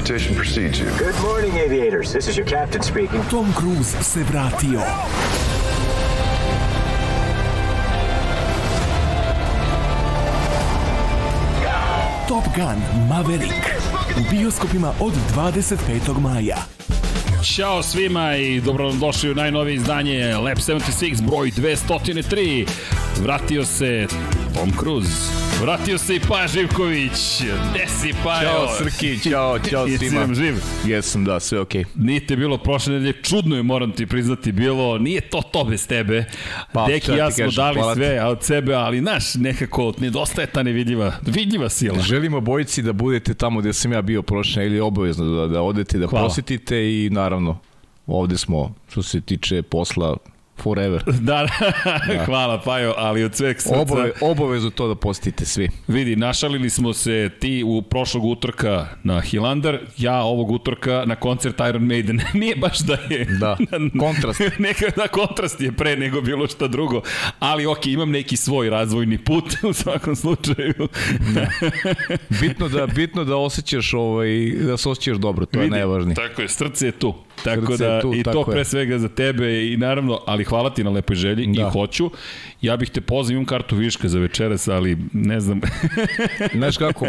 reputation precedes you. Good morning, aviators. This is your captain speaking. Tom Cruise se vratio. Top Gun Maverick u bioskopima od 25. maja. Ćao svima i dobro nam došli u najnovije izdanje Lab 76 broj 203. Vratio se Tom Cruise. Vratio se i Paja Živković. Gde si Pajo? Ćao Srki, ćao, ćao svima. nam živ? Jesam, da, sve okej. Nije te bilo prošle nedelje, čudno je, moram ti priznati, bilo, nije to to bez tebe. Pa, Deki ja smo kažem, dali hvala sve od sebe, ali naš nekako nedostaje ta nevidljiva, vidljiva sila. Želimo bojici da budete tamo gde sam ja bio prošle ili obavezno da, da odete da Hvala. posetite i naravno ovde smo što se tiče posla forever. Da, da. hvala Pajo, ali od sveg srca... Obave, obavezu to da posetite svi. Vidi, našalili smo se ti u prošlog utorka na Hilandar, ja ovog utorka na koncert Iron Maiden. Nije baš da je... Da, kontrast. Neka da kontrast je pre nego bilo šta drugo, ali ok, imam neki svoj razvojni put u svakom slučaju. Bitno da bitno da osjećaš ovaj da se osjećaš dobro, to je Vidi, najvažnije. Tako je, srce je tu. Tako da, tu, i to je. pre svega za tebe i naravno, ali hvala ti na lepoj želji da. I hoću. Ja bih te pozvao, imam kartu viška za večeras, ali ne znam. Znaš kako,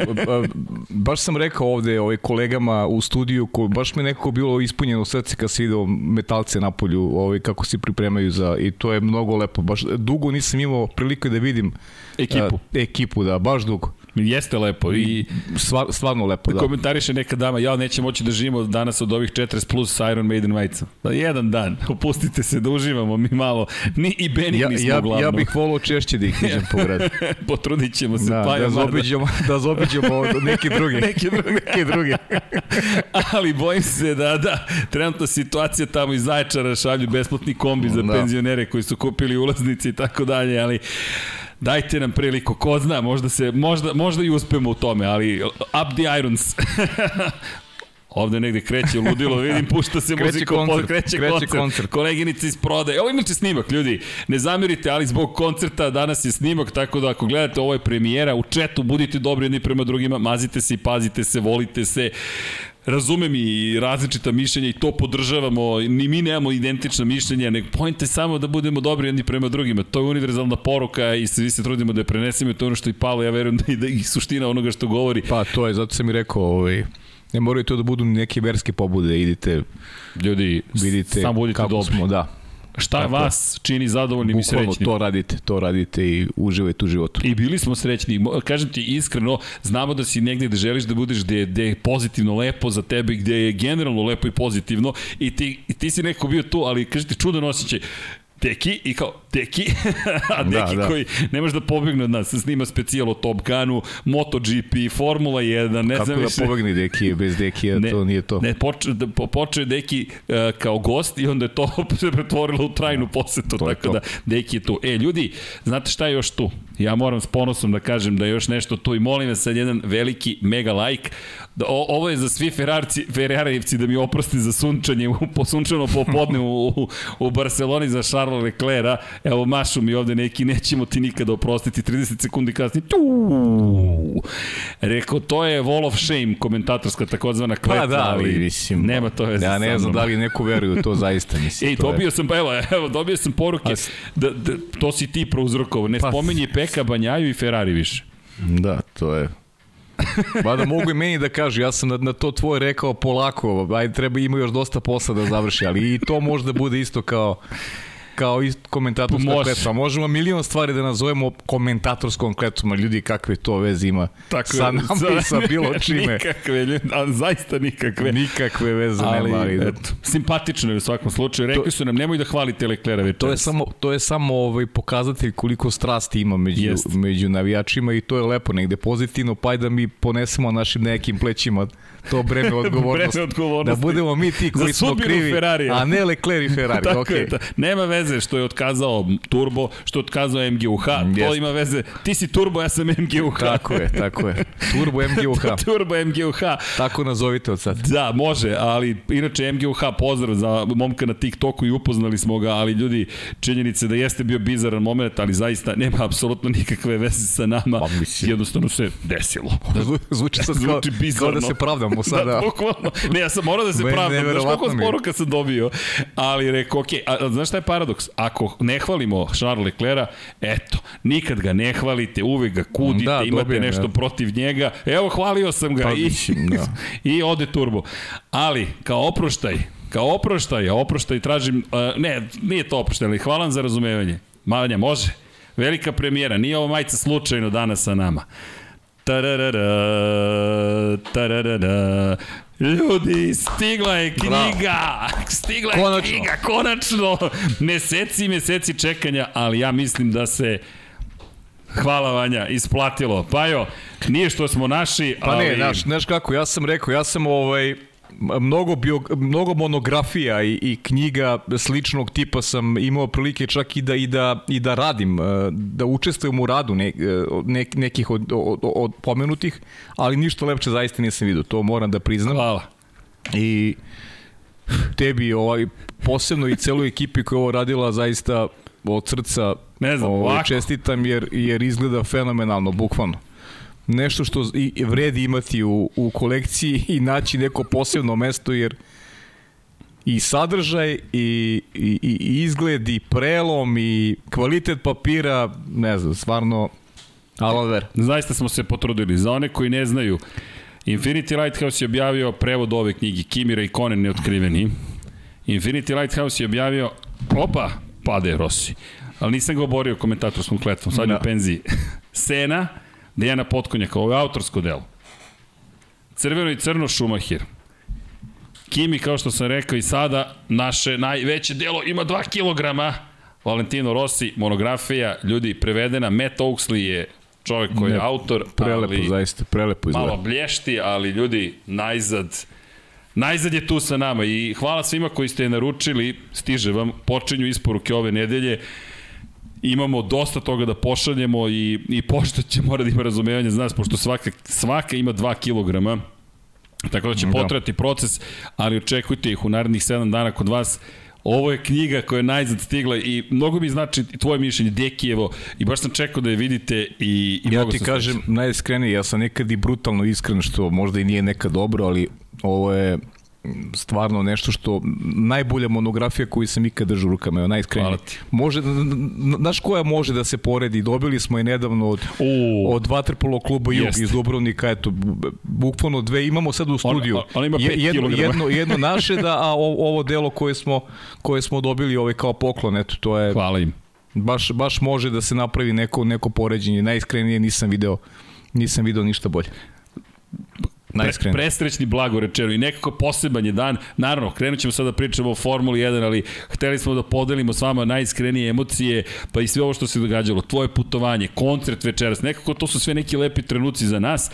baš sam rekao ovde ovaj, kolegama u studiju, ko, baš mi nekako bilo ispunjeno srce kad se video metalce na polju, ovaj, kako se pripremaju za, i to je mnogo lepo. Baš dugo nisam imao prilike da vidim Ekipu. a, ekipu, da, baš dugo. Jeste lepo i Stvar, stvarno lepo, da. komentariše neka dama, ja neće moći da živimo danas od ovih 40 plus sa Iron Maiden majica. Da, jedan dan, opustite se da uživamo mi malo. Ni i Benny Ja, nismo ja, uglavnom. ja bih volao češće da ih viđem po gradu. Potrudit ćemo se. Da, pa da, zaobiđemo, da zaobiđemo neke druge. Neke druge. neke druge. Ali bojim se da, da, trenutna situacija tamo iz Zaječara šalju besplatni kombi za Da. penzionere koji su kupili ulaznice i tako dalje, ali dajte nam priliku, ko zna, možda, se, možda, možda i uspemo u tome, ali up the irons. Ovde negde kreće ludilo, vidim, pušta se Kreće muzika, koncert, pod, kreće, kreće koncert. koncert. Koleginica iz prodaje. Ovo inače snimak, ljudi. Ne zamerite, ali zbog koncerta danas je snimak, tako da ako gledate ovo je premijera, u četu budite dobri jedni prema drugima, mazite se i pazite se, volite se. Razumem i različita mišljenja i to podržavamo, ni mi nemamo identična mišljenja, nego point je samo da budemo dobri jedni prema drugima. To je univerzalna poruka i svi se trudimo da je prenesemo i to je ono što i Palo, ja verujem da i, da i suština onoga što govori. Pa to je, zato sam i rekao, ovaj, ne moraju to da budu neke verske pobude, idite, Ljudi, vidite samo budite kako dobri. smo, da. Šta Tako vas čini zadovoljnim i Bukvalno srećnim? to radite, to radite i uživajte u životu. I bili smo srećni. Kažem ti iskreno, znamo da si negde gde želiš da budeš gde, gde je pozitivno lepo za tebe, gde je generalno lepo i pozitivno i ti, i ti si neko bio tu, ali kažem ti čudan osjećaj. Deki i kao Deki, a Deki da, Da, da. da. koji ne može da pobegne od nas, snima specijal o Top Gunu, MotoGP, Formula 1, ne Kako znam da više. pobegne Dekije, bez Dekija, to nije to. Ne, da, po, počeo je Deki uh, kao gost i onda je to se pretvorilo u trajnu posetu, To tako to. da Deki je tu. E, ljudi, znate šta je još tu? Ja moram s ponosom da kažem da je još nešto tu i molim vas sad jedan veliki mega like. Da, o, ovo je za svi Ferrarci, Ferrarijevci da mi oprosti za sunčanje, u, po sunčano popodne u, u, u Barceloni za Charles Leclerc-a. Evo, mašu mi ovde neki, nećemo ti nikada oprostiti. 30 sekundi kasnije, tu! Rekao, to je wall of shame, komentatorska takozvana kletva, Pa da, ali mislim, nema to veze Ja ne znam da li neko veruje u to zaista, mislim. Ej, to je- dobio sam, pa evo, evo, dobio sam poruke, A s- da, da, to si ti prouzrokovao, ne Pa- spomenji Peka Banjaju i Ferrari više. Da, to je... Mada mogu i meni da kažu, ja sam na, na to tvoje rekao polako, ajde treba ima još dosta posla da završi, ali i to može da bude isto kao kao i komentatorska Može. kletva. Možemo milion stvari da nazovemo komentatorskom kletvom, ljudi kakve to veze ima Tako sa nama i sa bilo čime. Nikakve, ljudi, a zaista nikakve. Nikakve veze ali, nema. Ali, eto, simpatično je u svakom slučaju. Rekli su nam, nemoj da hvalite Leclerc večeras. To je samo to je samo ovaj pokazatelj koliko strasti ima među Jest. među navijačima i to je lepo negde pozitivno pa da mi ponesemo našim nekim plećima to breme odgovornosti. Breme odgovornosti. Da budemo mi ti koji smo krivi, Ferrarija. a ne Leclerc i Ferrari. Tako okay. je, da. Nema veze što je otkazao Turbo, što je otkazao MGUH, Mm, to jest. ima veze. Ti si Turbo, ja sam MGUH. Tako je, tako je. Turbo MGUH. Turbo MGUH. Tako nazovite od sad. Da, može, ali inače MGUH pozdrav za momka na TikToku i upoznali smo ga, ali ljudi, činjenice da jeste bio bizaran moment, ali zaista nema apsolutno nikakve veze sa nama. Pa, mislim. Jednostavno se desilo. Zvu- Zvuči sad kao, Zvuči kao da se pravdamo sada. Da, bukvalno. Ne, ja sam morao da se pravdam. Znaš koliko poruka sam dobio? Ali rekao, ok, a, a znaš šta je paradoks? Ako ne hvalimo Charles Leclerca, eto, nikad ga ne hvalite, uvek ga kudite, Da, imate dobijem, nešto ja. protiv njega. Evo, hvalio sam ga Pa, i, da. i ode turbo. Ali, kao oproštaj, kao oproštaj, oproštaj tražim, uh, ne, nije to oproštaj, ali hvala za razumevanje. Malanja, može? Velika premijera, nije ovo majica slučajno danas sa nama. Tararara, tararara. Ljudi, stigla je knjiga! Stigla je Konačno. knjiga, konačno! Meseci i meseci čekanja, ali ja mislim da se Hvala Vanja, isplatilo. Pajo, nije što smo naši, Pa ali... ne, znaš, znaš kako, ja sam rekao, ja sam ovaj, mnogo, bio, mnogo monografija i, i knjiga sličnog tipa sam imao prilike čak i da, i da, i da radim, eh, da učestvujem u radu ne, ne, nekih od, od, od pomenutih, ali ništa lepše zaista nisam vidio, to moram da priznam. Hvala. I tebi ovaj, posebno i celoj ekipi koja je ovo radila zaista od srca Ne znam, ovaj, čestitam jer, jer izgleda fenomenalno, bukvalno nešto što i vredi imati u, u kolekciji i naći neko posebno mesto jer i sadržaj i, i, i izgled i prelom i kvalitet papira ne znam, stvarno aloe vera. Zaista smo se potrudili. Za one koji ne znaju, Infinity Lighthouse je objavio prevod ove knjige, Kimira i Konen neotkriveni. Infinity Lighthouse je objavio, opa, pade Rossi. Ali nisam ga oborio komentatorskom kletvom, sad je Da. u penziji. Sena, Dejana Potkonjaka, ovo je autorsko delo. Crveno i crno Šumahir. Kimi, kao što sam rekao i sada, naše najveće delo ima 2 kilograma. Valentino Rossi, monografija, ljudi, prevedena. Matt Oaksley je čovjek koji je Ne, autor, Prelepo, ali zaista, prelepo izgleda. malo blješti, ali ljudi, najzad, najzad je tu sa nama i hvala svima koji ste je naručili, stiže vam, počinju isporuke ove nedelje, imamo dosta toga da pošaljemo i, i pošto će mora da ima razumevanje za nas, pošto svaka, svaka ima 2 kilograma, tako da će Da. potrati proces, ali očekujte ih u narednih 7 dana kod vas. Ovo je knjiga koja je najzad stigla i mnogo mi znači tvoje mišljenje, Dekijevo, i baš sam čekao da je vidite i, i Ja ti kažem najiskrenije, ja sam nekad i brutalno iskren, što možda i nije nekad dobro, ali ovo je stvarno nešto što najbolja monografija koju sam ikad držao u rukama, evo najiskrenije. Može, znaš koja može da se poredi? Dobili smo je nedavno od, U. od Vaterpolo kluba Jug iz Dubrovnika, eto, bukvalno dve imamo sad u studiju. on- on ima Je- pet jedno, kilograma. jedno, jedno naše, da, a o- ovo delo koje smo, koje smo dobili ovaj kao poklon, eto, to je Hvala im. baš, baš može da se napravi neko, neko poređenje. Najiskrenije nisam video, nisam video ništa bolje. Pre, Najiskrenije. presrećni blago rečeno i nekako poseban je dan. Naravno, krenut ćemo sada da pričamo o Formuli 1, ali hteli smo da podelimo s vama najiskrenije emocije, pa i sve ovo što se događalo. Tvoje putovanje, koncert večeras, nekako to su sve neki lepi trenuci za nas.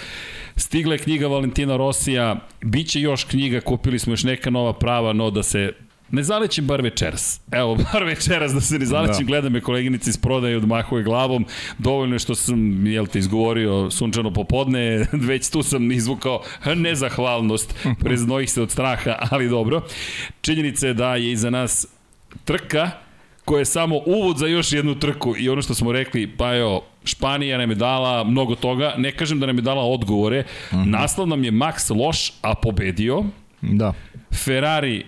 Stigla je knjiga Valentina Rosija, biće još knjiga, kupili smo još neka nova prava, no da se Ne zalećem bar večeras. Evo, bar večeras da se ne zalećem, da. gleda me koleginica iz prodaje i odmahuje glavom. Dovoljno je što sam, jel te, izgovorio sunčano popodne, već tu sam izvukao nezahvalnost, preznojih se od straha, ali dobro. Činjenica je da je iza nas trka koja je samo uvod za još jednu trku i ono što smo rekli, pa evo, Španija nam je dala mnogo toga, ne kažem da nam je dala odgovore, mm -hmm. naslov nam je Max loš, a pobedio, Da. Ferrari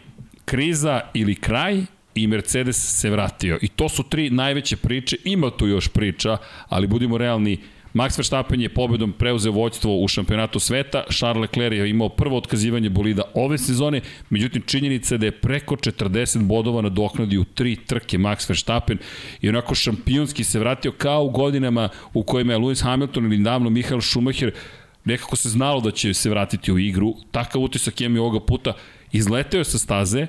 kriza ili kraj i Mercedes se vratio. I to su tri najveće priče, ima tu još priča, ali budimo realni, Max Verstappen je pobedom preuzeo vođstvo u šampionatu sveta, Charles Leclerc je imao prvo otkazivanje bolida ove sezone, međutim činjenica je da je preko 40 bodova nadoknadio u tri trke Max Verstappen. I onako šampionski se vratio kao u godinama u kojima je Lewis Hamilton ili davno Michael Schumacher nekako se znalo da će se vratiti u igru, takav utisak imam i ovoga puta, izleteo je sa staze,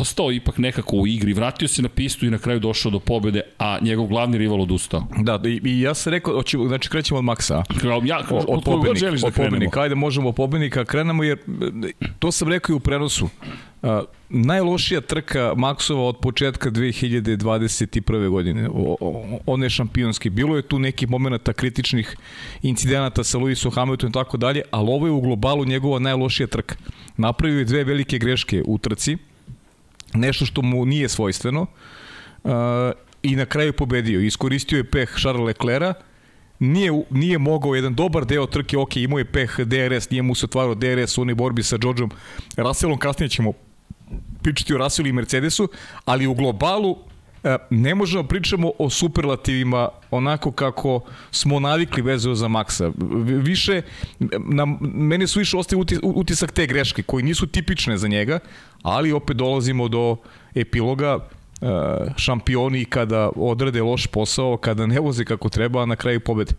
ostao ipak nekako u igri, vratio se na pistu i na kraju došao do pobede, a njegov glavni rival odustao. Da, i, i ja sam rekao, hoću, znači krećemo od Maksa. Kao, ja, O- od, od pobednika, želiš da od krenemo. pobednika. Ajde, možemo od pobednika, krenemo jer to sam rekao i u prenosu. A, najlošija trka Maksova od početka 2021. godine. O, o, on je šampionski. Bilo je tu nekih momenta kritičnih incidenata sa Lewisom Hamiltonom i tako dalje, ali ovo je u globalu njegova najlošija trka. Napravio je dve velike greške u trci, nešto što mu nije svojstveno uh, i na kraju pobedio. Iskoristio je peh Charles Leclerca, nije, nije mogao jedan dobar deo trke, ok, imao je peh DRS, nije mu se otvarao DRS u onoj borbi sa Georgeom Russellom, kasnije ćemo pričati o Russellu i Mercedesu, ali u globalu ne možemo da pričamo o superlativima onako kako smo navikli vezano za. V- Više, na, meni su više ostaje uti- utisak te greške koji nisu tipične za njega, ali opet dolazimo do epiloga e, šampioni kada odrade loš posao, kada ne voze kako treba, a na kraju pobede.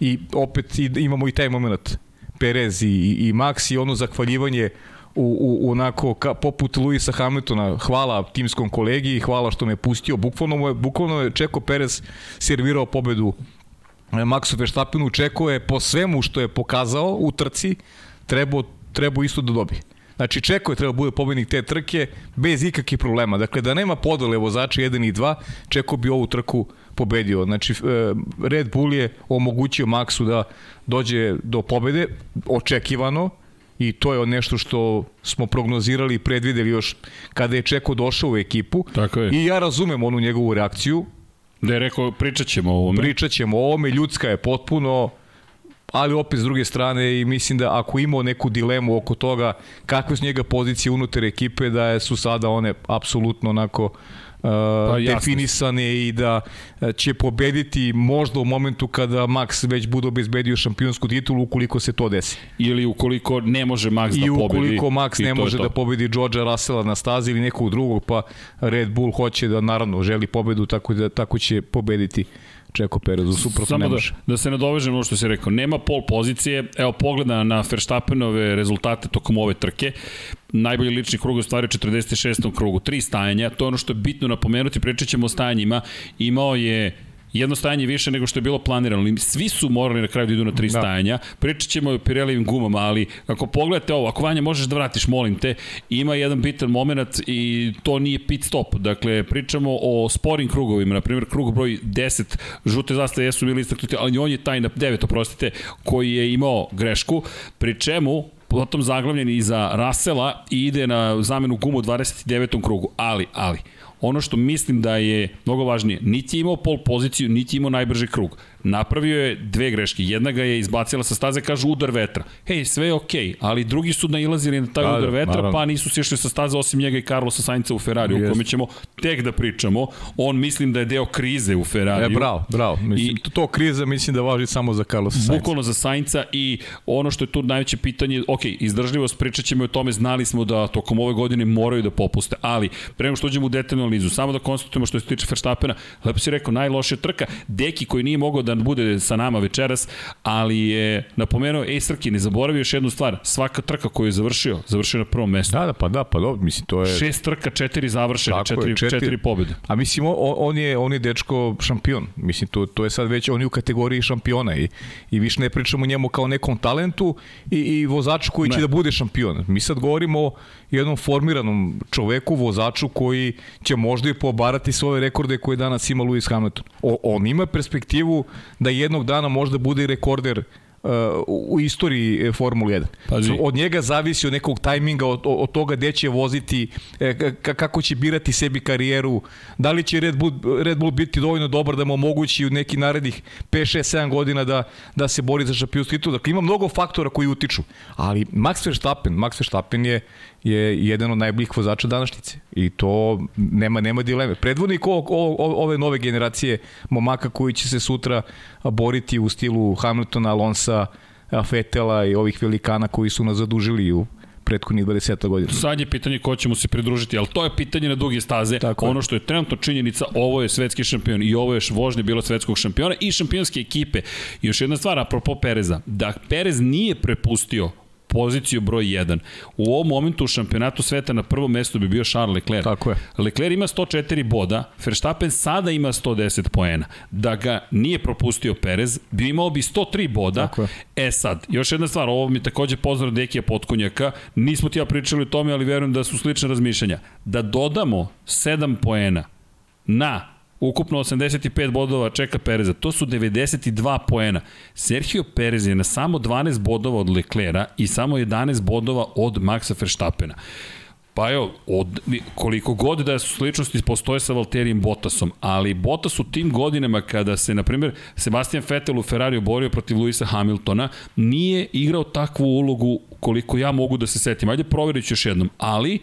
I opet imamo i taj moment. Perez i, i Max i ono zahvaljivanje u, u, onako ka, poput Luisa Hamiltona hvala timskom kolegi i hvala što me pustio bukvalno, mu je, bukvalno je Čeko Perez servirao pobedu e, Maxu Verstappenu Čeko je po svemu što je pokazao u trci trebao, trebao isto da dobije Znači Čeko je trebao bude pobednik te trke bez ikakvih problema. Dakle, da nema podele vozača 1 i 2, Čeko bi ovu trku pobedio. Znači, e, Red Bull je omogućio Maxu da dođe do pobede, očekivano, i to je nešto što smo prognozirali i predvideli još kada je Čeko došao u ekipu. Tako je. I ja razumem onu njegovu reakciju, Da je rekao, pričat ćemo o ovome. pričat ćemo o ovome, ljudska je potpuno, ali opet s druge strane i mislim da ako imao neku dilemu oko toga kakve su njega pozicije unutar ekipe, da su sada one apsolutno onako uh, Pa, su. definisane i da uh, će pobediti možda u momentu kada Max već bude obezbedio šampionsku titulu ukoliko se to desi. Ili ukoliko ne može Max I da pobedi. ukoliko Max i ne može to. da pobedi Georgea Russella na stazi ili nekog drugog, pa Red Bull hoće da naravno želi pobedu, tako da tako će pobediti Čeko Perez, suprotno Samo ne da, može. da se nadovežem ono što si rekao, nema pol pozicije, evo pogleda na Verstappenove rezultate tokom ove trke, najbolji lični krug je u stvari u 46. krugu, tri stajanja, to je ono što je bitno napomenuti, pričat ćemo o stajanjima, imao je jedno stajanje više nego što je bilo planirano, svi su morali na kraju da idu na tri Da. stajanja, pričat ćemo o Pirellijevim gumama, ali ako pogledate ovo, ako Vanja možeš da vratiš, molim te, ima jedan bitan moment i to nije pit stop, dakle pričamo o sporim krugovima, na primjer krug broj 10, žute zastave jesu bili istaknuti, ali on je taj na 9, oprostite, koji je imao grešku, pri čemu potom zaglavljen iza Rasela i ide na zamenu gumu u 29. krugu, ali, ali, ono što mislim da je mnogo važnije, niti je imao pol poziciju, niti je imao najbrži krug. Napravio je dve greške. Jedna ga je izbacila sa staze, kažu udar vetra. Hej, sve je okej, okay, ali drugi su nailazili na taj Da, udar da, vetra, naravno. pa nisu sišli sa staze osim njega i Carlosa Sainca u Ferrari, o kome ćemo tek da pričamo. On mislim da je deo krize u Ferrari. E, bravo, bravo. Mislim, I- to kriza mislim da važi samo za Carlos Sainz. Bukvalno za Sainca i ono što je tu najveće pitanje, ok, izdržljivost, pričat ćemo o tome, znali smo da tokom ove godine moraju da popuste, ali pre nego što uđemo u detaljnu analizu, samo da konstatujemo što se tiče Verstappena, lepo si rekao, najlošija trka, Deki koji nije mogao da bude sa nama večeras, ali je napomenuo, ej Srki, ne zaboravi još jednu stvar, svaka trka koju je završio, završio na prvom mestu. Da, da, pa da, pa dobro, mislim, to je... Šest trka, četiri završene, Tako je, četiri, četiri, četiri. četiri pobjede. A mislim, on, on, je, on je dečko šampion. Mislim, to, to je sad već, on je u kategoriji šampiona i, i više ne pričamo njemu kao nekom talentu i, i vozaču koji Ne. će da bude šampion. Mi sad govorimo o jednom formiranom čoveku, vozaču koji će možda i pobarati svoje rekorde koje danas ima Lewis Hamilton. O, on ima perspektivu da jednog dana možda bude i rekorder uh, u istoriji e, Formule 1. Pazi. Od njega zavisi od nekog tajminga, od, od toga gde će voziti, e, ka- kako će birati sebi karijeru, da li će Red Bull, Red Bull biti dovoljno dobar da mu omogući u neki narednih 5, 6, 7 godina da, da se bori za šampionsku titulu. Dakle, ima mnogo faktora koji utiču. Ali Max Verstappen, Max Verstappen je, je jedan od najboljih vozača današnjice. I to nema, nema dileme. Predvodnik o, o, ove nove generacije momaka koji će se sutra boriti u stilu Hamiltona, Alonsa, Fetela i ovih velikana koji su nas zadužili u prethodnih 20 godina. Sad je pitanje ko će mu se pridružiti, ali to je pitanje na duge staze. Tako ono što je trenutno činjenica, ovo je svetski šampion i ovo je vožnje bilo svetskog šampiona i šampionske ekipe. I još jedna stvar, apropo Pereza, da Perez nije prepustio poziciju broj 1. U ovom momentu u šampionatu sveta na prvom mestu bi bio Charles Leclerc. Tako je. Leclerc ima 104 boda, Verstappen sada ima 110 poena. Da ga nije propustio Perez, bi imao bi 103 boda. Tako je. E sad, još jedna stvar, ovo mi takođe pozdrav Dekija Potkonjaka, nismo ti ja pričali o tome, ali verujem da su slične razmišljanja. Da dodamo 7 poena na ukupno 85 bodova čeka Pereza. To su 92 poena. Sergio Perez je na samo 12 bodova od Leclera i samo 11 bodova od Maxa Verstappena. Pa evo, od, koliko god da su sličnosti postoje sa Valterijem Bottasom, ali Bottas u tim godinama kada se, na primjer, Sebastian Vettel u Ferrariju borio protiv Luisa Hamiltona, nije igrao takvu ulogu koliko ja mogu da se setim. Ajde provjerit ću još jednom, ali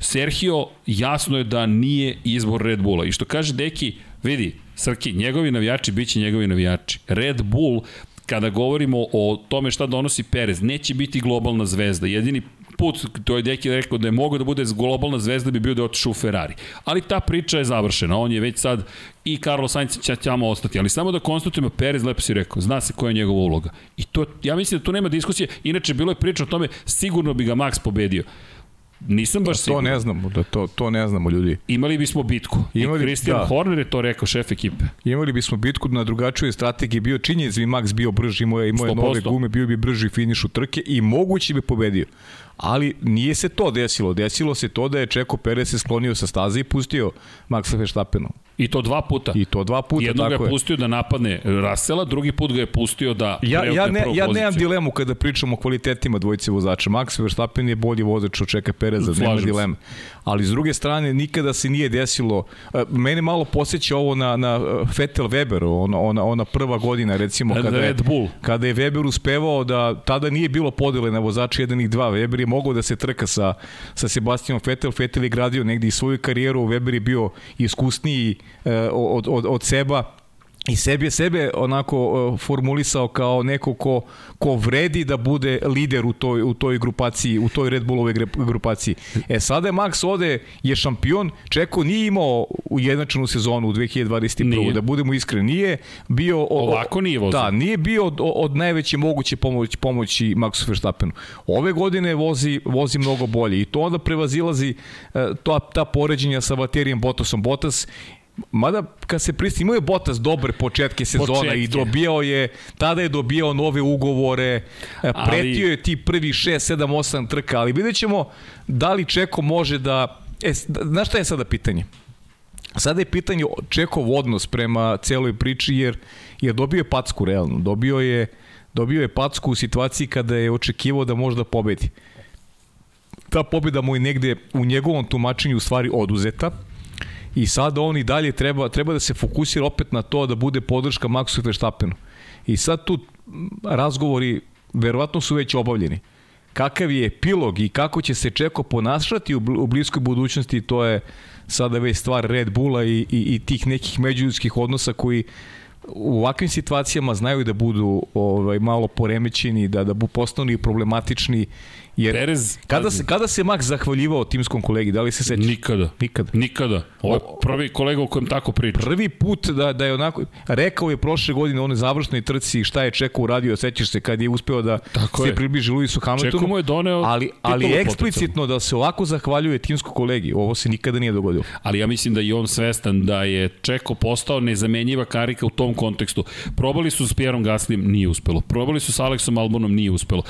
Sergio jasno je da nije izbor Red Bulla. I što kaže Deki, vidi, Srki, njegovi navijači biće njegovi navijači. Red Bull, kada govorimo o tome šta donosi Perez, neće biti globalna zvezda. Jedini put, to je Deki rekao da je mogao da bude globalna zvezda bi bio da je otišao u Ferrari. Ali ta priča je završena. On je već sad i Carlos Sainz će tamo ostati. Ali samo da konstatujemo, Perez lepo si rekao, zna se koja je njegova uloga. I to, ja mislim da tu nema diskusije. Inače, bilo je priča o tome, sigurno bi ga Max pobedio. Nisam baš To siguran. ne znamo, da to, to ne znamo ljudi. Imali bismo bitku. Imali- I Christian da. Horner je to rekao, šef ekipe. Imali bismo bitku na drugačijoj strategiji, bio činjenic bi Max bio brži, imao je, imao je 100%. nove gume, bio bi brži finiš u trke i moguće bi pobedio. Ali nije se to desilo. Desilo se to da je Čeko Perez se sklonio sa staze i pustio Maxa Verstappenu. I to dva puta. I to dva puta, Jednog tako je je. pustio da napadne Rasela, drugi put ga je pustio da Ja, ja, ne, ja nemam dilemu kada pričamo o kvalitetima dvojice vozača. Max Verstappen je bolji vozač od Čeka Pereza, nema Slažem se. dileme. Ali s druge strane, nikada se nije desilo... e, Mene malo posjeća ovo na, na e, Vettel Weber, ona, ona, ona prva godina, recimo, kada je, Red Bull. kada je Weber uspevao da tada nije bilo podele na vozače jedan i dva. Weber je mogao da se trka sa, sa Sebastianom Vettel. Vettel je gradio negdje i svoju karijeru. Weber je bio iskusniji od, od, od seba i sebi je sebe onako uh, formulisao kao neko ko, ko vredi da bude lider u toj, u toj grupaciji, u toj Red Bullove grupaciji. E sada je Max ode, je šampion, Čeko nije imao ujednačenu sezonu u 2021. Nije. Da budemo iskreni, nije bio... O, Ovako nije vozio. Da, nije bio od, od najveće moguće pomoći, pomoći Maxu Verstappenu. Ove godine vozi, vozi mnogo bolje i to onda prevazilazi uh, ta, ta poređenja sa Valterijem Bottasom. Bottas Mada kad se pristi, imao je Bottas dobre početke sezona Početke. i dobijao je, tada je dobijao nove ugovore, e, Ali- pretio je ti prvi 6, 7, 8 trka, ali vidjet ćemo da li Čeko može da... E, da- znaš šta je sada pitanje? Sada je pitanje Čekov odnos prema celoj priči jer, jer dobio je packu realno. Dobio je, dobio je packu u situaciji kada je očekivao da možda pobedi. Ta pobeda mu je negde u njegovom tumačenju u stvari oduzeta i sada on i dalje treba, treba da se fokusira opet na to da bude podrška Maxu Verstappenu. I sad tu razgovori verovatno su već obavljeni. Kakav je epilog i kako će se Čeko ponašati u bliskoj budućnosti, to je sada već stvar Red Bulla i, i, i tih nekih međuljudskih odnosa koji u ovakvim situacijama znaju da budu ovaj malo poremećeni, da da bu postanu i problematični jer Perez- kada se kada se Max zahvaljivao timskom kolegi, da li se sećaš? Nikada. Nikada. Nikada. Ovo je prvi kolega o kojem tako priča. Prvi put da, da je onako, rekao je prošle godine u onoj završnoj trci šta je Čeko uradio, sećaš se kad je uspeo da Tako se je. približi Luisu Hamiltonu. Čeko mu je doneo ali, ali eksplicitno da se ovako zahvaljuje timskom kolegi, ovo se nikada nije dogodilo. ali ja mislim da je on svestan da je Čeko postao nezamenjiva karika u tom kontekstu. Probali su s Pierom Gaslijem, nije uspelo. Probali su s Aleksom Albonom, nije uspelo.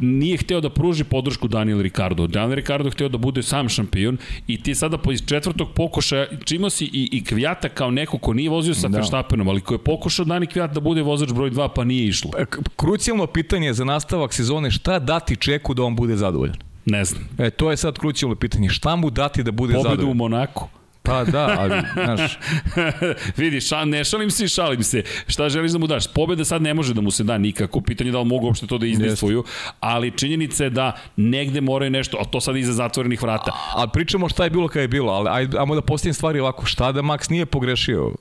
Nije hteo da pruži podršku Daniel Ricardo. Daniel Ricardo hteo da bude sam šampion i ti sada po iz četvrtog pokušaja čimo si i, i Kvijata kao neko ko nije vozio sa Da. Verstappenom, ali ko je pokušao Dani Kvijat da bude vozač broj 2 pa nije išlo. E, Krucijalno pitanje za nastavak sezone, šta dati Čeku da on bude zadovoljan? Ne znam. E, to je sad krucijalno pitanje. Šta mu dati da bude Pobedu u zadovoljan? Monaku. Pa da, ali, znaš, Vidi, ša, ne šalim se i šalim se. Šta želiš da mu daš? Pobeda sad ne može da mu se da nikako. Pitanje je da li mogu uopšte to da izdejstvuju. Ali činjenica je da negde moraju nešto, a to sad iza zatvorenih vrata. a pričamo šta je bilo kada je bilo, ali ajmo da postavim stvari ovako, šta da Max nije pogrešio?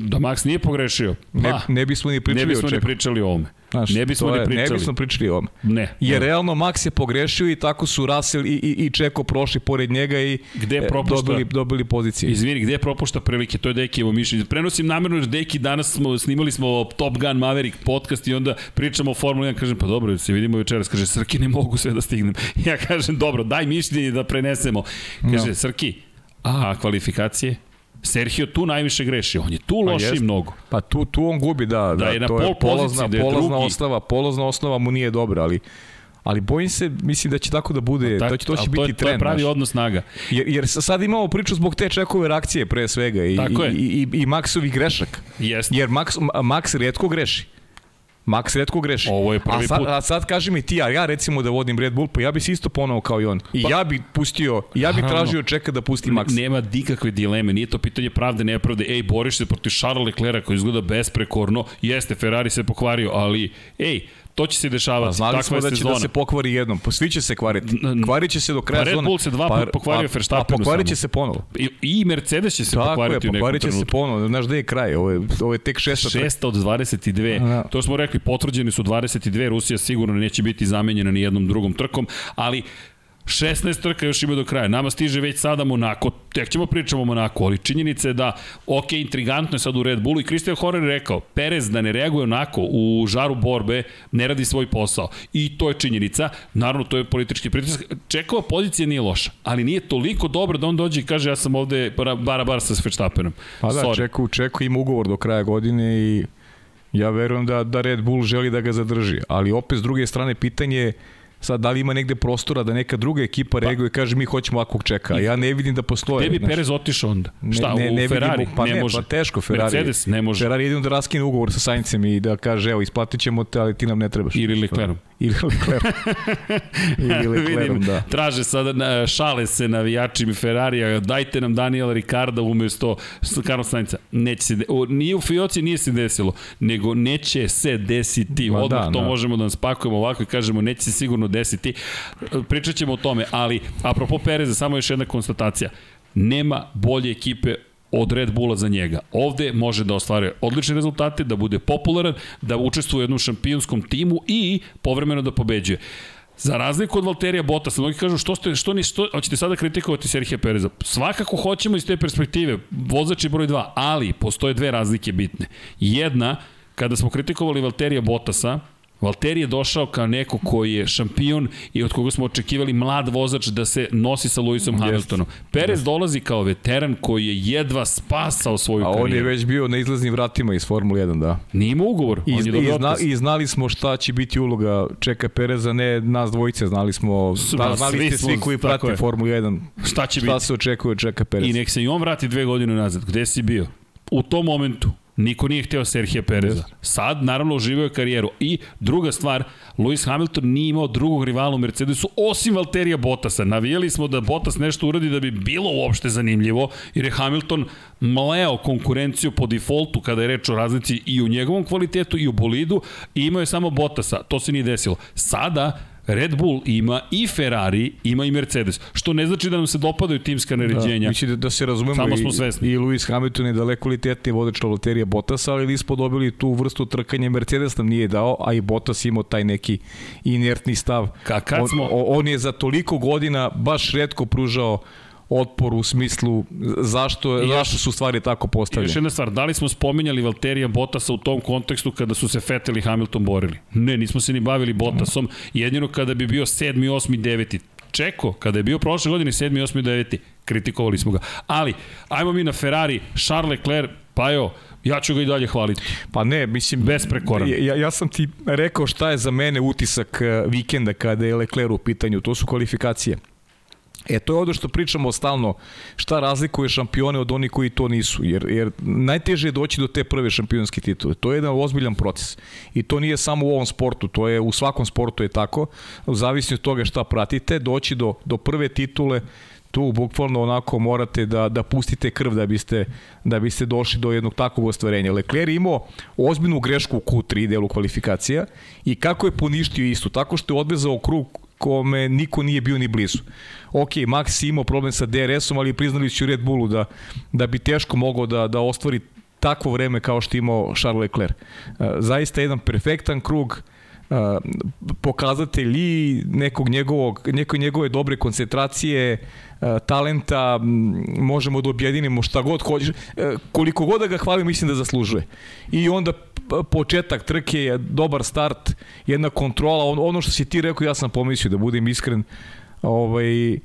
Da Max nije pogrešio, Ne, ne bismo ni pričali ne bismo ni pričali o ovome. Znaš, ne bismo ni pričali. Ne bismo pričali o ovome. Ne. Jer ne. realno Max je pogrešio i tako su Russell i, i, i Čeko prošli pored njega i Gde e, propušta? dobili, dobili pozicije. Izvini, gde propušta prilike? To je Dekijevo mišljenje. Prenosim namjerno jer Deki danas smo, snimali smo Top Gun Maverick podcast i onda pričamo o Formula 1. Kažem, pa dobro, se vidimo večeras. Kaže, Srki, ne mogu sve da stignem. Ja kažem, dobro, daj mišljenje da prenesemo. Kaže, No. Srki, a kvalifikacije? Sergio tu najviše greši. On je tu loši jest. mnogo. Pa tu, tu on gubi, da. Da, je na to pol je polazna, poziciji, da je polazna drugi. osnova, polazna osnova mu nije dobra, ali ali bojim se, mislim da će tako da bude, Tak, to će, to će biti je, To je trend. pravi znaš. odnos snaga. Jer, jer sad imamo priču zbog te čekove reakcije pre svega i, je. i, i, i Maxovih grešaka. Jeste. Jer Max, Ma- Max redko greši. Max redko greši. Ovo je prvi a sad, put. A sad kaži mi ti, a ja recimo da vodim Red Bull, pa ja bi se isto ponovo kao i on. I Pa- ja bi pustio, ja bi Naravno. tražio čeka da pusti Max. Nema nikakve dileme, nije to pitanje pravde, nepravde. Ej, boriš se protiv Charles Leclerca koji izgleda besprekorno. Jeste, Ferrari se pokvario, ali ej, to će se dešavati. Pa znali smo da će sezona. da se pokvari jednom, pa svi će se kvariti. Kvarit će se do kraja Pa Red. Bull se dva puta pokvario pa, Verstappenu Pa pokvarit će se ponovo. I, I Mercedes će se Tako je, pokvariti u nekom će se ponovo. Znaš gde je kraj? Ovo je, ovo je tek šesta. Šesta od 22. Da. To smo rekli, potvrđeni su 22. Rusija sigurno neće biti zamenjena ni jednom drugom trkom, ali 16 trka još ima do kraja. Nama stiže već sada Monako, tek ćemo pričamo o Monaku, ali činjenica je da, ok, intrigantno je sad u Red Bullu i Christian Horner je rekao, Perez da ne reaguje onako u žaru borbe, ne radi svoj posao. I to je činjenica. Naravno, to je politički pritisak. Čekova pozicija nije loša, ali nije toliko dobra da on dođe i kaže ja sam ovde bara bara, bara sa Verstappenom. Pa da. Čeko, Čeko ima ugovor do kraja godine i ja verujem da, da Red Bull želi da ga zadrži. Ali opet s druge strane pitanje je sad da li ima negde prostora da neka druga ekipa reaguje i kaže mi hoćemo ovakvog čeka. A Ja ne vidim da postoje. Gde bi. Perez otišao onda? Ne, Šta, ne, u ne Ferrari? Vidimo, pa ne, ne, može. Pa teško Ferrari. Mercedes ne može. Ferrari jedino da raskine ugovor sa Saincem i da kaže evo isplatit ćemo te, ali ti nam ne trebaš. Ili Leclerom. Ili Leclerom. Ili Leclerom, da. traže sada, šale se navijači mi Ferrarija, dajte nam Daniela Ricarda umesto Carlos Sainca. Neće se, de, o, nije u Fioci, nije se desilo, nego neće se desiti. Ma Odmah da, to da. možemo da nam spakujemo ovako i kažemo neće se sigurno desiti. Pričat ćemo o tome, ali apropo Pereza, samo još jedna konstatacija. Nema bolje ekipe od Red Bulla za njega. Ovde može da ostvaruje odlične rezultate, da bude popularan, da učestvuje u jednom šampionskom timu i povremeno da pobeđuje. Za razliku od Valterija Bottasa, mnogi kažu što ste što ni što hoćete sada kritikovati Serhija Pereza. Svakako hoćemo iz te perspektive. Vozač je broj 2, ali postoje dve razlike bitne. Jedna kada smo kritikovali Valterija Bottasa, Valtteri je došao kao neko koji je šampion i od koga smo očekivali mlad vozač da se nosi sa Lewisom Hamiltonom. Perez dolazi kao veteran koji je jedva spasao svoju A on je karijeru. već bio na izlaznim vratima iz Formule 1, da. Nije imao ugovor, I, on je i, zna. I znali smo šta će biti uloga Čeka Pereza, ne nas dvojice, znali smo, Sva- da, znali svi ste svi koji prate je. Formulu 1, Šta će šta biti? se očekuje Čeka Pereza. I nek se i on vrati dve godine nazad. Gde si bio? U tom momentu niko nije hteo Serhija Pereza. Sad, naravno, uživao je karijeru. I druga stvar, Lewis Hamilton nije imao drugog rivala u Mercedesu, osim Valterija Bottasa. Navijali smo da Bottas nešto uradi da bi bilo uopšte zanimljivo, jer je Hamilton mleo konkurenciju po defaultu kada je reč o razlici i u njegovom kvalitetu i u bolidu i imao je samo Bottasa. To se nije desilo. Sada, Red Bull ima i Ferrari, ima i Mercedes, što ne znači da nam se dopadaju timska naređenja. Da, mislim da, da se razumemo Samo smo i, svesni. i Lewis Hamilton je daleko kvalitetniji vodeč od Valterija Bottasa, ali nismo dobili tu vrstu trkanja Mercedes nam nije dao, a i Bottas imao taj neki inertni stav. Ka- kad on, smo- o- on je za toliko godina baš redko pružao otpor u smislu zašto, I zašto su stvari tako postavljene. još jedna stvar, da li smo spominjali Valterija Bottasa u tom kontekstu kada su se Vettel i Hamilton borili? Ne, nismo se ni bavili Bottasom, jedino kada bi bio 7. 8. 9. Čeko, kada je bio prošle godine 7. 8. 9. kritikovali smo ga. Ali, ajmo mi na Ferrari, Charles Leclerc, pa jo, ja ću ga i dalje hvaliti. Pa ne, mislim... Besprekoran. Ja, ja sam ti rekao šta je za mene utisak eh, vikenda kada je Leclerc u pitanju. To su kvalifikacije. E, to je ono što pričamo stalno, šta razlikuje šampione od onih koji to nisu, jer, jer najteže je doći do te prve šampionske titule. To je jedan ozbiljan proces. I to nije samo u ovom sportu, to je u svakom sportu je tako, u zavisnosti od toga šta pratite, doći do, do prve titule, tu bukvalno onako morate da, da pustite krv da biste, da biste došli do jednog takvog ostvarenja. Leclerc je imao ozbiljnu grešku u Q3 delu kvalifikacija i kako je poništio istu? Tako što je odvezao krug kome niko nije bio ni blizu. Ok, Max je imao problem sa DRS-om, ali priznali su Red Bullu da, da bi teško mogao da, da ostvari takvo vreme kao što imao Charles Leclerc. Uh, zaista jedan perfektan krug, uh, pokazatelj i nekog njegovog, nekoj njegove dobre koncentracije, talenta, možemo da objedinimo šta god hoćeš, koliko god da ga hvali mislim da zaslužuje. I onda početak trke je dobar start, jedna kontrola, ono što si ti rekao ja sam pomislio da budem iskren, ovaj,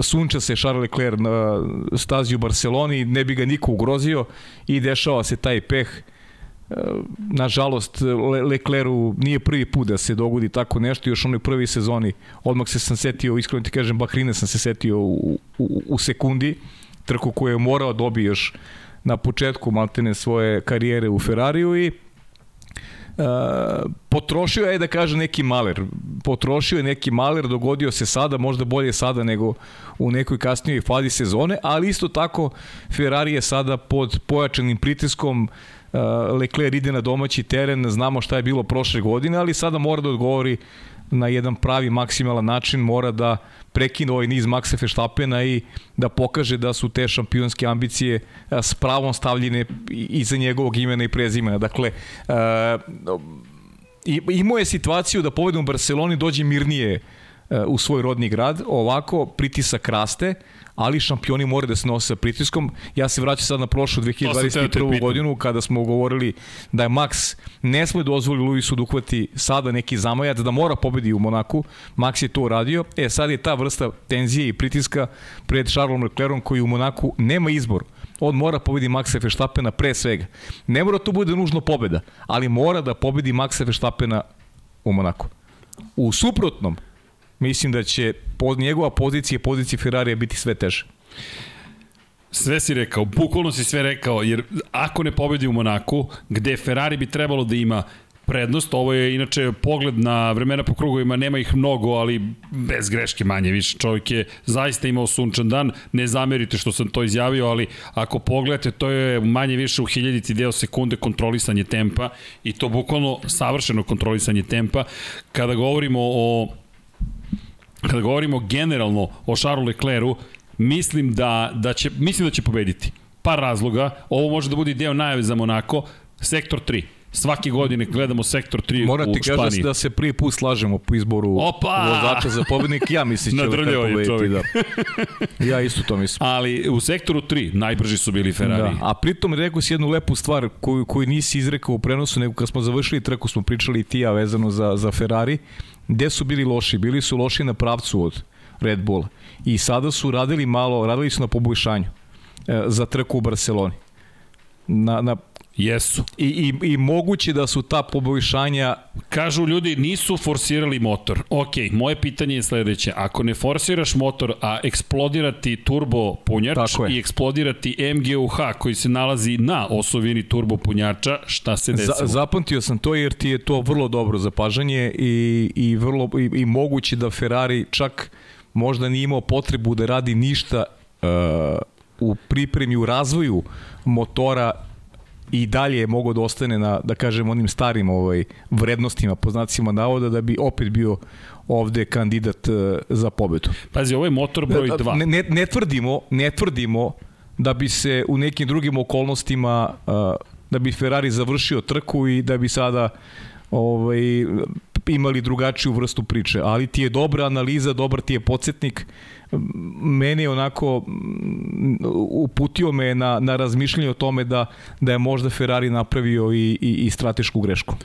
sunča se Charles Leclerc na stazi u Barceloni, ne bi ga niko ugrozio i dešava se taj peh. Nažalost, Leclercu nije prvi put da se dogodi tako nešto, još onoj prvi sezoni, odmah se sam setio, iskreno ti kažem, Bahrine sam se setio u, u, u sekundi, trku koju je morao da dobiti još na početku maltene svoje karijere u Ferrariju i Uh, potrošio je da kaže neki maler. Potrošio je neki maler, dogodio se sada, možda bolje sada nego u nekoj kasnijoj fazi sezone, ali isto tako Ferrari je sada pod pojačanim pritiskom uh, Leclerc ide na domaći teren, znamo šta je bilo prošle godine, ali sada mora da odgovori na jedan pravi maksimalan način, mora da prekine ovaj niz Maxa Feštapena i da pokaže da su te šampionske ambicije s pravom stavljene iza njegovog imena i prezimena. Dakle, imao je situaciju da povedom u Barceloni dođe mirnije u svoj rodni grad, ovako pritisak raste, ali šampioni moraju da se nose sa pritiskom. Ja se vraćam sad na prošlu 2021. godinu kada smo govorili da je Max ne sme dozvoli Luisu da uhvati sada neki zamajac, da mora pobedi u Monaku. Max je to uradio. E, sad je ta vrsta tenzije i pritiska pred Charlesom Leclerom koji u Monaku nema izbor. On mora pobedi Maxa Verstappena pre svega. Ne mora to bude nužno pobeda, ali mora da pobedi Maxa Verstappena u Monaku. U suprotnom, mislim da će pod njegova pozicija i pozicija Ferrarija biti sve teže. Sve si rekao, bukvalno si sve rekao, jer ako ne pobedi u Monaku, gde Ferrari bi trebalo da ima prednost. Ovo je inače pogled na vremena po krugovima, nema ih mnogo, ali bez greške manje više. Čovjek je zaista imao sunčan dan, ne zamerite što sam to izjavio, ali ako pogledate, to je manje više u hiljaditi deo sekunde kontrolisanje tempa i to bukvalno savršeno kontrolisanje tempa. Kada govorimo o kada govorimo generalno o Charlesu Leclercu, mislim da, da će, mislim da će pobediti. Par razloga, ovo može da bude deo najave za Monako, sektor 3. Svake godine gledamo sektor 3 Mora u Španiji. Mora da se prvi put slažemo po izboru Opa! vozača za pobednik. Ja mislim će Leclerc pobediti. Da. Ja isto to mislim. Ali u sektoru 3 najbrži su bili Ferrari. Da. A pritom rekao si jednu lepu stvar koju, koju nisi izrekao u prenosu, nego kad smo završili trku smo pričali i ti ja vezano za, za Ferrari. Gde su bili loši? Bili su loši na pravcu od Red Bulla. I sada su radili malo, radili su na poboljšanju e, za trku u Barceloni. Na, na Jesu. I, i, I moguće da su ta poboljšanja... Kažu ljudi, nisu forsirali motor. Ok, moje pitanje je sledeće. Ako ne forsiraš motor, a eksplodirati turbo punjač i eksplodirati MGUH koji se nalazi na osovini turbo punjača, šta se desilo? Za, zapamtio sam to jer ti je to vrlo dobro zapažanje i, i, vrlo, i, i moguće da Ferrari čak možda nije imao potrebu da radi ništa uh, u pripremi, u razvoju motora i dalje je mogo da ostane na, da kažem, onim starim ovaj, vrednostima, poznacima navoda, da bi opet bio ovde kandidat uh, za pobedu. Pazi, ovo je motor broj 2. Ne, ne, ne, tvrdimo, ne tvrdimo da bi se u nekim drugim okolnostima uh, da bi Ferrari završio trku i da bi sada ovaj, imali drugačiju vrstu priče, ali ti je dobra analiza, dobar ti je podsjetnik meni je onako uputio me na, na razmišljanje o tome da, da je možda Ferrari napravio i, i, i stratešku grešku.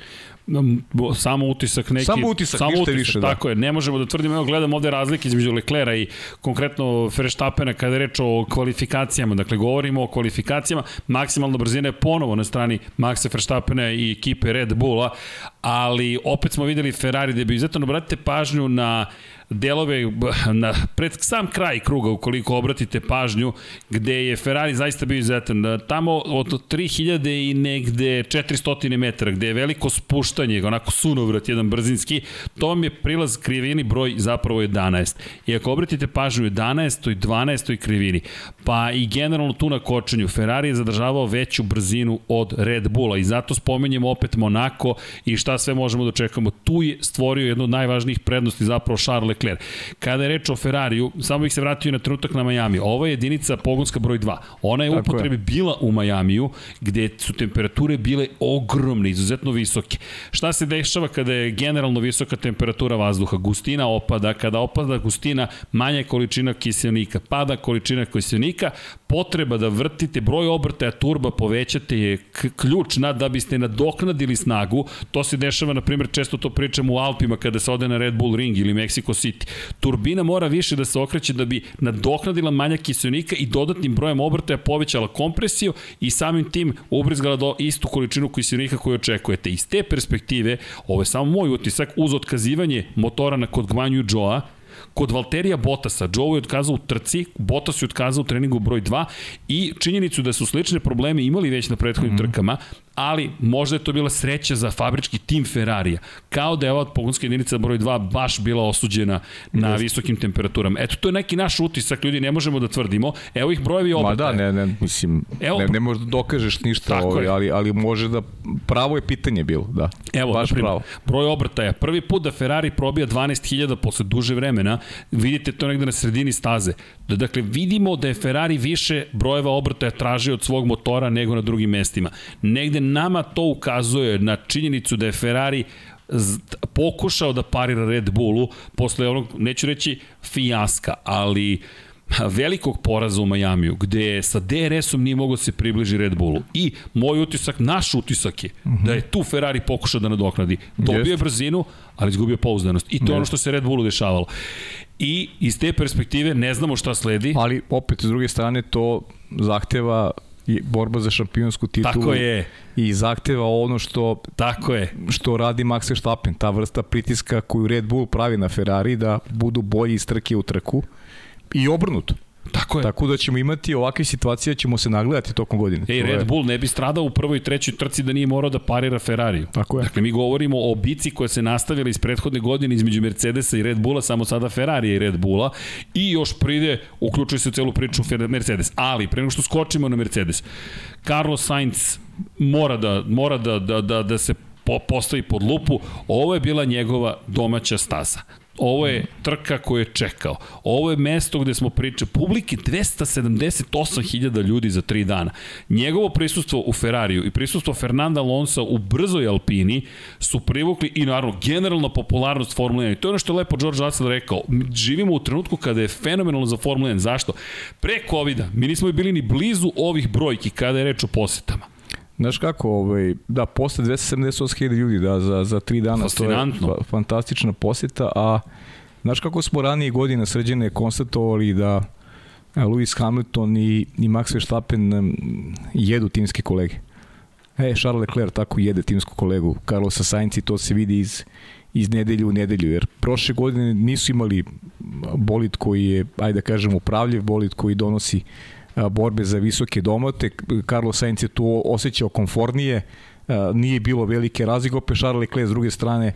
Samo utisak neki samo utisak, samo utisak više, da. tako je. Ne možemo da tvrdimo evo gledam ovde razlike između Leclera i konkretno Verstappena kada je reč o kvalifikacijama. Dakle govorimo o kvalifikacijama. Maksimalna brzina je ponovo na strani Maxa Verstappena i ekipe Red Bulla ali opet smo videli Ferrari da bi izuzetno. Obratite pažnju na delove na pred sam kraj kruga ukoliko obratite pažnju gde je Ferrari zaista bio izuzetan tamo od 3000 i negde 400 metara gde je veliko spuštanje onako sunovrat jedan brzinski to vam je prilaz krivini broj zapravo 11 i ako obratite pažnju 11. i 12. krivini pa i generalno tu na kočenju Ferrari je zadržavao veću brzinu od Red Bulla i zato spomenjemo opet Monako i šta sve možemo da očekamo tu je stvorio jednu od najvažnijih prednosti zapravo Charles Leclerc. Kada je reč o Ferrariju, samo bih se vratio na trenutak na Miami. Ovo je jedinica pogonska broj 2. Ona je u upotrebi bila u Majamiju, gde su temperature bile ogromne, izuzetno visoke. Šta se dešava kada je generalno visoka temperatura vazduha? Gustina opada, kada opada gustina, manja je količina kiselnika, pada količina kiselnika, potreba da vrtite broj obrtaja turba povećate je ključ na da biste nadoknadili snagu. To se dešava, na primjer, često to pričamo u Alpima kada se ode na Red Bull Ring ili Mexico City. Turbina mora više da se okreće da bi nadoknadila manja kiselnika i dodatnim brojem obrtaja povećala kompresiju i samim tim ubrizgala do istu količinu kiselnika koju očekujete. Iz te perspektive, ovo je samo moj utisak, uz otkazivanje motora na kod Gvanju Joa, Kod Valterija Botasa, Joe je otkazao u trci, Botas je otkazao u treningu broj 2 i činjenicu da su slične probleme imali već na prethodnim mm -hmm. trkama, ali možda je to bila sreća za fabrički tim Ferrarija. Kao da je ova pogonska jedinica broj 2 baš bila osuđena na Just. visokim temperaturama. Eto, to je neki naš utisak, ljudi, ne možemo da tvrdimo. Evo ih brojevi obrtaja. Ma da, ne, ne, mislim, Evo, ne, ne možeš da dokažeš ništa, ovaj, ali, ali može da, pravo je pitanje bilo, da. Evo, baš naprim, pravo. broj obrtaja. Prvi put da Ferrari probija 12.000 posle duže vremena, vidite to negde na sredini staze. Da, dakle, vidimo da je Ferrari više brojeva obrtaja tražio od svog motora nego na drugim mestima. Negde nama to ukazuje na činjenicu da je Ferrari pokušao da parira Red Bullu posle onog, neću reći fijaska, ali velikog poraza u Majamiju, gde sa DRS-om nije mogao da se približi Red Bullu. I moj utisak, naš utisak je mm -hmm. da je tu Ferrari pokušao da nadoknadi. Dobio je brzinu, ali izgubio pouzdanost. I to je ono što se Red Bullu dešavalo. I iz te perspektive ne znamo šta sledi. Ali opet, s druge strane, to zahteva i borba za šampionsku titulu. Tako je. I zahteva ono što Tako je. što radi Max Verstappen, ta vrsta pritiska koju Red Bull pravi na Ferrari da budu bolji iz trke u trku i obrnuto. Tako je. Tako da ćemo imati ovakve situacije, ćemo se nagledati tokom godine. Ej, Red Bull ne bi stradao u prvoj i trećoj trci da nije morao da parira Ferrari. Tako je. Dakle, mi govorimo o bici koja se nastavila iz prethodne godine između Mercedesa i Red Bulla, samo sada Ferrari i Red Bulla i još pride, uključuje se u celu priču Mercedes. Ali, pre nego što skočimo na Mercedes, Carlos Sainz mora da, mora da, da, da, da se postavi pod lupu. Ovo je bila njegova domaća staza. Ovo je trka koju je čekao. Ovo je mesto gde smo pričali. Publike 278.000 ljudi za tri dana. Njegovo prisustvo u Ferrariju i prisustvo Fernanda Alonso u brzoj Alpini su privukli i naravno generalna popularnost Formule 1. I to je ono što je lepo George Russell rekao. Živimo u trenutku kada je fenomenalno za Formule 1. Zašto? Pre COVID-a mi nismo bili ni blizu ovih brojki kada je reč o posetama. Znaš kako, ovaj, da, posle 278.000 ljudi, da, za, za tri dana, to je fantastična poseta, a znaš kako smo ranije godine sređene konstatovali da Lewis Hamilton i, i Max Verstappen jedu timske kolege. E, Charles Leclerc tako jede timsku kolegu Carlosa Sainz i to se vidi iz, iz nedelju u nedelju, jer prošle godine nisu imali bolid koji je, ajde da kažem, upravljiv, bolid koji donosi uh, borbe za visoke domote. Carlos Sainz je tu osjećao konfornije, nije bilo velike razlike, opet Charles Leclerc s druge strane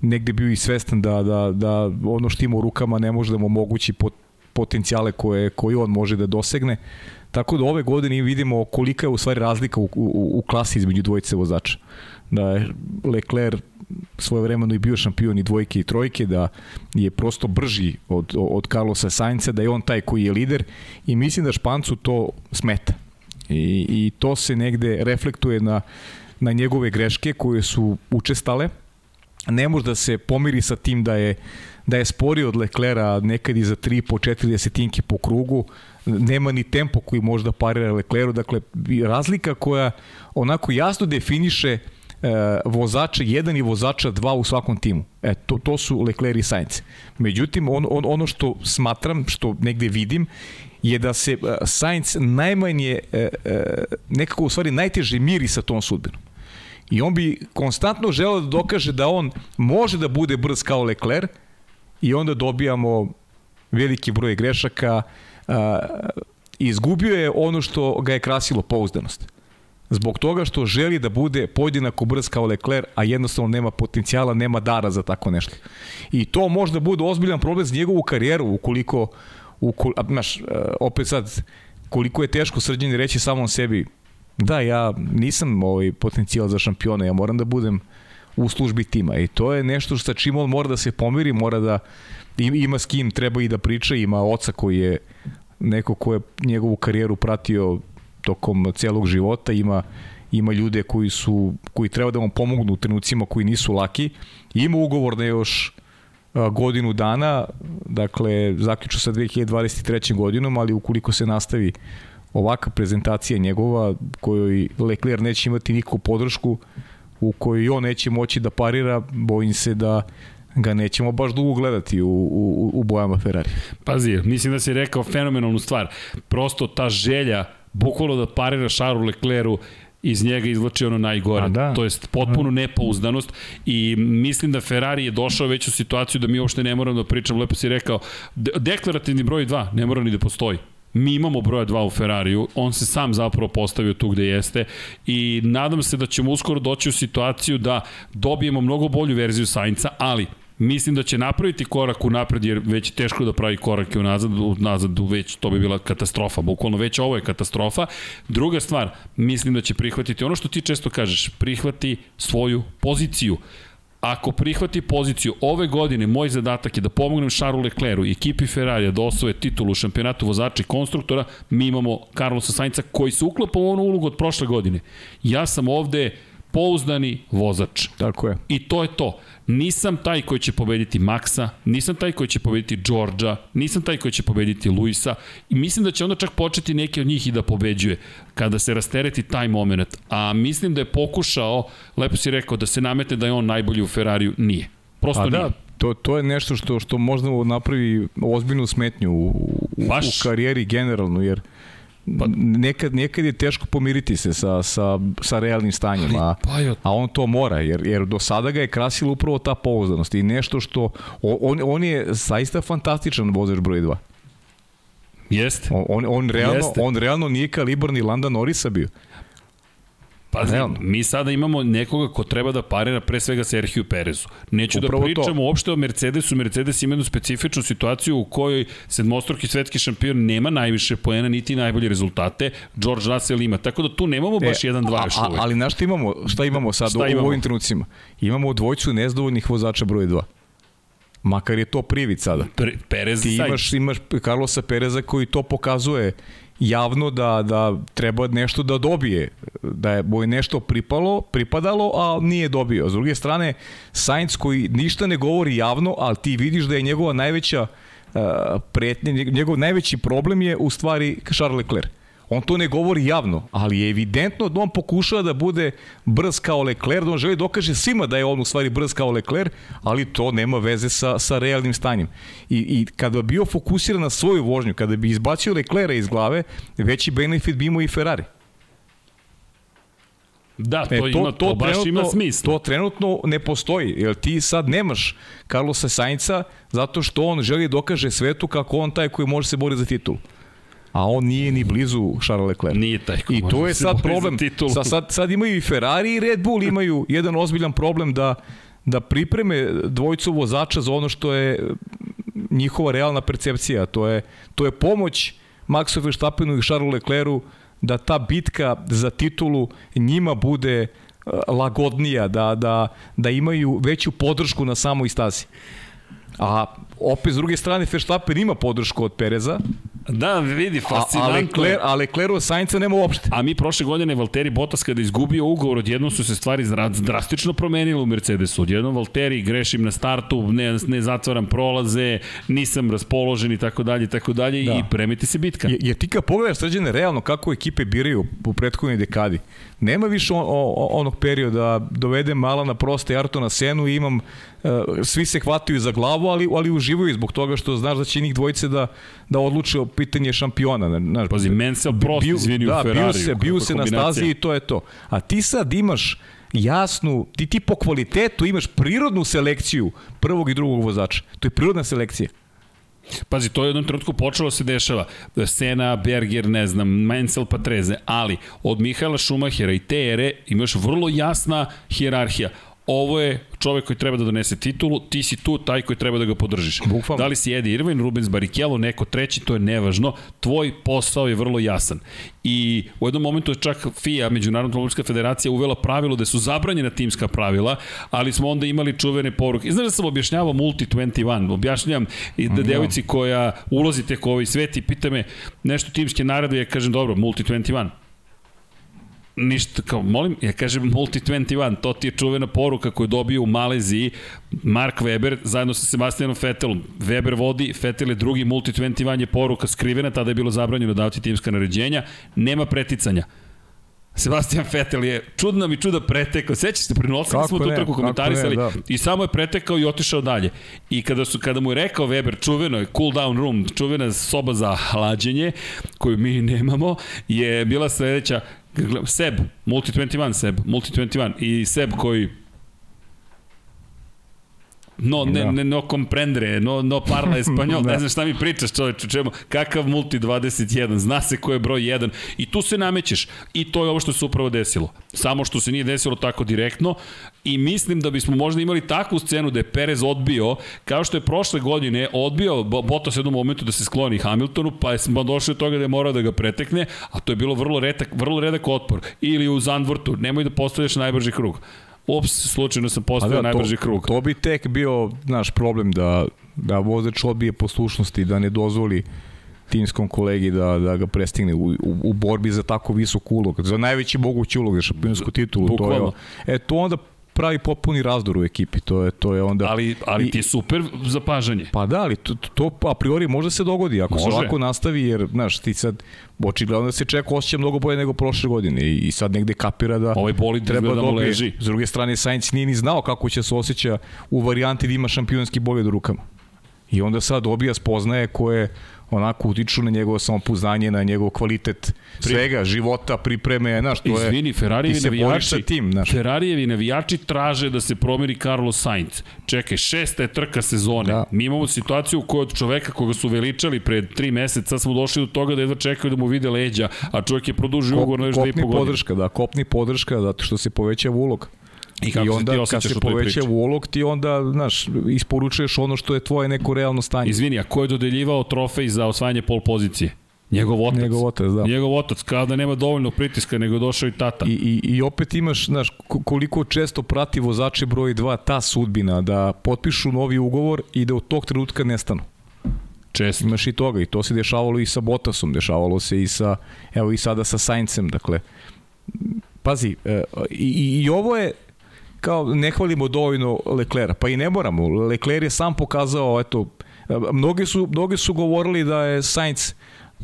negde bio i svestan da, da, da ono što ima u rukama ne može da mu omogući pot, potencijale koje, koje on može da dosegne. Tako da ove godine vidimo kolika je u stvari razlika u, u, u klasi između dvojice vozača. Da je Leclerc svoje vremeno i bio šampion i dvojke i trojke, da je prosto brži od, od Carlosa Sainca, da je on taj koji je lider i mislim da Špancu to smeta. I, i to se negde reflektuje na, na njegove greške koje su učestale. Ne može da se pomiri sa tim da je da je spori od Leclera nekad i za 3 po 4 desetinke po krugu, nema ni tempo koji može da parira Lecleru, dakle razlika koja onako jasno definiše uh, e, vozača 1 i vozača 2 u svakom timu. E, to, to su Leclerc i Sainz. Međutim, on, on, ono što smatram, što negde vidim, je da se uh, Sainz najmanje, uh, uh, nekako u stvari najteže miri sa tom sudbinom. I on bi konstantno želeo da dokaže da on može da bude brz kao Leclerc i onda dobijamo veliki broj grešaka. Uh, izgubio je ono što ga je krasilo pouzdanost zbog toga što želi da bude podjednako brz kao Leclerc, a jednostavno nema potencijala, nema dara za tako nešto. I to možda bude ozbiljan problem za njegovu karijeru, ukoliko, ukoliko znaš, e, opet sad, koliko je teško srđeni reći samom sebi, da, ja nisam ovaj potencijal za šampiona, ja moram da budem u službi tima i to je nešto sa čim on mora da se pomiri, mora da ima s kim treba i da priča, ima oca koji je neko ko je njegovu karijeru pratio tokom celog života, ima ima ljude koji su koji treba da vam pomognu u trenucima koji nisu laki. Ima ugovor na još godinu dana, dakle zaključu sa 2023. godinom, ali ukoliko se nastavi ovaka prezentacija njegova kojoj Leclerc neće imati nikakvu podršku, u kojoj on neće moći da parira, bojim se da ga nećemo baš dugo gledati u, u, u bojama Ferrari. Pazi, mislim da si rekao fenomenalnu stvar. Prosto ta želja, bukvalno da parira Šaru Leclercu iz njega izvlači ono najgore. Da. To jest potpuno nepouzdanost i mislim da Ferrari je došao već u situaciju da mi uopšte ne moramo da pričamo, lepo si rekao, de deklarativni broj 2 ne mora ni da postoji. Mi imamo broja 2 u Ferrariju, on se sam zapravo postavio tu gde jeste i nadam se da ćemo uskoro doći u situaciju da dobijemo mnogo bolju verziju Sainca, ali Mislim da će napraviti korak u napred, jer već teško da pravi korake unazad, unazad već to bi bila katastrofa, bukvalno već ovo je katastrofa. Druga stvar, mislim da će prihvatiti ono što ti često kažeš, prihvati svoju poziciju. Ako prihvati poziciju ove godine, moj zadatak je da pomognem Charlesu Leclercu i ekipi Ferrarija da osvoje titulu u šampionatu vozača i konstruktora, mi imamo Carlosa Sainca koji se uklapa u onu ulogu od prošle godine. Ja sam ovde pouzdani vozač. Tako je. I to je to. Nisam taj koji će pobediti Maxa, nisam taj koji će pobediti Đorđa, nisam taj koji će pobediti Luisa i mislim da će onda čak početi neki od njih i da pobeđuje kada se rastereti taj moment. A mislim da je pokušao, lepo si rekao, da se namete da je on najbolji u Ferrariju. Nije. Prosto A da, nije. To, to je nešto što što možda napravi ozbiljnu smetnju u, u, Baš. u karijeri generalno, jer Pa, nekad, nekad je teško pomiriti se sa, sa, sa realnim stanjem, a, pa a on to mora, jer, jer do sada ga je krasila upravo ta pouzdanost i nešto što, on, on je zaista fantastičan vozač broj 2. Jeste. On, on, on, realno, Jeste. on realno nije kalibar ni Landa Norisa bio. Pazi, Realno. mi sada imamo nekoga ko treba da parira pre svega Sergio Perezu. Neću da Upravo da pričamo to. uopšte o Mercedesu. Mercedes ima jednu specifičnu situaciju u kojoj sedmostroki svetski šampion nema najviše poena niti najbolje rezultate. George Russell ima. Tako da tu nemamo baš e, jedan, dva još uvek. Ali na šta imamo, šta imamo sad šta u, imamo? u ovim trenucima? Imamo dvojcu nezdovoljnih vozača broj 2. Makar je to privid sada. Pre, Perez Ti imaš, imaš Carlosa Pereza koji to pokazuje javno da, da treba nešto da dobije, da je boj nešto pripalo, pripadalo, a nije dobio. S druge strane, Sainz koji ništa ne govori javno, ali ti vidiš da je njegova najveća uh, pretnja, njegov najveći problem je u stvari Charles Leclerc. On to ne govori javno, ali je evidentno da on pokušava da bude brz kao Leclerc, da on želi dokaže svima da je on u stvari brz kao Leclerc, ali to nema veze sa, sa realnim stanjem. I, I kada bi bio fokusiran na svoju vožnju, kada bi izbacio Leclerca iz glave, veći benefit bi imao i Ferrari. Da, to, e, to, ima, to, to baš ima smisla. To trenutno ne postoji, jer ti sad nemaš Carlosa Sainca zato što on želi dokaže svetu kako on taj koji može se boriti za titulu a on nije ni blizu Charles Leclerc. Nije taj I to je sad problem. Sa, sad, sad imaju i Ferrari i Red Bull imaju jedan ozbiljan problem da da pripreme dvojicu vozača za ono što je njihova realna percepcija. To je, to je pomoć Maxu Verstappenu i Charlesu Leclercu da ta bitka za titulu njima bude e, lagodnija, da, da, da imaju veću podršku na samoj stazi. A opet s druge strane Verstappen ima podršku od Pereza, Da, vidi, fascinantno. A, a, Lecler, a Lecleru Sainca nema uopšte. A mi prošle godine Valtteri Bottas kada izgubio ugovor, odjednom su se stvari drastično promenile u Mercedesu. Odjednom Valtteri grešim na startu, ne, ne zatvaram prolaze, nisam raspoložen i tako dalje, tako dalje da. i premiti se bitka. Je, je ti kad pogledaš sređene realno kako ekipe biraju u prethodnoj dekadi, nema više on, o, onog perioda dovedem mala na proste Arto na senu i imam svi se hvataju za glavu, ali, ali uživaju zbog toga što znaš da će njih dvojice da, da odluče o pitanje šampiona. Znaš, Pazi, Mansell prosto izvini da, u Ferrari. Bio se, bio se na stazi i to je to. A ti sad imaš jasnu, ti ti po kvalitetu imaš prirodnu selekciju prvog i drugog vozača. To je prirodna selekcija. Pazi, to je u jednom trenutku počelo se dešava. Sena, Berger, ne znam, Mansell, Patreze, ali od Mihaela Šumahera i te ere imaš vrlo jasna hijerarhija ovo je čovek koji treba da donese titulu, ti si tu taj koji treba da ga podržiš. Bukvalno. Da li si Eddie Irvine, Rubens Barrichello, neko treći, to je nevažno. Tvoj posao je vrlo jasan. I u jednom momentu je čak FIA, Međunarodna automobilska federacija, uvela pravilo da su zabranjena timska pravila, ali smo onda imali čuvene poruke. I znaš da sam objašnjavao Multi 21, objašnjam i da devojci koja ulazi tek u ovaj svet i pita me nešto timske naredbe, ja kažem dobro, Multi 21, ništa, kao, molim, ja kažem Multi 21, to ti je čuvena poruka koju dobio u Maleziji Mark Weber zajedno sa Sebastianom Vettelom. Weber vodi, Vettel je drugi, Multi 21 je poruka skrivena, tada je bilo zabranjeno davati timska naređenja, nema preticanja. Sebastian Vettel je čudna mi čuda pretekao. Sećaš se, prenosili Kako smo tu trku komentarisali ne, da. i samo je pretekao i otišao dalje. I kada su kada mu je rekao Weber čuveno je cool down room, čuvena soba za hlađenje koju mi nemamo, je bila sledeća Seb, Multi 21 Seb, Multi 21 i Seb koji No, ne, Da. ne, no comprendre, no, no parla espanjol, Da. ne znam šta mi pričaš čoveče, čemu, kakav multi 21, zna se ko je broj 1 i tu se namećeš i to je ovo što se upravo desilo. Samo što se nije desilo tako direktno i mislim da bismo možda imali takvu scenu da je Perez odbio, kao što je prošle godine odbio Bo- Bottas jednom momentu da se skloni Hamiltonu, pa je smo došli do toga da je morao da ga pretekne, a to je bilo vrlo redak, vrlo redak otpor. Ili u Zandvortu, nemoj da postavljaš najbrži krug. Ups, slučajno sam postavio da, najbrži to, krug. To bi tek bio naš problem da, da vozač odbije poslušnosti, da ne dozvoli timskom kolegi da, da ga prestigne u, u, u borbi za tako visok ulog, za najveći mogući ulog za šampionsku titulu. To Bukvalno. je, e, to onda pravi potpuni razdor u ekipi. To je, to je onda... Ali, ali ti je super zapažanje. Pa da, ali to, to a priori može se dogodi ako se Može. ovako nastavi, jer, znaš, ti sad, očigledno da se čeka osjeća mnogo bolje nego prošle godine i, i sad negde kapira da Ovaj bolid treba da leži. S druge strane, Sainz nije ni znao kako će se osjeća u varijanti da ima šampionski bolid u rukama. I onda sad dobija spoznaje koje onako utiču na njegovo samopouzdanje, na njegov kvalitet svega, života, pripreme, znaš, to je... Izvini, Ferrarijevi sa navijači, tim, znaš. Ferrarijevi navijači traže da se promeni Carlos Sainz. Čekaj, šesta je trka sezone. Da. Mi imamo situaciju u kojoj od čoveka koga su veličali pred tri meseca smo došli do toga da jedva čekaju da mu vide leđa, a čovjek je produžio ugovor na još dve i kopni po godine. podrška, da, kopni podrška, zato što se povećava ulog. I kako I se onda ti kad se u toj poveća priči? ulog, ti onda, znaš, isporučuješ ono što je tvoje neko realno stanje. Izvini, a ko je dodeljivao trofej za osvajanje pol pozicije? Njegov otac. Njegov otac, da. Njegov otac, kao da nema dovoljno pritiska, nego došao i tata. I, i, I opet imaš, znaš, ko- koliko često prati vozače broj 2 ta sudbina da potpišu novi ugovor i da od tog trenutka nestanu. Često. Imaš i toga i to se dešavalo i sa Bottasom, dešavalo se i sa, evo i sada sa Saincem, dakle, pazi, e, i, i, i ovo je, kao ne hvalimo dovoljno Leclera, pa i ne moramo. Lecler je sam pokazao, eto, mnogi su, mnogi su govorili da je Sainz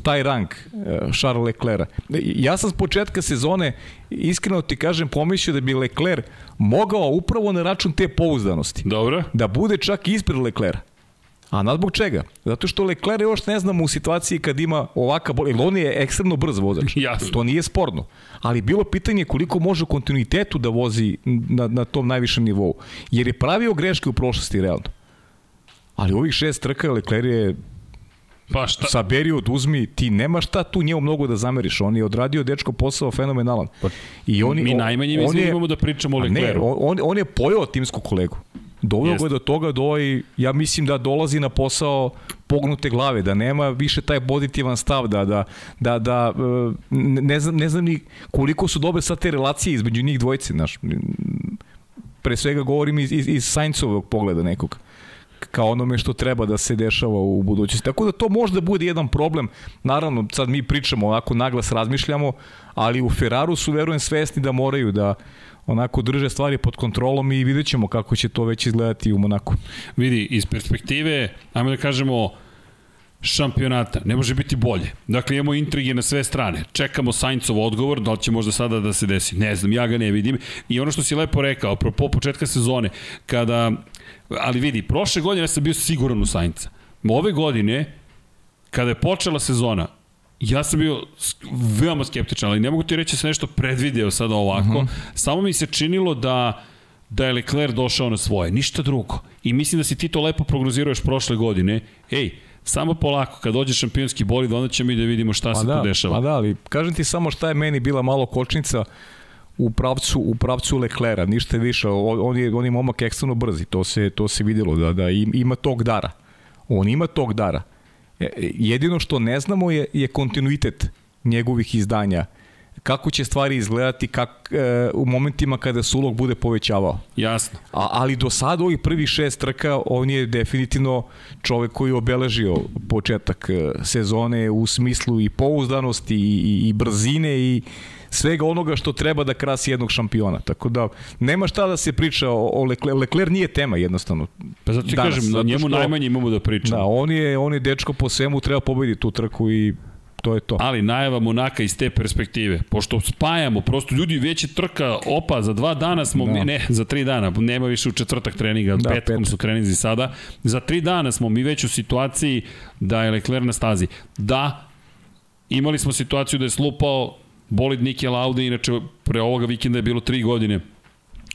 taj rang e, Charles Leclerca. Ja sam s početka sezone, iskreno ti kažem, pomislio da bi Lecler mogao upravo na račun te pouzdanosti Dobro? da bude čak ispred Leclerca. A na zbog čega? Zato što Lecler još ne znamo u situaciji kad ima ovaka bol, jer on je ekstremno brz vozač. Jasno. To nije sporno. Ali bilo pitanje koliko može u kontinuitetu da vozi na, na tom najvišem nivou. Jer je pravio greške u prošlosti, realno. Ali ovih šest trka Lecler je Pa šta? saberi oduzmi, ti nema šta tu njemu mnogo da zameriš. On je odradio dečko posao fenomenalan. I on, Pa, Mi najmanje on mislim je- imamo da pričamo o A Ne, on, on je pojao timsku kolegu. Doveo ga do toga da ovaj, ja mislim da dolazi na posao pognute glave, da nema više taj pozitivan stav, da, da, da, da e, ne, znam, ne znam ni koliko su dobre sad te relacije između njih dvojice, znaš. Pre svega govorim iz, iz, iz Saincovog pogleda nekog kao onome što treba da se dešava u budućnosti. Tako da to možda bude jedan problem. Naravno, sad mi pričamo, onako naglas razmišljamo, ali u Ferraru su, verujem, svesni da moraju da onako drže stvari pod kontrolom i vidjet ćemo kako će to već izgledati u Monaku. Vidi, iz perspektive, ajmo da kažemo, šampionata, ne može biti bolje. Dakle, imamo intrige na sve strane. Čekamo Saincov odgovor, da li će možda sada da se desi. Ne znam, ja ga ne vidim. I ono što si lepo rekao, apropo početka sezone, kada, ali vidi, prošle godine ja sam bio siguran u Sainca. Ove godine, kada je počela sezona, ja sam bio veoma skeptičan, ali ne mogu ti reći da sam nešto predvideo sada ovako. Uh -huh. Samo mi se činilo da da je Lecler došao na svoje, ništa drugo. I mislim da si ti to lepo prognozirao još prošle godine. Ej, samo polako, kad dođe šampionski bolid, onda ćemo i da vidimo šta Pa se da, tu dešava. Pa da, ali kažem ti samo šta je meni bila malo kočnica u pravcu u pravcu Leclera, ništa više. On je on je momak ekstremno brzi, to se to se videlo da da ima tog dara. On ima tog dara. E, jedino što ne znamo je je kontinuitet njegovih izdanja kako će stvari izgledati kak, e, u momentima kada se ulog bude povećavao. Jasno. A, ali do sada ovih prvih šest trka on je definitivno čovek koji je obeležio početak e, sezone u smislu i pouzdanosti i, i, i brzine i svega onoga što treba da krasi jednog šampiona. Tako da nema šta da se priča o, o Lecler. Lecler nije tema jednostavno. Pa zato ti Danas, kažem, na njemu što, najmanje imamo da pričamo. Da, on je, on je dečko po svemu, treba pobediti tu trku i to je to. Ali najava Monaka iz te perspektive, pošto spajamo, prosto ljudi već je trka, opa, za dva dana smo, da. ne, za tri dana, nema više u četvrtak treninga, da, petkom petak. su treninzi sada, za tri dana smo mi već u situaciji da je Lecler na stazi. Da, imali smo situaciju da je slupao bolid Nike Laude, inače pre ovoga vikenda je bilo tri godine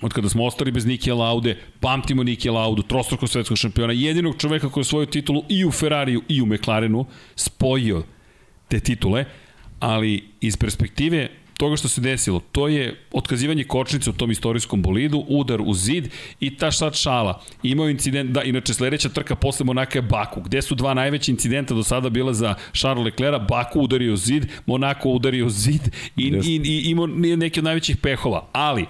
od kada smo ostali bez Nike Laude, pamtimo Nike Laudu, trostruko svetskog šampiona, jedinog čoveka koji je svoju titulu i u Ferrariju i u McLarenu spojio te titule, ali iz perspektive toga što se desilo, to je otkazivanje kočnice u tom istorijskom bolidu, udar u zid i ta sad šala. Imao incident, da, inače sledeća trka posle Monaka je Baku, gde su dva najveća incidenta do sada bila za Charles Leclerc, Baku udario zid, Monako udario zid i, yes. i, i imao neke od najvećih pehova, ali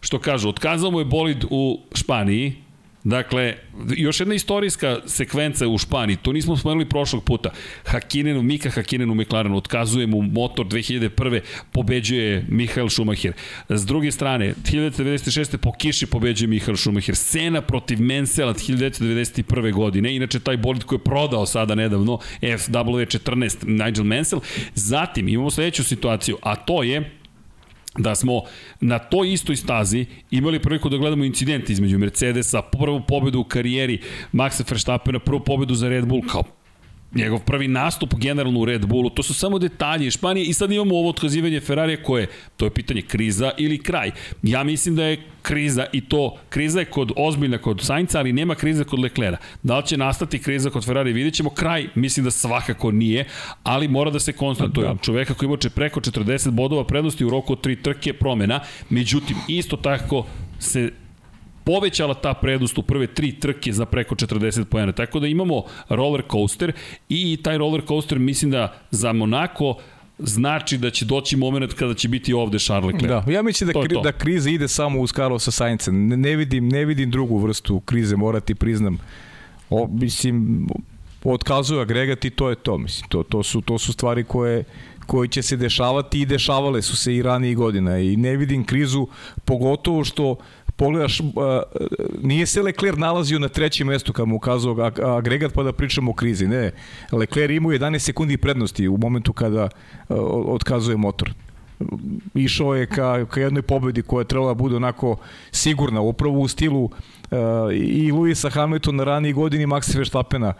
što kažu, otkazao mu je bolid u Španiji, Dakle, još jedna istorijska sekvenca u Španiji, to nismo spomenuli prošlog puta. Hakinenu, Mika Hakinenu McLarenu otkazuje mu motor 2001. pobeđuje Mihael Schumacher. S druge strane, 1996. po kiši pobeđuje Mihael Schumacher. Sena protiv Mansella 1991. godine, inače taj bolid koji je prodao sada nedavno, FW14, Nigel Mansell. Zatim imamo sledeću situaciju, a to je da smo na toj istoj stazi imali priliku da gledamo incident između Mercedesa, prvu pobedu u karijeri Maxa Verstappena, prvu pobedu za Red Bull kao njegov prvi nastup generalno u Red Bullu, to su samo detalji Španije i sad imamo ovo otkazivanje Ferrarija koje, to je pitanje kriza ili kraj. Ja mislim da je kriza i to, kriza je kod ozbiljna kod Sainca, ali nema krize kod Leclera. Da li će nastati kriza kod Ferrari, vidjet ćemo kraj, mislim da svakako nije, ali mora da se konstatuje. Da. Čoveka koji imače preko 40 bodova prednosti u roku od tri trke promena, međutim, isto tako se povećala ta prednost u prve tri trke za preko 40 pojena. Tako da imamo roller coaster i taj roller coaster mislim da za Monako znači da će doći moment kada će biti ovde Charles Leclerc. Da, ja mislim da, kri, da kriza ide samo uz Carlosa Sainca. Ne, ne, vidim, ne vidim drugu vrstu krize, morati priznam. O, mislim, otkazuje agregat i to je to. Mislim, to, to, su, to su stvari koje koje će se dešavati i dešavale su se i ranije godina i ne vidim krizu pogotovo što pogledaš, uh, nije se Leclerc nalazio na trećem mestu kad mu ukazao agregat pa da pričamo o krizi. Ne, Leclerc imao 11 sekundi prednosti u momentu kada uh, otkazuje motor išao je ka, ka jednoj pobedi koja je trebala da bude onako sigurna, upravo u stilu uh, i Luisa Hamiltona ranije godini Maxa Verstappena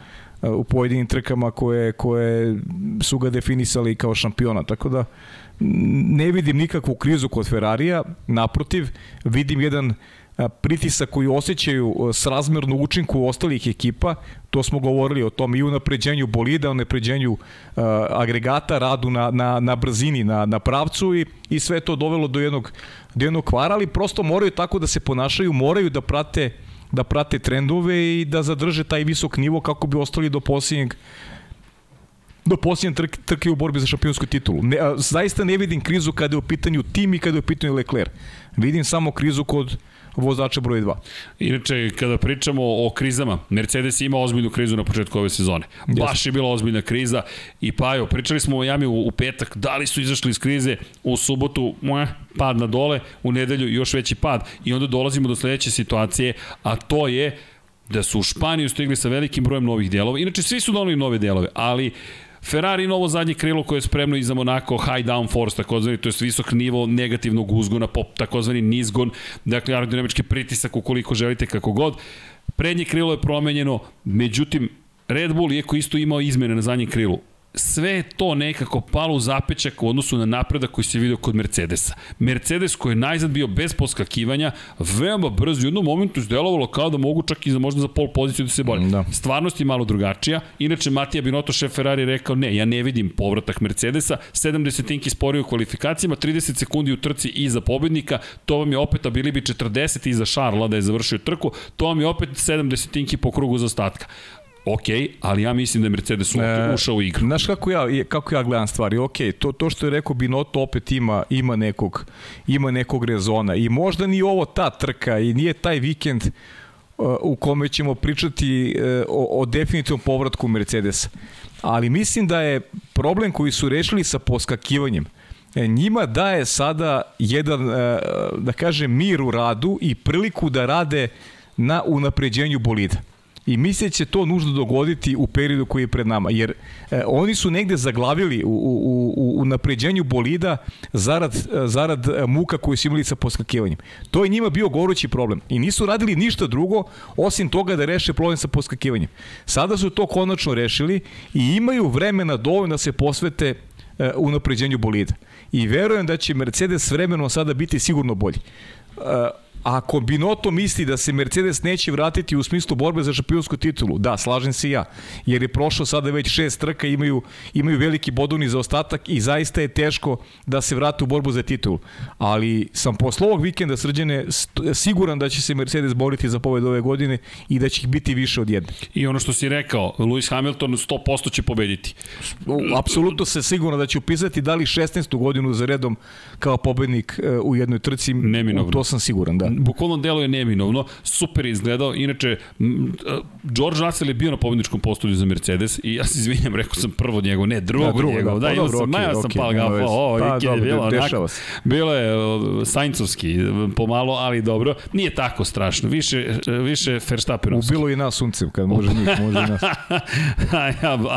uh, u pojedinim trkama koje, koje su ga definisali kao šampiona. Tako da ne vidim nikakvu krizu kod Ferrarija, naprotiv, vidim jedan pritisak koji osjećaju s razmerno učinku ostalih ekipa, to smo govorili o tom i u napređenju bolida, u napređenju uh, agregata, radu na, na, na brzini, na, na pravcu i, i sve to dovelo do jednog, do jednog kvara, ali prosto moraju tako da se ponašaju, moraju da prate da prate trendove i da zadrže taj visok nivo kako bi ostali do posljednjeg do posljednje trke, trke u borbi za šampionsku titulu. Ne, a, zaista ne vidim krizu kada je u pitanju tim i kada je u pitanju Leclerc. Vidim samo krizu kod vozača broj 2. Inače, kada pričamo o krizama, Mercedes ima ozbiljnu krizu na početku ove sezone. Baš je bila ozbiljna kriza i pa jo, pričali smo o Jami u, u petak, da li su izašli iz krize u subotu, muah, pad na dole, u nedelju još veći pad i onda dolazimo do sledeće situacije, a to je da su u Španiju stigli sa velikim brojem novih delova. Inače, svi su donali nove delove, ali Ferrari novo zadnje krilo koje je spremno i za Monaco high down force, takozvani, to je visok nivo negativnog uzgona, pop, takozvani nizgon, dakle aerodinamički pritisak ukoliko želite kako god. Prednje krilo je promenjeno, međutim, Red Bull, iako isto imao izmene na zadnjem krilu, sve to nekako palo u zapećak u odnosu na napredak koji se vidio kod Mercedesa. Mercedes koji je najzad bio bez poskakivanja, veoma brzo u jednom momentu izdelovalo kao da mogu čak i za možda za pol poziciju da se bolje. Da. Stvarnost je malo drugačija. Inače, Matija Binotto, šef Ferrari, rekao ne, ja ne vidim povratak Mercedesa. 7 desetinki sporije u kvalifikacijama, 30 sekundi u trci iza pobednika. To vam je opet, a bili bi 40 iza Šarla da je završio trku. To vam je opet 7 desetinki po krugu za ostatka ok, ali ja mislim da je Mercedes E, ušao u igru. Znaš kako ja, kako ja gledam stvari? Ok, to, to što je rekao Binotto opet ima, ima, nekog, ima nekog rezona i možda ni ovo ta trka i nije taj vikend uh, u kome ćemo pričati uh, o, o definitivnom povratku Mercedesa. Ali mislim da je problem koji su rešili sa poskakivanjem e, njima daje sada jedan, uh, da kažem, mir u radu i priliku da rade na unapređenju bolida. I misle će to nužno dogoditi u periodu koji je pred nama, jer e, oni su negde zaglavili u, u, u, u napređenju bolida zarad, e, zarad muka koju su imali sa poskakivanjem. To je njima bio gorući problem i nisu radili ništa drugo osim toga da reše problem sa poskakivanjem. Sada su to konačno rešili i imaju vremena dovoljno da se posvete e, u napređenju bolida. I verujem da će Mercedes vremenom sada biti sigurno bolji. Ako Binotto misli da se Mercedes neće vratiti u smislu borbe za šampionsku titulu, da, slažem se ja, jer je prošlo sada već šest trka, imaju, imaju veliki bodovni zaostatak i zaista je teško da se vrate u borbu za titulu. Ali sam posle ovog vikenda srđene siguran da će se Mercedes boriti za pobed ove godine i da će ih biti više od jedne. I ono što si rekao, Lewis Hamilton 100% će pobediti. Apsolutno se sigurno da će upisati da li 16. godinu za redom kao pobednik e, u jednoj trci. Neminovno. To sam siguran, da bukvalno deluje neminovno, super izgledao, inače George Russell je bio na pobedničkom postolju za Mercedes i ja se izvinjam, rekao sam prvo njegov, ne, drugo, da, drugo njegov, da, da, imao sam, okay, majao sam okay, pal gafa, o, pa, dobro, je bilo, onako, bilo je Sainzovski, pomalo, ali dobro, nije tako strašno, više, više Verstappenovski. Ubilo i nas suncem, kad može njih, može i nas. a,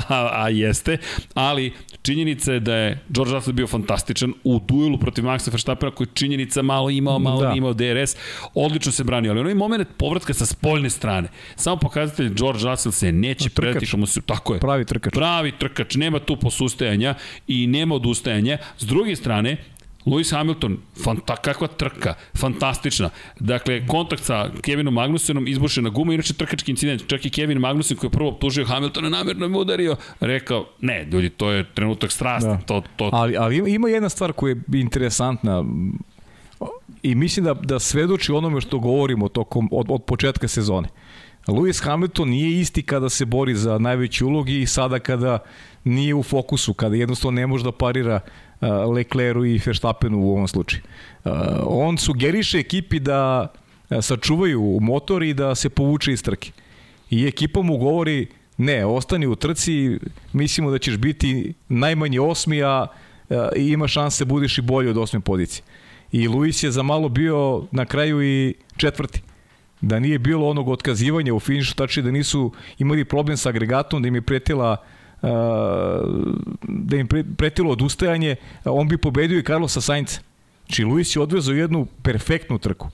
a, a jeste, ali činjenica je da je George Russell bio fantastičan u duelu protiv Maxa Verstappena koji činjenica malo imao, malo da. imao DRS, odlično se branio, ali onaj moment povratka sa spoljne strane, samo pokazatelj George Russell se neće no, predati kao se, tako je. Pravi trkač. Pravi trkač, nema tu posustajanja i nema odustajanja. S druge strane, Lewis Hamilton, fanta, kakva trka, fantastična. Dakle, kontakt sa Kevinom Magnusenom, izbušena guma, inače trkački incident. Čak i Kevin Magnusen koji je prvo optužio Hamiltona, namerno je udario, rekao, ne, ljudi, to je trenutak strasti. Da. To, to... Ali, ali ima jedna stvar koja je interesantna i mislim da, da svedoči onome što govorimo tokom, od, od početka sezone. Lewis Hamilton nije isti kada se bori za najveći ulog i sada kada nije u fokusu, kada jednostavno ne može da parira Lecleru i Verstappenu u ovom slučaju. On sugeriše ekipi da sačuvaju motor i da se povuče iz trke. I ekipa mu govori ne, ostani u trci, mislimo da ćeš biti najmanje osmi, a ima šanse da budiš i bolji od osme pozicije i Luis je za malo bio na kraju i četvrti. Da nije bilo onog otkazivanja u finišu, tači da nisu imali problem sa agregatom, da im je pretila uh, da im pretilo odustajanje, on bi pobedio i Carlosa Sainca. Či Luis je odvezao jednu perfektnu trku.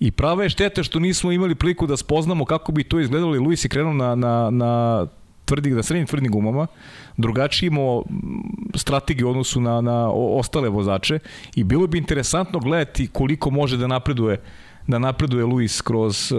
I prava je šteta što nismo imali priliku da spoznamo kako bi to izgledalo i Luis je krenuo na, na, na tvrdih, na srednjim tvrdim gumama, drugačije imao strategiju u odnosu na, na ostale vozače i bilo bi interesantno gledati koliko može da napreduje da napreduje Luis kroz, uh,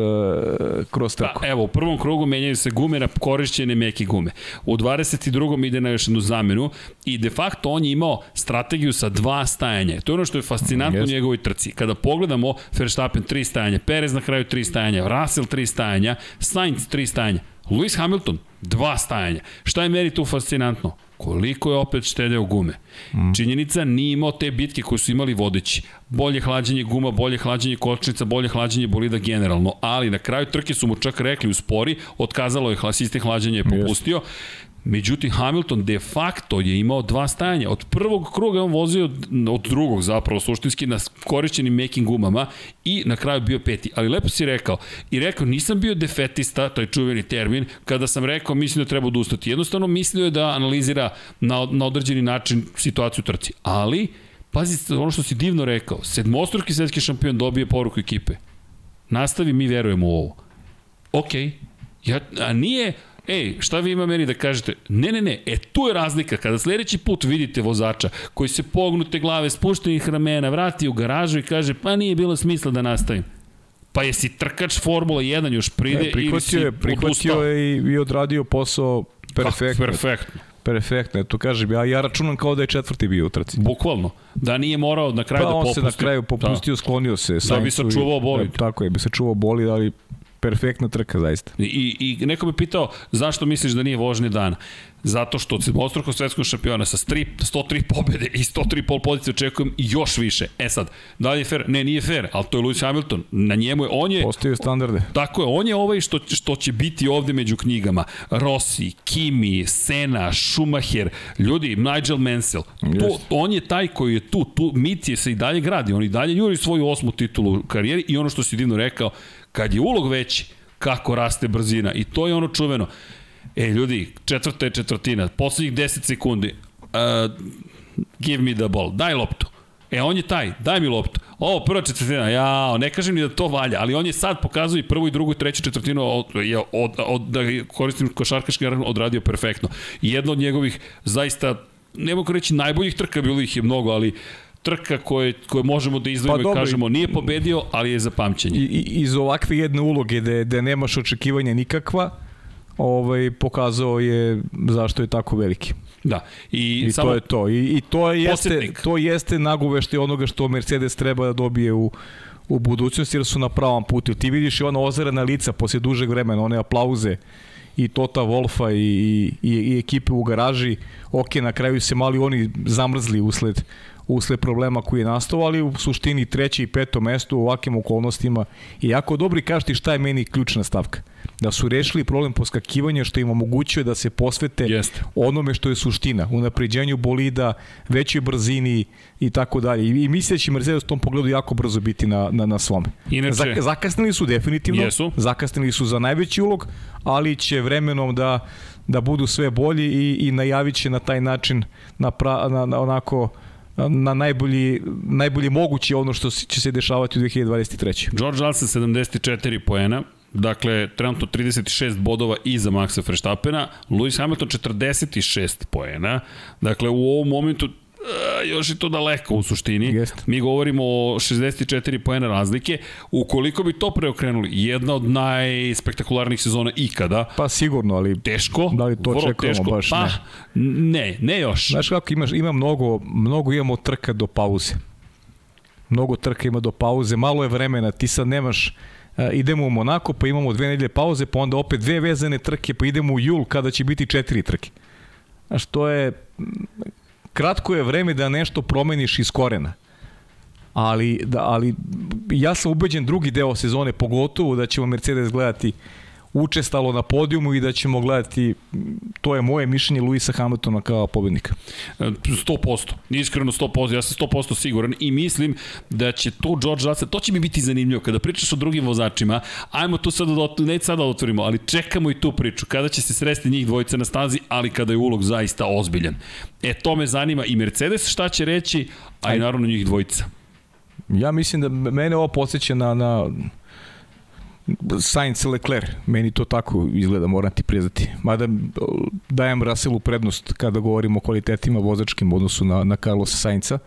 kroz da, trku. Da, evo, u prvom krugu menjaju se gume na korišćene meke gume. U 22. ide na još jednu zamenu i de facto on je imao strategiju sa dva stajanja. To je ono što je fascinantno yes. u njegovoj trci. Kada pogledamo Verstappen tri stajanja, Perez na kraju tri stajanja, Russell tri stajanja, Sainz tri stajanja. Lewis Hamilton, dva stajanja. Šta je meni tu fascinantno? Koliko je opet štedeo gume. Mm. Činjenica nije imao te bitke koje su imali vodeći. Bolje hlađenje guma, bolje hlađenje kočnica, bolje hlađenje bolida generalno. Ali na kraju trke su mu čak rekli u spori, otkazalo je sistem hlađenja je popustio. Yes Međutim, Hamilton de facto je imao dva stajanja. Od prvog kruga on vozio, od drugog zapravo, suštinski, na korišćenim making gumama i na kraju bio peti. Ali lepo si rekao, i rekao, nisam bio defetista, to je čuveni termin, kada sam rekao, mislim da treba odustati. Jednostavno, mislio je da analizira na, na određeni način situaciju trci. Ali, pazi, ono što si divno rekao, sedmostruki svetski šampion dobije poruku ekipe. Nastavi, mi verujemo u ovo. Ok, ja, a nije, ej, šta vi ima meni da kažete? Ne, ne, ne, e tu je razlika. Kada sledeći put vidite vozača koji se pognute glave, spuštenih ramena, vrati u garažu i kaže, pa nije bilo smisla da nastavim. Pa jesi trkač Formula 1 još pride E, ili si je, prihvatio odustao? je i, i odradio posao perfektno. Perfektno. Perfektno, to kažem, ja, ja računam kao da je četvrti bio u trci. Bukvalno. Da nije morao na kraju Pa da on popusti. se na kraju popustio, sklonio se. Da bi sačuvao bolid. Da, tako je, bi sačuvao bolid, ali perfektna trka zaista. I, I neko me pitao zašto misliš da nije vožnje dana? Zato što od sedmostrukog svetskog šampiona sa 3, 103 pobede i 103 pol pozicije očekujem još više. E sad, da li je fair? Ne, nije fair, ali to je Lewis Hamilton. Na njemu je, on je, Postavio standarde. Tako je, on je ovaj što, što će biti ovde među knjigama. Rossi, Kimi, Sena, Schumacher, ljudi, Nigel Mansell. To, Jeste. on je taj koji je tu, tu mit je se i dalje gradi. On i dalje juri svoju osmu titulu u karijeri i ono što si divno rekao, kad je ulog veći, kako raste brzina. I to je ono čuveno. E, ljudi, četvrta je četvrtina, poslednjih 10 sekundi, uh, give me the ball, daj loptu. E, on je taj, daj mi loptu. Ovo, prva četvrtina, ja, ne kažem ni da to valja, ali on je sad pokazuje i prvu i drugu i treću četvrtinu, od, od, od, da koristim košarkaški naravno, odradio perfektno. Jedna od njegovih, zaista, ne mogu reći najboljih trka, bilo ih je mnogo, ali trka koje, koje možemo da izdvojimo Pa i kažemo nije pobedio, ali je za pamćenje. I, iz ovakve jedne uloge gde, gde nemaš očekivanja nikakva, ovaj, pokazao je zašto je tako veliki. Da. I, I samo, to je to. I, i to jeste, Podsjetnik. to jeste nagovešte onoga što Mercedes treba da dobije u, u budućnosti jer su na pravom putu. Ti vidiš i ona ozarena lica posle dužeg vremena, one aplauze i Tota Wolfa i, i, i ekipe u garaži. Ok, na kraju se mali oni zamrzli usled usled problema koji je nastao, ali u suštini treće i peto mesto u ovakvim okolnostima i jako dobri kažete šta je meni ključna stavka. Da su rešili problem poskakivanja što im omogućuje da se posvete Jeste. onome što je suština, unapređenju bolida, većoj brzini i tako dalje. I, mislim da će Mercedes u tom pogledu jako brzo biti na, na, na svome. Inače- Zak, zakasnili su definitivno, Jesu. zakasnili su za najveći ulog, ali će vremenom da da budu sve bolji i, i najavit će na taj način na, pra, na, na onako na najbolji, najbolji mogući ono što će se dešavati u 2023. George Russell 74 poena, dakle trenutno 36 bodova iza Maxa Verstappena, Lewis Hamilton 46 poena, dakle u ovom momentu još je to daleko u suštini. Jeste. Mi govorimo o 64 poena razlike. Ukoliko bi to preokrenuli, jedna od najspektakularnijih sezona ikada, Pa sigurno, ali teško, Da li to očekujemo teško. baš? Pa, ne, ne još. Znaš kako imaš, ima mnogo, mnogo imamo trka do pauze. Mnogo trka ima do pauze, malo je vremena, ti sad nemaš e, idemo u Monako, pa imamo dve nedelje pauze, pa onda opet dve vezane trke, pa idemo u jul kada će biti četiri trke. Znaš, to je kratko je vreme da nešto promeniš iz korena. Ali, da, ali ja sam ubeđen drugi deo sezone, pogotovo da ćemo Mercedes gledati učestalo na podijumu i da ćemo gledati, to je moje mišljenje, Luisa Hamiltona kao pobednika. 100%, iskreno 100%, ja sam 100% siguran i mislim da će tu George Russell, to će mi biti zanimljivo kada pričaš o drugim vozačima, ajmo tu sada da, ne sada da otvorimo, ali čekamo i tu priču, kada će se sresti njih dvojica na stazi, ali kada je ulog zaista ozbiljan. E, to me zanima i Mercedes šta će reći, a i naravno njih dvojica. Ja mislim da mene ovo podsjeća na, na Sainz Leclerc. Meni to tako izgleda, moram ti priznati. Mada dajem Russellu prednost kada govorimo o kvalitetima vozačkim odnosu na, na Carlosa Sainca,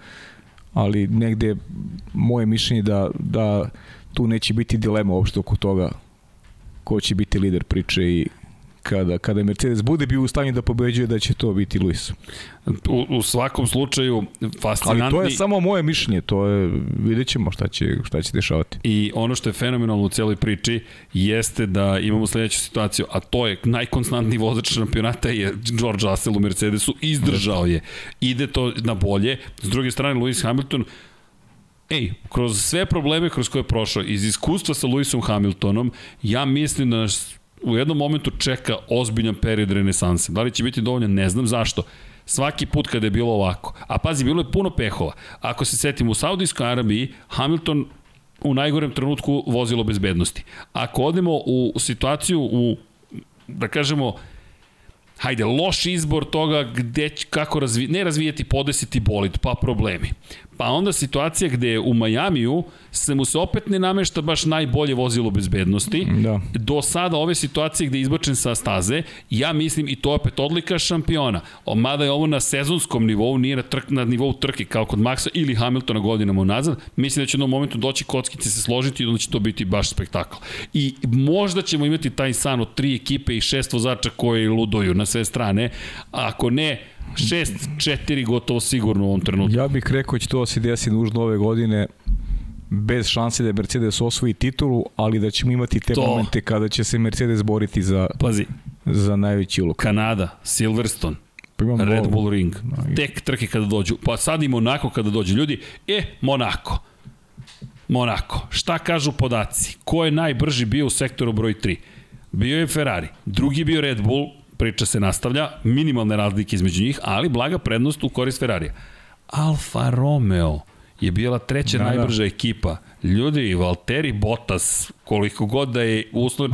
ali negde moje mišljenje da, da tu neće biti dilema uopšte oko toga ko će biti lider priče i kada, kada Mercedes bude bio u stanju da pobeđuje da će to biti Luis. U, u svakom slučaju, fascinantni... Ali to je samo moje mišljenje, to je, vidjet ćemo šta će, šta će dešavati. I ono što je fenomenalno u celoj priči jeste da imamo sledeću situaciju, a to je najkonstantniji vozač šampionata je George Russell u Mercedesu, izdržao je. Ide to na bolje. S druge strane, Lewis Hamilton Ej, kroz sve probleme kroz koje je prošao, iz iskustva sa Lewisom Hamiltonom, ja mislim da nas u jednom momentu čeka ozbiljan period renesanse. Da li će biti dovoljno, ne znam zašto. Svaki put kada je bilo ovako. A pazi, bilo je puno pehova. Ako se setimo u Saudijskoj Arabiji, Hamilton u najgorem trenutku vozilo bezbednosti. Ako odemo u situaciju u, da kažemo, hajde, loš izbor toga gde, kako razvi, ne razvijeti podesiti bolid, pa problemi. Pa onda situacija gde u Majamiju se mu se opet ne namešta baš najbolje vozilo bezbednosti. Da. Do sada ove situacije gde je izbačen sa staze, ja mislim i to je opet odlika šampiona. Mada je ovo na sezonskom nivou, nije na, trk, na nivou trke kao kod Maxa ili Hamiltona godinama unazad. Mislim da će u jednom momentu doći kockice se složiti i onda će to biti baš spektakl. I možda ćemo imati taj san od tri ekipe i šest vozača koji luduju na sve strane. A ako ne, 6-4 gotovo sigurno u ovom trenutku. Ja bih rekao da će to da se desi nužno ove godine bez šanse da Mercedes osvoji titulu, ali da ćemo imati te To. momente kada će se Mercedes boriti za, Pazi, za najveći ulog. Kanada, Silverstone, Pa Red. Bull Ring. Tek trke kada dođu. Pa sad i Monako kada dođu. Ljudi, e, Monako. Monako. Šta kažu podaci? Ko je najbrži bio u sektoru broj 3? Bio je Ferrari. Drugi bio Red Bull, priča se nastavlja, minimalne razlike između njih, ali blaga prednost u korist Ferrarija. Alfa Romeo je bila treća da, Da, da. najbrža ekipa. Ljudi, Valtteri Bottas, koliko god da je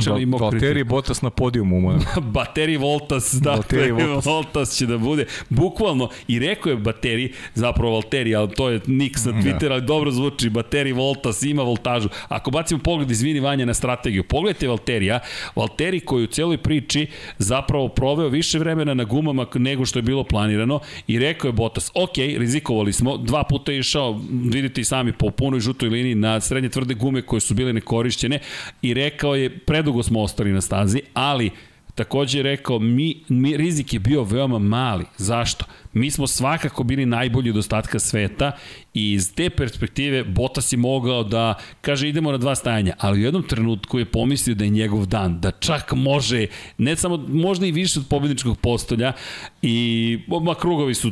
Val, imao Valtteri Bottas na podijumu. Bateri Voltas, da, Valtteri Voltas. Voltas. Će da bude, bukvalno, i rekao je Bateri, zapravo Valtteri, ali to je Nix na Twitter, ali dobro zvuči, Bateri Voltas ima voltažu. Ako bacimo pogled, izvini Vanja, na strategiju, pogledajte Valterija, Valteri koji u celoj priči zapravo proveo više vremena na gumama nego što je bilo planirano i rekao je Bottas, ok, rizikovali smo, dva puta je išao, vidite i sami, po punoj žutoj liniji na srednje tvrde gume koje su bile nekorišćene i rekao je, predugo smo ostali na stazi, ali takođe je rekao, mi, mi, rizik je bio veoma mali. Zašto? Mi smo svakako bili najbolji od ostatka sveta i iz te perspektive Bottas je mogao da, kaže, idemo na dva stajanja, ali u jednom trenutku je pomislio da je njegov dan, da čak može, ne samo, možda i više od pobedničkog postolja i ma krugovi su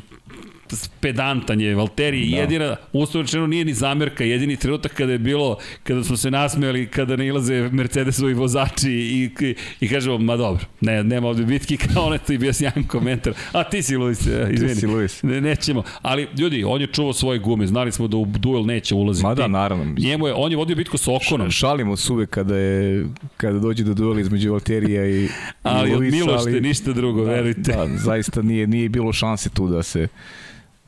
pedantan je Valtteri da. jedina uslovno nije ni zamerka jedini trenutak kada je bilo kada smo se nasmejali kada ne ilaze Mercedesovi vozači i, i, i kažemo ma dobro ne, nema ovde bitki kao neto i bio sjajan komentar a ti si Luis izvini si Luis. ne, nećemo ali ljudi on je čuvao svoje gume znali smo da u duel neće ulaziti Ma da, naravno. njemu je on je vodio bitku sa Okonom Šalimo se uvek kada, je, kada dođe do duela između Valterija i, ali i od Luisa, Milošte ali, ništa drugo da, verujte Da, zaista nije, nije bilo šanse tu da se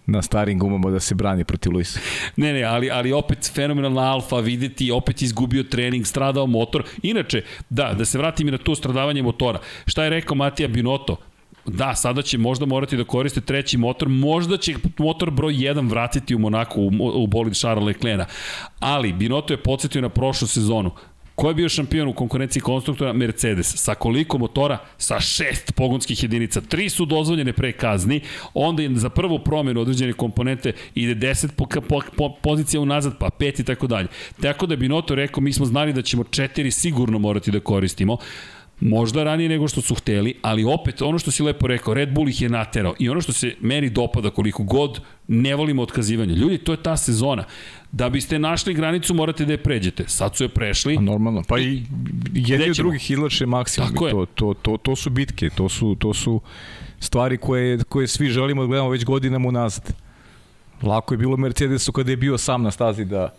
na starim gumama da se brani protiv Luisa. Ne, ne, ali, ali opet fenomenalna alfa, videti, opet izgubio trening, stradao motor. Inače, da, da se vratim i na to stradavanje motora. Šta je rekao Matija Binotto? Da, sada će možda morati da koriste treći motor, možda će motor broj 1 vratiti u Monaku, u, u bolid Charles Leclerc. Ali Binotto je podsjetio na prošlu sezonu. Ko je bio šampion u konkurenciji konstruktora? Mercedes. Sa koliko motora? Sa šest pogonskih jedinica. Tri su dozvoljene pre kazni, onda je za prvu promjenu određene komponente ide 10 po, po, po, pozicija unazad, pa 5 i tako dalje. Tako da Binotto rekao, mi smo znali da ćemo četiri sigurno morati da koristimo. Možda ranije nego što su hteli, ali opet, ono što si lepo rekao, Red Bull ih je naterao. I ono što se meni dopada koliko god ne volimo otkazivanje. Ljudi, to je ta sezona. Da biste našli granicu, morate da je pređete. Sad su je prešli. A normalno. Pa i jedni od drugih izlače maksimum. Tako je. To, to, to, to su bitke, to su, to su stvari koje, koje svi želimo da gledamo već godinama unazad. Lako je bilo Mercedesu kada je bio sam na stazi da,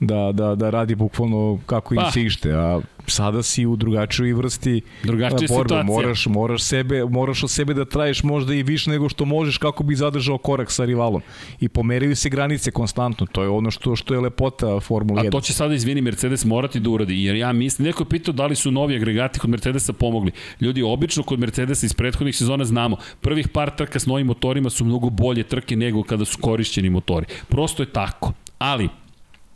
da, da, da radi bukvalno kako im Pa. se ište, a sada si u drugačijoj vrsti Drugačija borbe. situacija. Moraš, moraš, sebe, moraš od sebe da traješ možda i više nego što možeš kako bi zadržao korak sa rivalom. I pomeraju se granice konstantno, to je ono što, što je lepota Formula 1. A to će sada, izvini, Mercedes morati da uradi, jer ja mislim, neko je pitao da li su novi agregati kod Mercedesa pomogli. Ljudi, obično kod Mercedesa iz prethodnih sezona znamo, prvih par trka s novim motorima su mnogo bolje trke nego kada su korišćeni motori. Prosto je tako. Ali,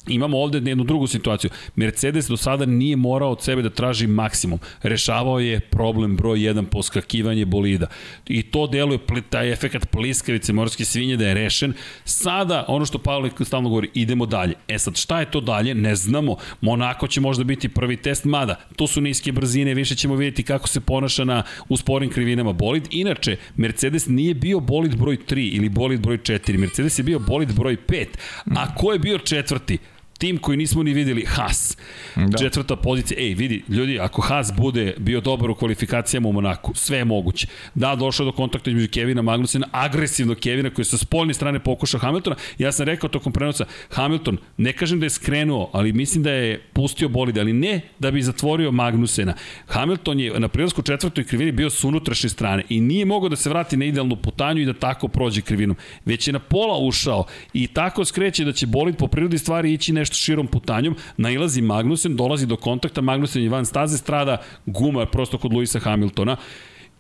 Imamo ovde jednu drugu situaciju. Mercedes do sada nije morao od sebe da traži maksimum. Rešavao je problem broj 1 poskakivanje bolida. I to deluje taj efekat pliskavice morske svinje da je rešen. Sada, ono što Pavle stalno govori, idemo dalje. E sad, šta je to dalje? Ne znamo. Monako će možda biti prvi test, mada to su niske brzine, više ćemo vidjeti kako se ponaša na usporim krivinama bolid. Inače, Mercedes nije bio bolid broj 3 ili bolid broj 4. Mercedes je bio bolid broj 5. A ko je bio četvrti? Tim koji nismo ni videli, Haas. Da. Četvrta pozicija, ej, vidi, ljudi, ako Haas bude bio dobar u kvalifikacijama u Monaku, sve je moguće. Da, došao do kontakta između Kevina Magnusena, agresivno Kevina koji sa spoljne strane pokušao Hamiltona. Ja sam rekao tokom prenosa, Hamilton, ne kažem da je skrenuo, ali mislim da je pustio bolide, ali ne da bi zatvorio Magnusena. Hamilton je na prilazku četvrtoj krivini bio s unutrašnje strane i nije mogao da se vrati na idealnu putanju i da tako prođe krivinom. Već je na pola ušao i tako skreće da će bolid po prirodi stvari ići nešto širom putanjom, nailazi Magnusen, dolazi do kontakta, Magnusen je van staze, strada guma prosto kod Luisa Hamiltona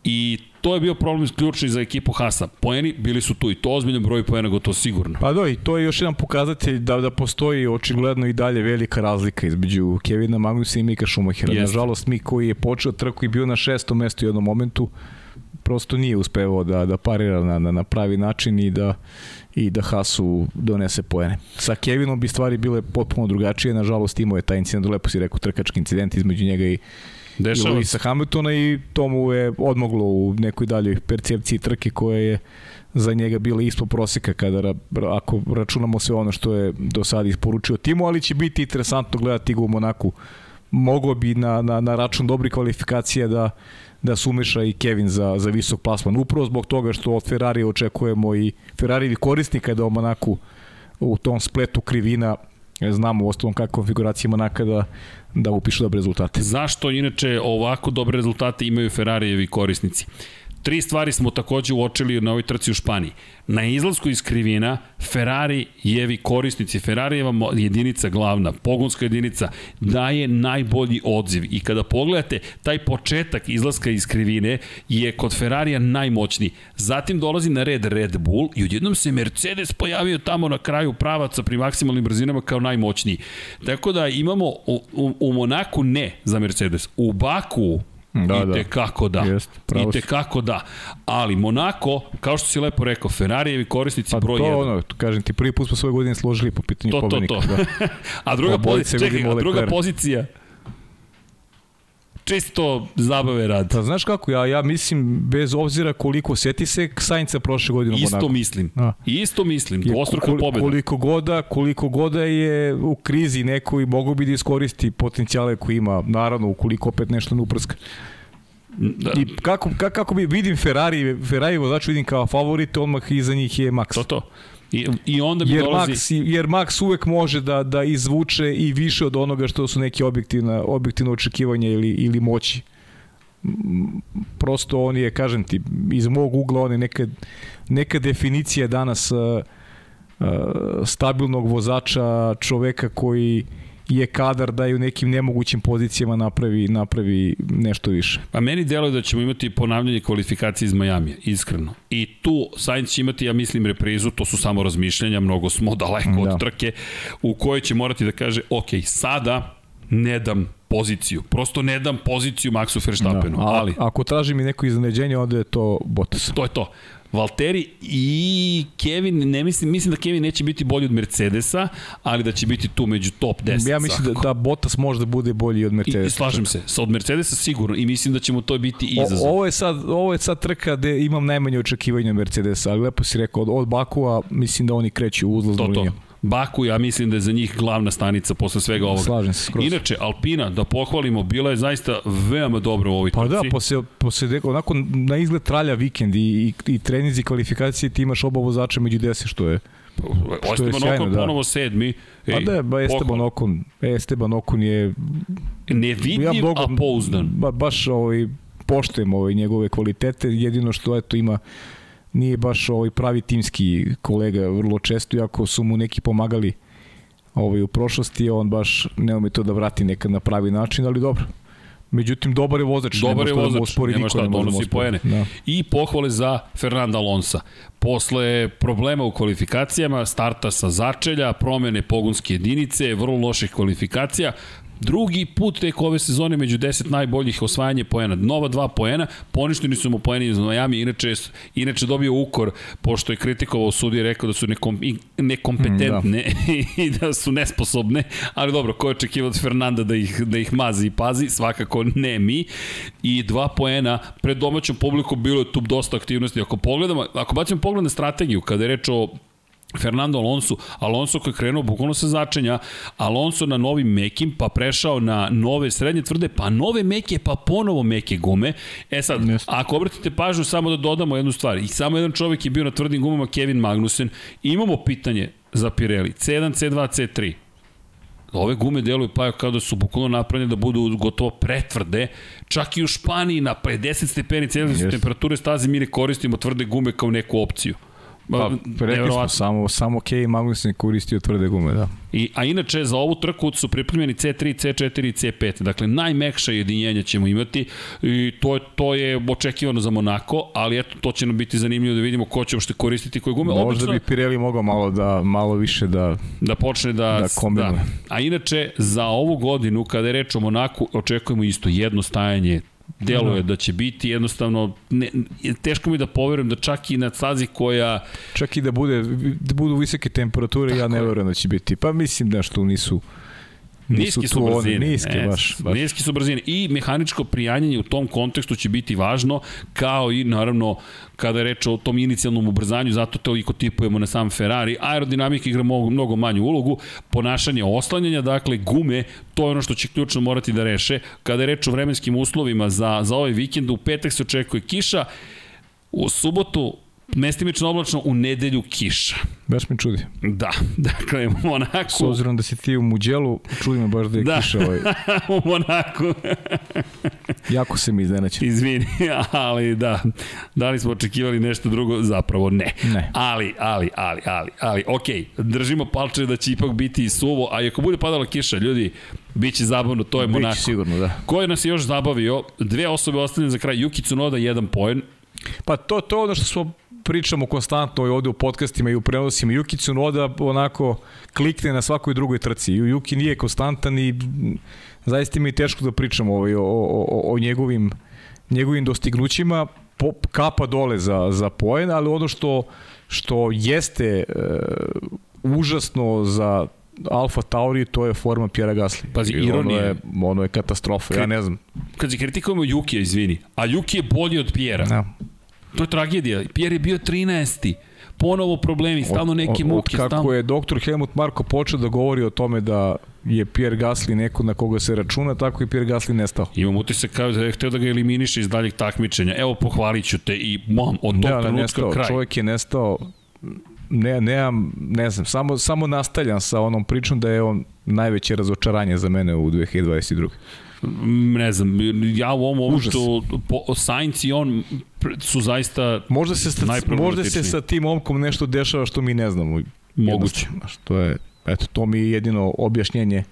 i to je bio problem ključni za ekipu Hasa. Poeni bili su tu i to ozbiljan broj poena gotovo sigurno. Pa do, i to je još jedan pokazatelj da, da postoji očigledno i dalje velika razlika između Kevina Magnusa i Mika Schumachera. Jest. Nažalost, mi koji je počeo trku i bio na šestom mestu u jednom momentu, prosto nije uspevao da, da parira na, na, na pravi način i da i da Hasu donese poene. Sa Kevinom bi stvari bile potpuno drugačije, nažalost imao je taj incident, lepo si rekao, trkački incident između njega i Dešava. i Luisa Hamiltona i to mu je odmoglo u nekoj daljoj percepciji trke koja je za njega bila ispod proseka kada ako računamo sve ono što je do sada isporučio timu, ali će biti interesantno gledati ga u Monaku. Mogo bi na, na, na račun dobrih kvalifikacija da da sumiša i Kevin za, za visok plasman. Upravo zbog toga što od Ferrari očekujemo i Ferrari korisnika da u Monaku u tom spletu krivina znamo u ostalom kakva konfiguracija Monaka da, da upišu dobre rezultate. Zašto inače ovako dobre rezultate imaju Ferrarijevi korisnici? Tri stvari smo takođe uočili na ovoj trci u Španiji. Na izlasku iz krivina Ferrari jevi korisnici, Ferrarijeva jedinica glavna, pogonska jedinica, daje najbolji odziv. I kada pogledate, taj početak izlaska iz krivine je kod Ferrarija najmoćniji. Zatim dolazi na red Red Bull i odjednom se Mercedes pojavio tamo na kraju pravaca pri maksimalnim brzinama kao najmoćniji. Tako da imamo u, u, u Monaku ne za Mercedes. U Baku Da, I te kako da. Jest, I te kako da. Ali Monako, kao što si lepo rekao, Ferrarijevi korisnici pa broj 1. Pa to ono, kažem ti, prvi put smo svoje godine složili po pitanju to, pobednika. To, to. Da. a druga, pozicija, čekaj, a druga pozicija, čisto zabave rad. Pa znaš kako, ja, ja mislim, bez obzira koliko seti se Sainca prošle godine Isto Monaku. mislim. A. Isto mislim, dvostruka kol, pobeda. Koliko goda, koliko goda je u krizi neko i mogu bi da iskoristi potencijale koje ima, naravno, ukoliko opet nešto ne uprska. Da. I kako, kako, kako bi vidim Ferrari, Ferrari vozač vidim kao favorit, odmah iza njih je Max. To to. I, i onda bi jer dolazi... Max, jer Max uvek može da, da izvuče i više od onoga što su neki objektivna, objektivne očekivanja ili, ili moći. Prosto on je, kažem ti, iz mog ugla on je neka, neka definicija danas uh, uh, stabilnog vozača, čoveka koji je kadar da je u nekim nemogućim pozicijama napravi, napravi nešto više. Pa meni deluje da ćemo imati ponavljanje kvalifikacije iz Majamija, iskreno. I tu Sainz će imati, ja mislim, reprizu, to su samo razmišljanja, mnogo smo daleko da. od trke, u kojoj će morati da kaže, ok, sada ne dam poziciju. Prosto ne dam poziciju Maxu Verstappenu. Da, a, ali... Ako traži mi neko iznenađenje, onda je to Bottas. To je to. Valteri i Kevin, ne mislim, mislim da Kevin neće biti bolji od Mercedesa, ali da će biti tu među top 10. Ja mislim da, da Bottas može da bude bolji od Mercedesa. I, slažem se, sa od Mercedesa sigurno i mislim da će mu to biti izazov. O, ovo je sad, ovo je sad trka gde imam najmanje očekivanja Mercedesa, ali lepo si rekao, od, od Bakua mislim da oni kreću u uzlaznu liniju. To, to. Baku, ja mislim da je za njih glavna stanica posle svega ovoga. Slažem se skroz. Inače, Alpina, da pohvalimo, bila je zaista veoma dobro u ovoj trci. Pa da, posle, posle onako na izgled tralja vikend i, i, i trenizi kvalifikacije ti imaš oba vozača među desi, što je što je sjajno, da. ponovo sedmi. Ej, pa da, ba Esteban Okon, Esteban Okon je nevidljiv, ja mnogo, a pouzdan. Ba, baš ovaj, poštujem ovaj, njegove kvalitete, jedino što eto ima nije baš ovaj pravi timski kolega vrlo često, iako su mu neki pomagali ovaj, u prošlosti, on baš ne ume to da vrati nekad na pravi način, ali dobro. Međutim, dobar je vozač. Dobar je da vozač, da nema šta, ne donosi poene. Da. I pohvale za Fernanda Alonsa. Posle problema u kvalifikacijama, starta sa začelja, promene pogonske jedinice, vrlo loših kvalifikacija, Drugi put tek ove sezone među 10 najboljih osvajanje poena. Nova dva poena, poništeni su mu poeni iz Miami, inače, inače dobio ukor, pošto je kritikovao sudije, rekao da su nekom, nekompetentne mm, da. i da su nesposobne, ali dobro, ko je očekivao od Fernanda da ih, da ih mazi i pazi, svakako ne mi. I dva poena, pred domaćom publiku bilo je tu dosta aktivnosti. Ako pogledamo, ako bacimo pogled na strategiju, kada je reč o Fernando Alonso, Alonso koji je krenuo bukvalno sa začenja, Alonso na novim mekim, pa prešao na nove srednje tvrde, pa nove meke, pa ponovo meke gume. E sad, ako obratite pažnju, samo da dodamo jednu stvar, i samo jedan čovjek je bio na tvrdim gumama, Kevin Magnussen, imamo pitanje za Pirelli, C1, C2, C3, ove gume deluju pa kao da su bukvalno napravljene da budu gotovo pretvrde. Čak i u Španiji na 50 stepeni Celsijusa Jeste. temperature staze mi ne koristimo tvrde gume kao neku opciju. Pa, rekli smo, samo, samo Kej Magnussen je koristio tvrde gume, da. I, a inače, za ovu trku su pripremljeni C3, C4 i C5. Dakle, najmekša jedinjenja ćemo imati i to je, to je očekivano za Monako, ali eto, to će nam biti zanimljivo da vidimo ko će uopšte koristiti koje gume. Možda Obično- bi Pirelli mogao malo da malo više da da počne da... Da kombinuje. A inače, za ovu godinu, kada je reč o Monaku, očekujemo isto jedno stajanje deluje da će biti jednostavno ne, teško mi da poverujem da čak i na stazi koja čak i da bude da budu visoke temperature, ja ne verujem da će biti. Pa mislim da što nisu Niski su brzine. Niske, ne, baš, baš. Niski su brzine. I mehaničko prijanjanje u tom kontekstu će biti važno, kao i naravno kada je reč o tom inicijalnom ubrzanju, zato to i tipujemo na sam Ferrari. Aerodinamika igra mnogo, mnogo manju ulogu, ponašanje oslanjanja, dakle gume, to je ono što će ključno morati da reše. Kada je reč o vremenskim uslovima za, za ovaj vikend, u petak se očekuje kiša, u subotu mestimično oblačno, u nedelju kiša. Baš me čudi. Da, dakle, Monaku... S obzirom da si ti u Muđelu, čudi me baš da je Da. kiša ovaj. u Monaku. Jako se mi iznenaće. Izvini, ali da, da li smo očekivali nešto drugo? Zapravo ne. Ne. Ali, ali, ali, ali, ali, ok, držimo palče da će ipak biti i suvo, a ako bude padala kiša, ljudi, bit će zabavno, to je Biće Monako. sigurno, da. Ko je nas još zabavio? Dve osobe ostavljene za kraj, Yuki Tsunoda, jedan poen. Pa to, to ono što smo pričamo konstantno i ovde u podcastima i u prenosima. Juki Tsunoda onako klikne na svakoj drugoj trci. Juki nije konstantan i zaista mi je teško da pričamo ovaj, o, o, o, o njegovim, njegovim dostignućima. Po, kapa dole za, za poen, ali ono što, što jeste e, užasno za Alfa Tauri, to je forma Pjera Gasly. Pazi, I Ono ironija je- je, ono je katastrofa, ja ne znam. Kad se kritikujemo Yuki, izvini, a Yuki je bolji od Pjera. Ja. To je tragedija. Pierre je bio 13. Ponovo problemi, stalno neke Od- od muke. Kako stalno... je doktor Helmut Marko počeo da govori o tome da je Pierre Gasly neko na koga se računa, tako i Pierre Gasly nestao. Imam utisak kao da je hteo da ga eliminiše iz daljeg takmičenja. Evo, pohvalit ću te i mam, od tog Ne, ne, trenutka nestao. kraj. Čovjek je nestao ne, nemam, ne znam, samo, samo nastavljam sa onom pričom da je on najveće razočaranje za mene u 2022. Ne znam, ja u ovom ovom što po, Sainz i on su zaista Možda se, sa, možda se sa tim momkom nešto dešava što mi ne znamo. Moguće. Jednostavno, znaš, To je, eto, to mi je jedino objašnjenje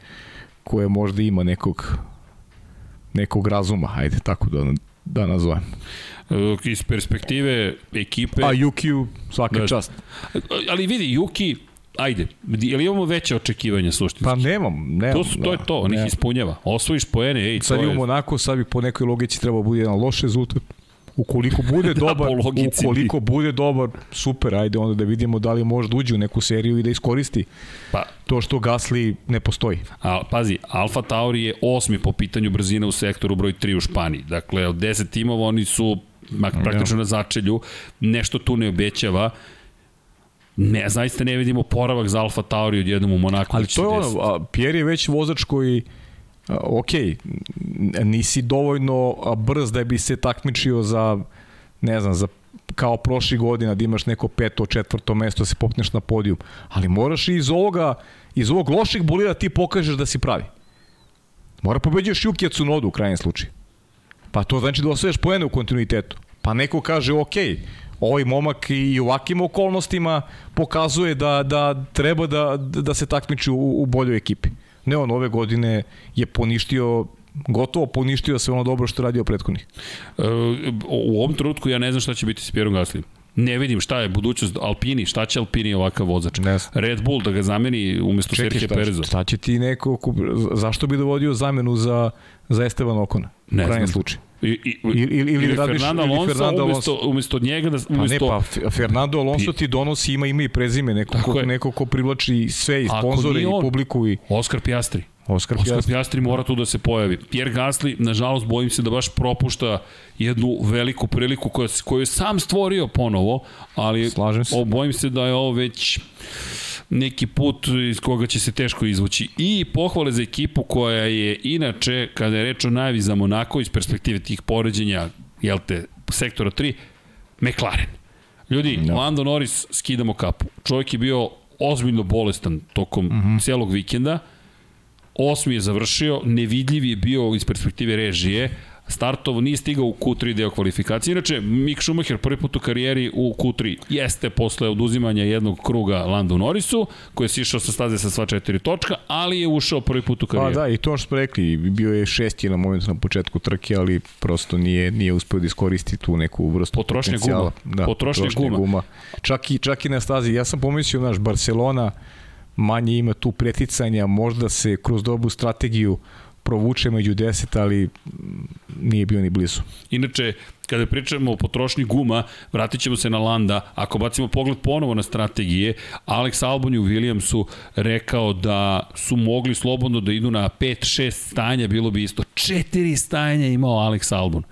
koje možda ima nekog nekog razuma, hajde tako da, da nazovem. e, iz perspektive ekipe. A UQ svaka Da. čast. Ali vidi, Yuki, ajde, je li imamo veće očekivanja suštinski? Pa nemam, nemam. to, su, to je to, on ih ispunjava. Osvojiš poene, ej, Sad to je... imamo onako, sad bi po nekoj logici trebao bude jedan loš rezultat. Ukoliko bude dobar, po logici ukoliko bude dobar, super, ajde onda da vidimo da li može da uđe u neku seriju i da iskoristi Pa, to što Gasly ne postoji. A, pazi, Alfa Tauri je osmi po pitanju brzine u sektoru broj 3 u Španiji. Dakle, od 10 timova oni su praktično na začelju. Nešto tu ne obećava. Ne, zaista ne vidimo poravak za Alfa Tauri od jednom u Monaku. Ali da to je ono, a, Pierre je već vozač koji a, ok, nisi dovoljno brz da bi se takmičio za ne znam, za kao prošli godina da imaš neko peto, četvrto mesto, da se popneš na podijum. Ali moraš i iz ovoga, iz ovog lošeg bolida ti pokažeš da si pravi. Mora pobeđuješ Juki Tsunodu u krajnjem slučaju. Pa to znači da osvojaš poene u kontinuitetu. Pa neko kaže, ok, ovaj momak i u ovakvim okolnostima pokazuje da, da treba da, da se takmiči u, u boljoj ekipi. Ne, on ove godine je poništio gotovo poništio sve ono dobro što je radio prethodnih. E, u ovom trenutku ja ne znam šta će biti s Pierom Gaslyjem. Ne vidim šta je budućnost Alpini, šta će Alpini ovakav vozač. Ne znam. Red Bull da ga zameni umesto Čekaj, Serhije šta, Pereza. šta će ti neko, ko- zašto bi dovodio zamenu za, za Esteban Okona? Ne u krajnjem znam. slučaju. I, i, Ili- ili- ili radiš- Fernando ili Alonso Fernando umesto, umesto njega da Pa ne, umesto pa F- Fernando Alonso ti donosi ima ime i prezime, neko, ko, je. neko ko privlači sve i sponzore i publiku i Oskar Piastri. Oskar, Oskar Pjastri. Pjastri mora tu da se pojavi. Pierre Gasly, nažalost, bojim se da baš propušta jednu veliku priliku koju, koju je sam stvorio ponovo, ali Slažem se. o, bojim se da je ovo već neki put iz koga će se teško izvući. I pohvale za ekipu koja je inače, kada je reč o najavi za Monako iz perspektive tih poređenja, jel te, sektora 3, McLaren. Ljudi, no. Lando Norris skidamo kapu. Čovjek je bio ozbiljno bolestan tokom mm -hmm. cijelog vikenda. Osmi je završio, nevidljiv je bio iz perspektive režije, startovo nije stigao u Q3 deo kvalifikacije. Inače, Mick Schumacher prvi put u karijeri u Q3 jeste posle oduzimanja jednog kruga Landu Norrisu, koji je sišao sa staze sa sva četiri točka, ali je ušao prvi put u karijeri. Pa da, i to što smo rekli, bio je šesti na momentu na početku trke, ali prosto nije, nije uspeo da iskoristi tu neku vrstu Potrošnje potencijala. guma. Da, Potrošnje guma. guma. Čak, i, čak i na stazi. Ja sam pomislio, naš, Barcelona manje ima tu preticanja, možda se kroz dobu strategiju provuče među 10, ali nije bio ni blizu. Inače, kada pričamo o potrošnji guma, vratit ćemo se na Landa. Ako bacimo pogled ponovo na strategije, Alex Albon u Williamsu rekao da su mogli slobodno da idu na 5-6 stanja, bilo bi isto. Četiri stanja imao Alex Albon.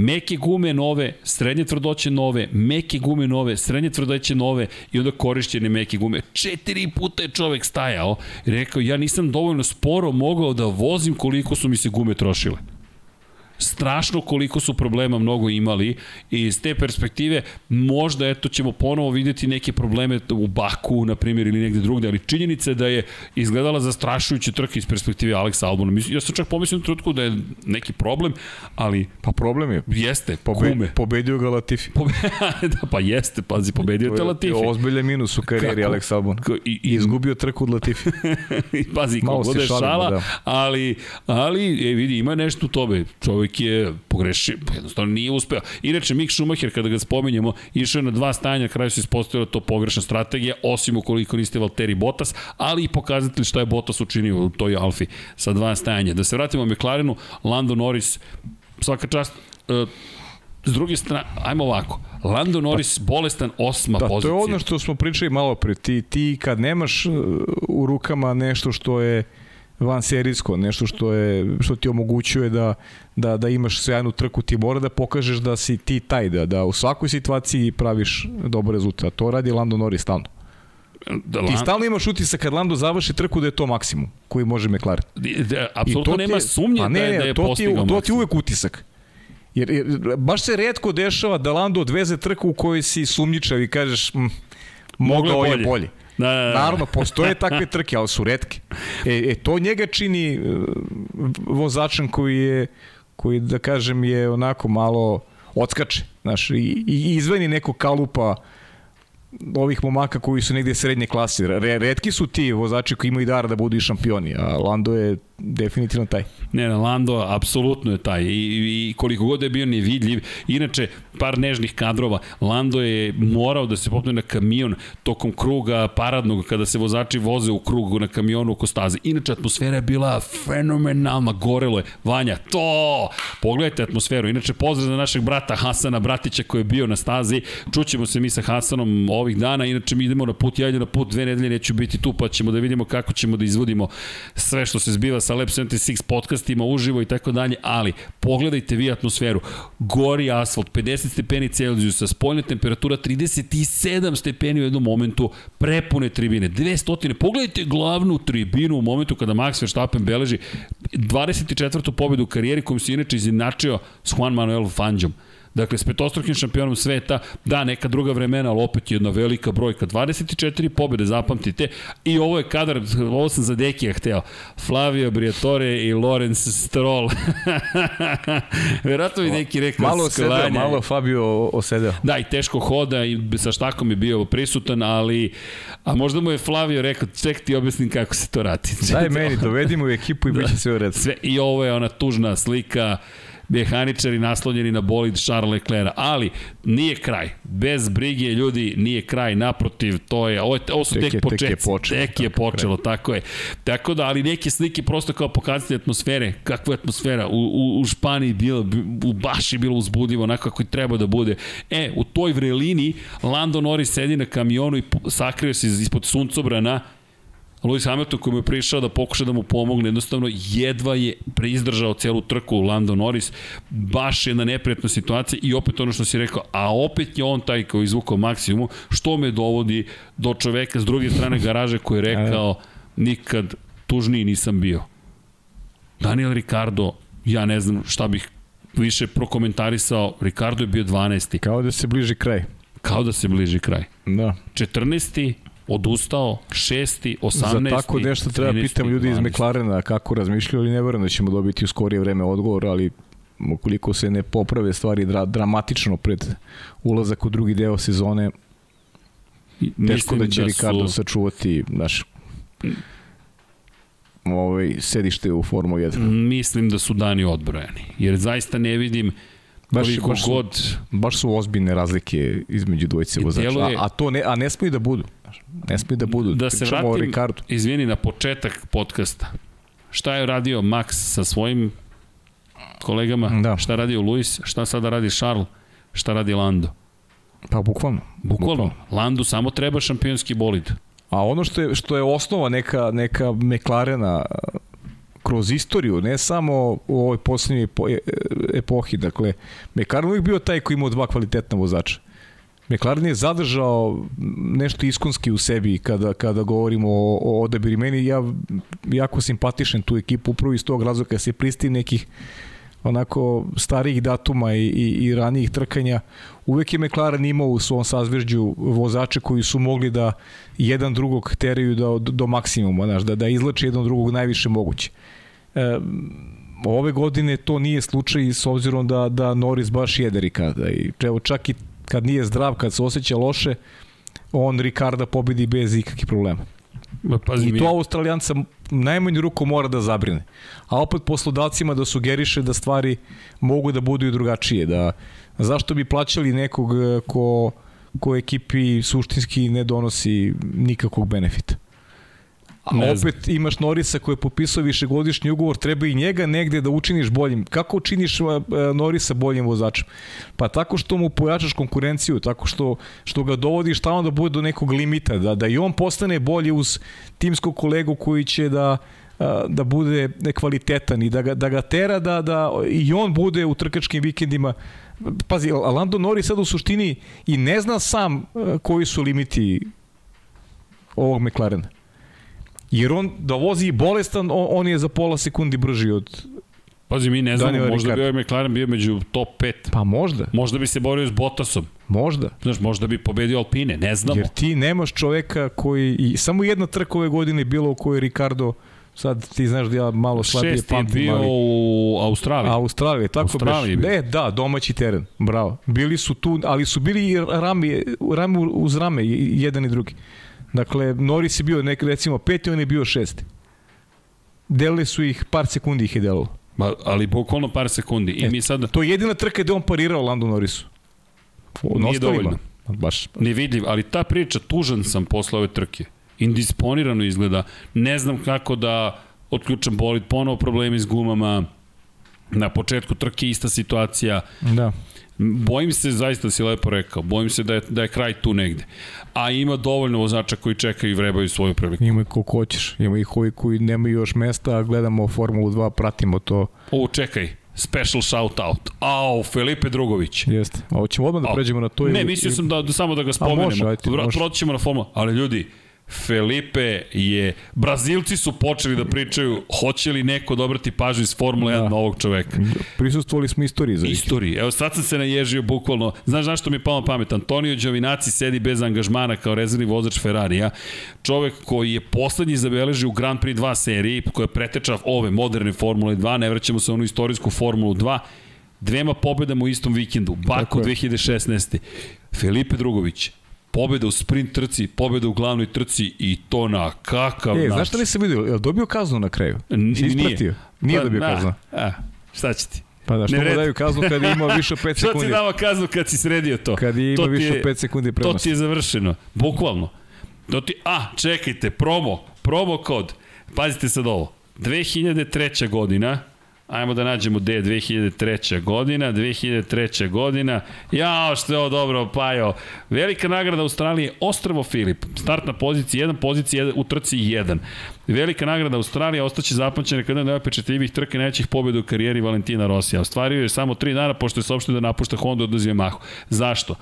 Meke gume nove, srednje tvrdoće nove, meke gume nove, srednje tvrdoće nove i onda korišćene meke gume. Četiri puta je čovek stajao i rekao ja nisam dovoljno sporo mogao da vozim koliko su mi se gume trošile strašno koliko su problema mnogo imali i iz te perspektive možda eto ćemo ponovo videti neke probleme u Baku na primjer ili negde drugde, ali činjenica je da je izgledala zastrašujuće trke iz perspektive Alexa Albona. Ja sam čak pomislio u trenutku da je neki problem, ali Pa problem je. jeste, Pobe, kume. Pobedio ga Latifi. Pobe... da, pa jeste, pazi, pobedio te Latifi. To je ozbiljan minus u karijeri Kako? Alex Albon. Ko- i- I, izgubio trku od Latifi. pazi, kako bude šalimo, šala, da. ali, ali, e, vidi, ima nešto u tobe. Čovjek je pogrešio, pa jednostavno nije uspeo. Inače, Mick Schumacher, kada ga spominjemo, išao je na dva stanja, na kraju se ispostavilo da to pogrešna strategija, osim ukoliko niste Valtteri Bottas, ali i pokazatelj šta je Bottas učinio u toj Alfi sa dva stajanja. Da se vratimo McLarenu, Lando Norris, svaka čast, e, S druge strane, ajmo ovako. Lando Norris bolestan osma Da, pozicija. to je ono što smo pričali malo pre. Ti, ti kad nemaš uh, u rukama nešto što je van serijsko, nešto što je što ti omogućuje da da da imaš sjajnu trku, ti mora da pokažeš da si ti taj da da u svakoj situaciji praviš dobar rezultat. To radi Lando Norris stalno. da, Ti stalno imaš utisak kad Lando završi trku da je to maksimum koji može McLaren. Da, apsolutno ti je- nema sumnje pa ne, da je, da je to ti, postigao to ti maksimum. uvek utisak. Jer, jer baš se redko dešava da Lando odveze trku u kojoj si sumnjičav i kažeš mm, mogao je bolje. bolje. Da, da, da. Naravno, postoje takve trke, ali su redke. E, e to njega čini e, vozačem koji je, koji da kažem je onako malo odskače, znaš, i, i izveni neko kalupa ovih momaka koji su negde srednje klase. Re, redki su ti vozači koji imaju dar da budu i šampioni, a Lando je definitivno taj. Ne, Lando apsolutno je taj I, i koliko god je bio nevidljiv. Inače, par nežnih kadrova. Lando je morao da se popne na kamion tokom kruga paradnog kada se vozači voze u krugu na kamionu oko staze. Inače, atmosfera je bila fenomenalna, gorelo je. Vanja, to! Pogledajte atmosferu. Inače, pozdrav za našeg brata Hasana Bratića koji je bio na stazi. Čućemo se mi sa Hasanom ovih dana. Inače, mi idemo na put, ja idem na put dve nedelje, neću biti tu, pa ćemo da vidimo kako ćemo da izvodimo sve što se zbiva sa Lab 76 podcastima uživo i tako dalje, ali pogledajte vi atmosferu. Gori asfalt, 50 stepeni Celzijusa, spoljna temperatura 37 stepeni u jednom momentu, prepune tribine, 200. Pogledajte glavnu tribinu u momentu kada Max Verstappen beleži 24. pobedu u karijeri kojom se inače izjednačio s Juan Manuel Fangijom. Dakle, s petostrukim šampionom sveta, da, neka druga vremena, ali opet jedna velika brojka. 24 pobjede, zapamtite. I ovo je kadar, ovo sam za Dekija hteo. Flavio Briatore i Lorenz Stroll. Verovatno bi neki rekao Malo osedeo, malo Fabio osedeo. Da, i teško hoda i sa štakom je bio prisutan, ali a možda mu je Flavio rekao, ček ti objasnim kako se to radi. Daj meni, dovedimo u ekipu i bit će sve u redu. Sve, I ovo je ona tužna slika mehaničari naslonjeni na bolid Charles Leclerc, ali nije kraj. Bez brige ljudi nije kraj, naprotiv, to je, ovo, ovo su tek, Tek je- tek je početci. počelo, tek je tako počelo, tako je. Tako da, ali neke slike prosto kao pokazatelj atmosfere, kakva je atmosfera. U, u, u Španiji bilo, u baš je bilo uzbudljivo, onako kako i treba da bude. E, u toj vrelini Lando Norris sedi na kamionu i sakrio se ispod suncobrana Lewis Hamilton koji mu je prišao da pokuša da mu pomogne, jednostavno jedva je preizdržao celu trku Lando Norris, baš jedna neprijatna situacija i opet ono što si rekao, a opet je on taj koji izvukao maksimum, što me dovodi do čoveka s druge strane garaže koji je rekao nikad tužniji nisam bio. Daniel Ricardo, ja ne znam šta bih više prokomentarisao, Ricardo je bio 12. Kao da se bliži kraj. Kao da se bliži kraj. Da. 14 odustao, šesti, 18. Za tako nešto treba 13., pitam ljudi iz 12.. McLarena kako razmišljaju, ali ne verujem da ćemo dobiti u skorije vreme odgovor, ali ukoliko se ne poprave stvari dra, dramatično pred ulazak u drugi deo sezone, teško da će Ricardo su, sačuvati naš ovaj, sedište u Formula 1. Mislim da su dani odbrojani, jer zaista ne vidim Baš, koliko baš, su, god... baš su ozbiljne razlike između dvojice vozača, deluje- a, a, to ne, a ne smiju da budu. Ne smiju da budu. Da se Pričamo vratim, Ricardu. izvini, na početak podcasta. Šta je radio Max sa svojim kolegama? Da. Šta je radio Luis? Šta sada radi Charles? Šta radi Lando? Pa bukvalno. Bukvalno, Landu samo treba šampionski bolid. A ono što je, što je osnova neka, neka McLarena a, kroz istoriju, ne samo u ovoj poslednjoj epo, e- epohi, dakle, McLaren uvijek bio taj koji imao dva kvalitetna vozača. McLaren je zadržao nešto iskonski u sebi kada, kada govorimo o, o odabiri. Meni ja jako simpatišem tu ekipu, upravo iz tog razloga se pristi nekih onako starijih datuma i, i, i ranijih trkanja, uvek je McLaren imao u svom sazvežđu vozače koji su mogli da jedan drugog teraju do, do maksimuma, znaš, da, da izlače jedan drugog najviše moguće. E, ove godine to nije slučaj s obzirom da, da Norris baš jede Ricarda i evo čak i kad nije zdrav, kad se osjeća loše, on Ricarda pobedi bez ikakvih problema. Ma, Pazi, I to Australijanca najmanju ruku mora da zabrine. A opet poslodavcima da sugeriše da stvari mogu da budu i drugačije. Da, zašto bi plaćali nekog eh, ko, ko ekipi suštinski ne donosi nikakvog benefita? A Ne znam. opet imaš Norisa koji je popisao višegodišnji ugovor, treba i njega negde da učiniš boljim. Kako učiniš Norisa boljim vozačem? Pa tako što mu pojačaš konkurenciju, tako što, što ga dovodiš tamo da bude do nekog limita, da, da i on postane bolji uz timskog kolegu koji će da da bude kvalitetan i da ga, da ga tera da, da i on bude u trkačkim vikendima Pazi, Lando Norris sad u suštini i ne zna sam koji su limiti ovog McLarena. Jer on da vozi bolestan, on, on je za pola sekundi brži od... Pazi, mi ne znamo, Daniel možda Ricciardo. bi ovaj McLaren bio među top 5. Pa možda, Možda bi se borio s Bottasom. možda. Znaš, možda bi pobedio Alpine, ne znamo. Jer ti nemaš čoveka koji... I samo jedna trka ove godine je bila u kojoj Ricardo sad ti znaš da ja malo slabije Šest je pamtim, bio ali... u Australiji. Australija, tako Australiji bio. Ne, da, domaći teren. Bravo. Bili su tu, ali su bili i rami, rami uz rame, jedan i drugi. Dakle, Norris je bio nek, recimo peti, on je bio šesti. Delili su ih, par sekundi ih je delilo. Ma, ali bukvalno par sekundi. I E, mi sad To je jedina trka gde on parirao Lando Norrisu. Na Nije ostalima, dovoljno. Baš. nevidljiv, ali ta priča, tužan sam posle ove trke. Indisponirano izgleda. Ne znam kako da otključam bolid, ponovo problemi s gumama. Na početku trke ista situacija. Da. Bojim se, zaista da si lepo rekao, bojim se da je, da je kraj tu negde. A ima dovoljno vozača koji čekaju i vrebaju svoju priliku. Ima ih koliko hoćeš. Ima ih ovi koji nemaju još mesta, a gledamo Formulu 2, pratimo to. O, čekaj, special shout out. Au, Felipe Drugović. Jeste. A hoćemo odmah da pređemo na to. Ne, ili- mislio sam da, da samo da ga spomenemo. može, Vra- može. Proći ćemo na formu. Ali ljudi, Felipe je... Brazilci su počeli da pričaju hoće li neko dobrati pažnju iz Formule 1 Da. na ovog čoveka. Prisustvovali smo istoriji za Istoriji. Evo sad sam se naježio bukvalno. Znaš zašto mi je palo pamet? Antonio Giovinazzi sedi bez angažmana kao rezervni vozač Ferrarija. Čovek koji je poslednji zabeležio u Grand Prix 2 seriji, koja je preteča ove moderne Formule 2, ne vraćamo se u onu istorijsku Formulu 2, dvema pobedama u istom vikendu. Baku Tako je. 2016. Felipe Drugović, pobeda u sprint trci, pobeda u glavnoj trci i to na kakav E, način. znaš šta nisam vidio? Je li dobio kaznu na kraju? N- Si ispratio? Nije Pa, dobio da. kaznu. A, šta će ti? Pa da, što mu daju kaznu kad je imao više od 5 Šta ti sekundi? dava kaznu kad si sredio to? Kad je To ti više od 5 sekundi To prednosti. ti je završeno. Bukvalno. To ti, a, čekajte, promo, promo kod. Pazite sad ovo. 2003. godina, Ajmo da nađemo gde je 2003. godina, 2003. godina, jao što je ovo dobro, Pajo. Velika nagrada Australije, Ostravo Filip, start na poziciji 1, pozicija 1, u trci 1. Velika nagrada Australije ostaće zapamćena kada je najopečetljivih trke najvećih pobjeda u karijeri Valentina Rosija. Ostvario je samo 3 dana pošto je saopštio da napušta Honda od Yamahu. Zašto?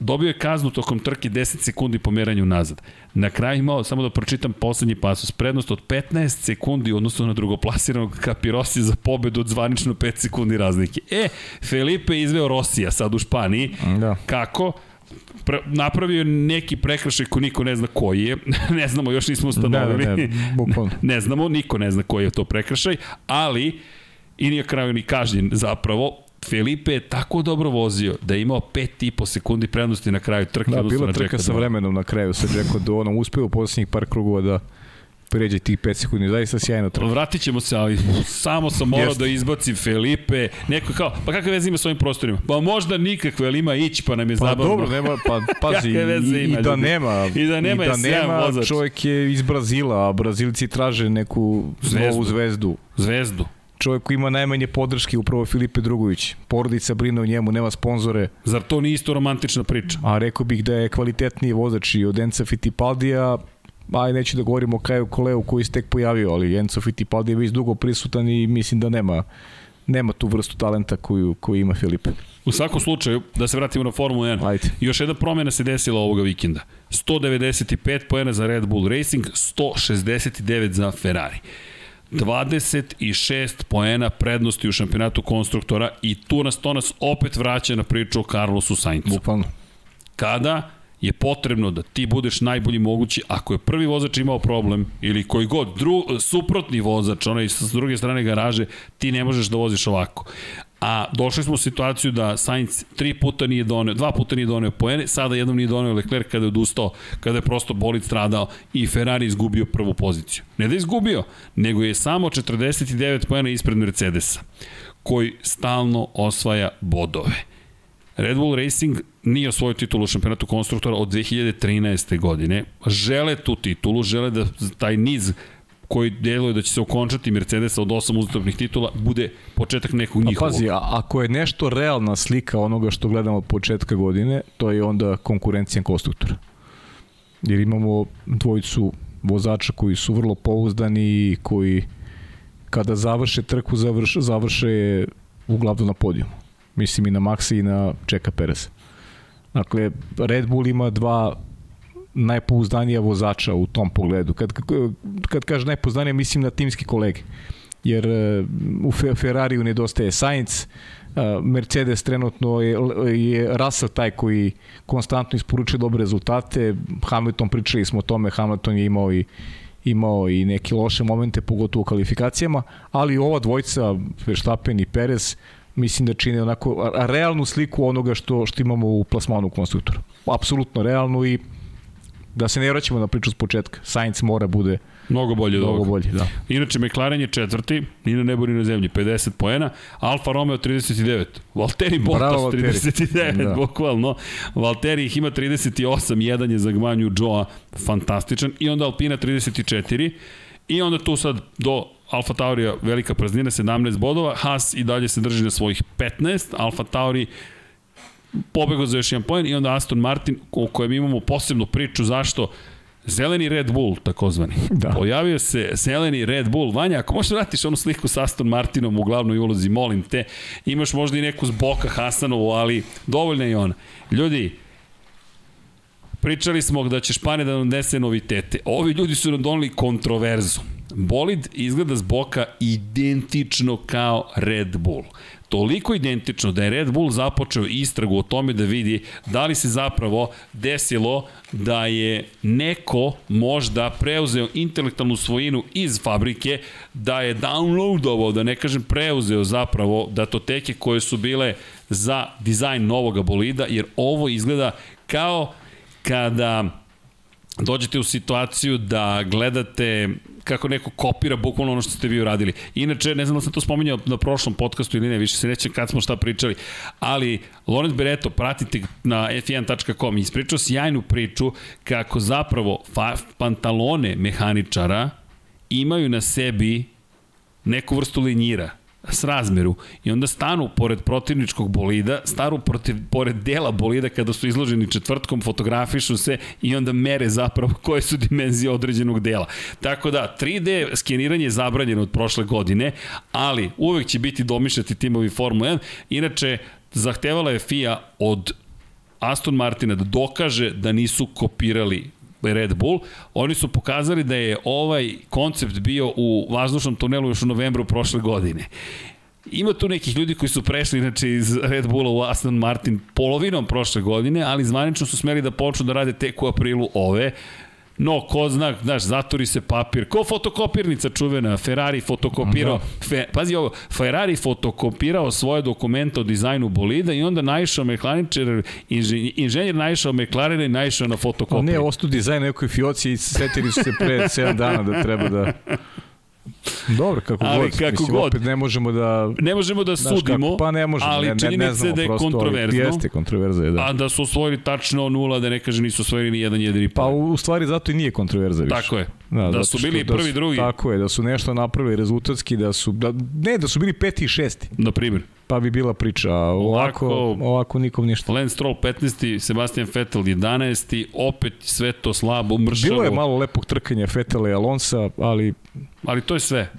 Dobio je kaznu tokom trke 10 sekundi pomeranju nazad. Na kraju imao, samo da pročitam poslednji pasus, prednost od 15 sekundi u odnosu na drugoplasiranog Kapirosi za pobedu od zvanično 5 sekundi razlike. E, Felipe je izveo Rosija sad u Španiji. Da. Kako? Pre, napravio neki prekršaj ko niko ne zna koji je. ne znamo, još nismo ustanovili. Da, da, da, bukvalno. ne znamo, niko ne zna koji je to prekršaj, ali i nije kraju ni kažnjen zapravo, Felipe je tako dobro vozio da je imao 5,5 sekundi prednosti na kraju trke. Da, bila trka sa vremenom na kraju sa Jacko do ono uspeo u poslednjih par krugova da pređe tih 5 sekundi, zaista sjajno trka. Vratit ćemo se, ali samo sam morao da izbacim Felipe, neko kao, pa kakve veze ima s ovim prostorima? Pa možda nikakve, ali ima ići, pa nam je pa zabavno. Pa dobro, nema, pa pazi, i, i, da nema, i da nema, i da nema vozač. čovjek je iz Brazila, a Brazilci traže neku zvezdu. novu zvezdu. Zvezdu čovjek koji ima najmanje podrške, upravo Filipe Drugović. Porodica brine o njemu, nema sponzore. Zar to nije isto romantična priča? A rekao bih da je kvalitetniji vozač i od Enca Fittipaldija, aj neću da govorim o Kaju Koleu koji se tek pojavio, ali Enzo Fittipaldi je već dugo prisutan i mislim da nema nema tu vrstu talenta koju, koju ima Filipe. U svakom slučaju, da se vratimo na Formulu 1, Ajde. još jedna promjena se desila ovoga vikenda. 195 pojena za Red Bull Racing, 169 za Ferrari. 26 poena prednosti u šampionatu konstruktora i tu nas to nas opet vraća na priču o Carlosu Sainzu. Bukvalno. Kada je potrebno da ti budeš najbolji mogući ako je prvi vozač imao problem ili koji god dru, suprotni vozač, onaj s druge strane garaže, ti ne možeš da voziš ovako. A došli smo u situaciju da Sainz tri puta nije doneo, dva puta nije doneo poene, sada jednom nije doneo Leclerc kada je odustao, kada je prosto bolid stradao i Ferrari izgubio prvu poziciju. Ne da izgubio, nego je samo 49 poena ispred Mercedesa, koji stalno osvaja bodove. Red Bull Racing nije osvojio titulu u šampionatu konstruktora od 2013. godine. Žele tu titulu, žele da taj niz koji deluje da će se okončati Mercedesa od osam uzastopnih titula, bude početak nekog pa njihovog. Pazi, a, ako je nešto realna slika onoga što gledamo od početka godine, to je onda konkurencija konstruktora. Jer imamo dvojicu vozača koji su vrlo pouzdani i koji kada završe trku, završ, završe je uglavnom na podijumu. Mislim i na Maxi i na Čeka Perez. Dakle, Red Bull ima dva najpouzdanija vozača u tom pogledu. Kad, kad kaže najpouzdanija, mislim na timski kolege. Jer e, u Ferrariju nedostaje Sainz, e, Mercedes trenutno je, je Russell taj koji konstantno isporučuje dobre rezultate. Hamilton pričali smo o tome, Hamilton je imao i imao i neke loše momente, pogotovo u kvalifikacijama, ali ova dvojca, Verstappen i Perez, mislim da čine onako realnu sliku onoga što, što imamo u plasmanu konstruktora. Apsolutno realnu i da se ne vraćamo na priču s početka. Sainz mora bude Mnogo bolje Mnogo bolje, da. Inače, McLaren je četvrti, ni na nebu ni na zemlji, 50 poena, Alfa Romeo 39, Valtteri Bottas Bravo, 39, da. bukvalno. Valtteri ih ima 38, jedan je za gmanju Joa, fantastičan, i onda Alpina 34, i onda tu sad do Alfa Taurija velika praznina, 17 bodova, Haas i dalje se drži na svojih 15, Alfa Tauri pobegao za još jedan poen i onda Aston Martin o kojem imamo posebnu priču zašto Zeleni Red Bull, takozvani. Da. Pojavio se zeleni Red Bull. Vanja, ako možeš da vratiš onu sliku sa Aston Martinom u glavnoj ulozi, molim te. Imaš možda i neku zboka Hasanovu, ali dovoljna je ona. Ljudi, pričali smo da će Španija da nam nese novitete. Ovi ljudi su nam doneli kontroverzu. Bolid izgleda z boka identično kao Red Bull. Toliko identično da je Red Bull započeo istragu o tome da vidi da li se zapravo desilo da je neko možda preuzeo intelektualnu svojinu iz fabrike, da je downloadovao, da ne kažem preuzeo zapravo datoteke koje su bile za dizajn novog bolida, jer ovo izgleda kao kada dođete u situaciju da gledate kako neko kopira bukvalno ono što ste vi uradili. Inače, ne znam da sam to spominjao na prošlom podcastu ili ne, više se neće kad smo šta pričali, ali Lorenz Bereto, pratite na f1.com, ispričao sjajnu priču kako zapravo pantalone mehaničara imaju na sebi neku vrstu linjira, s razmeru i onda stanu pored protivničkog bolida, staru protiv, pored dela bolida kada su izloženi četvrtkom, fotografišu se i onda mere zapravo koje su dimenzije određenog dela. Tako da, 3D skeniranje je zabranjeno od prošle godine, ali uvek će biti domišljati timovi Formula 1. Inače, zahtevala je FIA od Aston Martina da dokaže da nisu kopirali Red Bull, oni su pokazali da je ovaj koncept bio u vazdušnom tunelu još u novembru prošle godine. Ima tu nekih ljudi koji su prešli inače iz Red Bulla u Aston Martin polovinom prošle godine, ali zvanično su smeli da počnu da rade tek u aprilu ove. No, ko zna, znaš, zatori se papir. Ko fotokopirnica čuvena, Ferrari fotokopirao, da. fe, pazi ovo, Ferrari fotokopirao svoje dokumente o dizajnu bolida i onda naišao mehaničar, inženjer, inženjer naišao McLaren i naišao na fotokopiju. Ne, ostu dizajn nekoj fioci i setili su se pre 7 dana da treba da Dobro, kako ali, god. Kako Mislim, god. Opet ne možemo da... Ne možemo da sudimo, kako, pa ne možemo, ali ne, ne, ne znamo da je prosto, kontroverzno. Jeste kontroverza, je, da. A da su osvojili tačno nula, da ne kaže nisu osvojili ni jedan jedini Pa u stvari zato i nije kontroverza više. Tako je. Da, da su bili prvi, da su, drugi. Tako je, da su nešto napravili rezultatski, da su, da, ne, da su bili peti i šesti. Na primjer pa bi bila priča. Ovako, ovako, ovako nikom ništa. Lance Stroll 15. Sebastian Vettel 11. Opet sve to slabo, mršavo. Bilo je malo lepog trkanja Vettela i Alonsa, ali... Ali to je sve.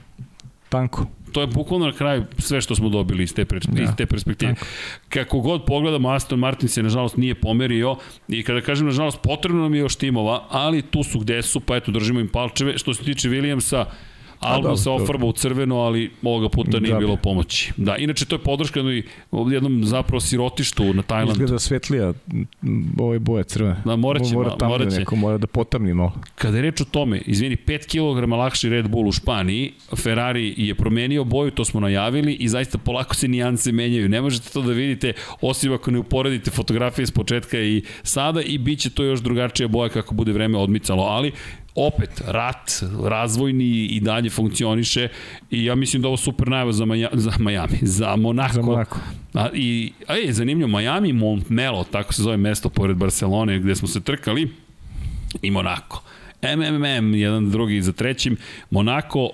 Tanko. To je bukvalno na kraju sve što smo dobili iz te, pre, da, iz te perspektive. Tanko. Kako god pogledamo, Aston Martin se nažalost nije pomerio i kada kažem nažalost potrebno nam je još timova, ali tu su gde su, pa eto držimo im palčeve. Što se tiče Williamsa, Albon se ofarba u crveno, ali ovoga puta nije da, bilo pomoći. Da, inače to je podrška jednom, jednom zapravo sirotištu na Tajlandu. Izgleda svetlija ove boje crvene. Da, morat će, mora, mora. Neko mora da potamni malo. Kada je reč o tome, izvini, 5 kg lakši Red Bull u Španiji, Ferrari je promenio boju, to smo najavili i zaista polako se nijanse menjaju. Ne možete to da vidite, osim ako ne uporedite fotografije s početka i sada i bit će to još drugačija boja kako bude vreme odmicalo, ali opet, rat, razvojni i dalje funkcioniše i ja mislim da ovo super najava za, Maja, za Miami, za Monako. Za Monako. A, I, a je, zanimljivo, Miami, Montmelo, tako se zove mesto pored Barcelone gde smo se trkali, i Monako. MMM, jedan drugi za trećim, Monako,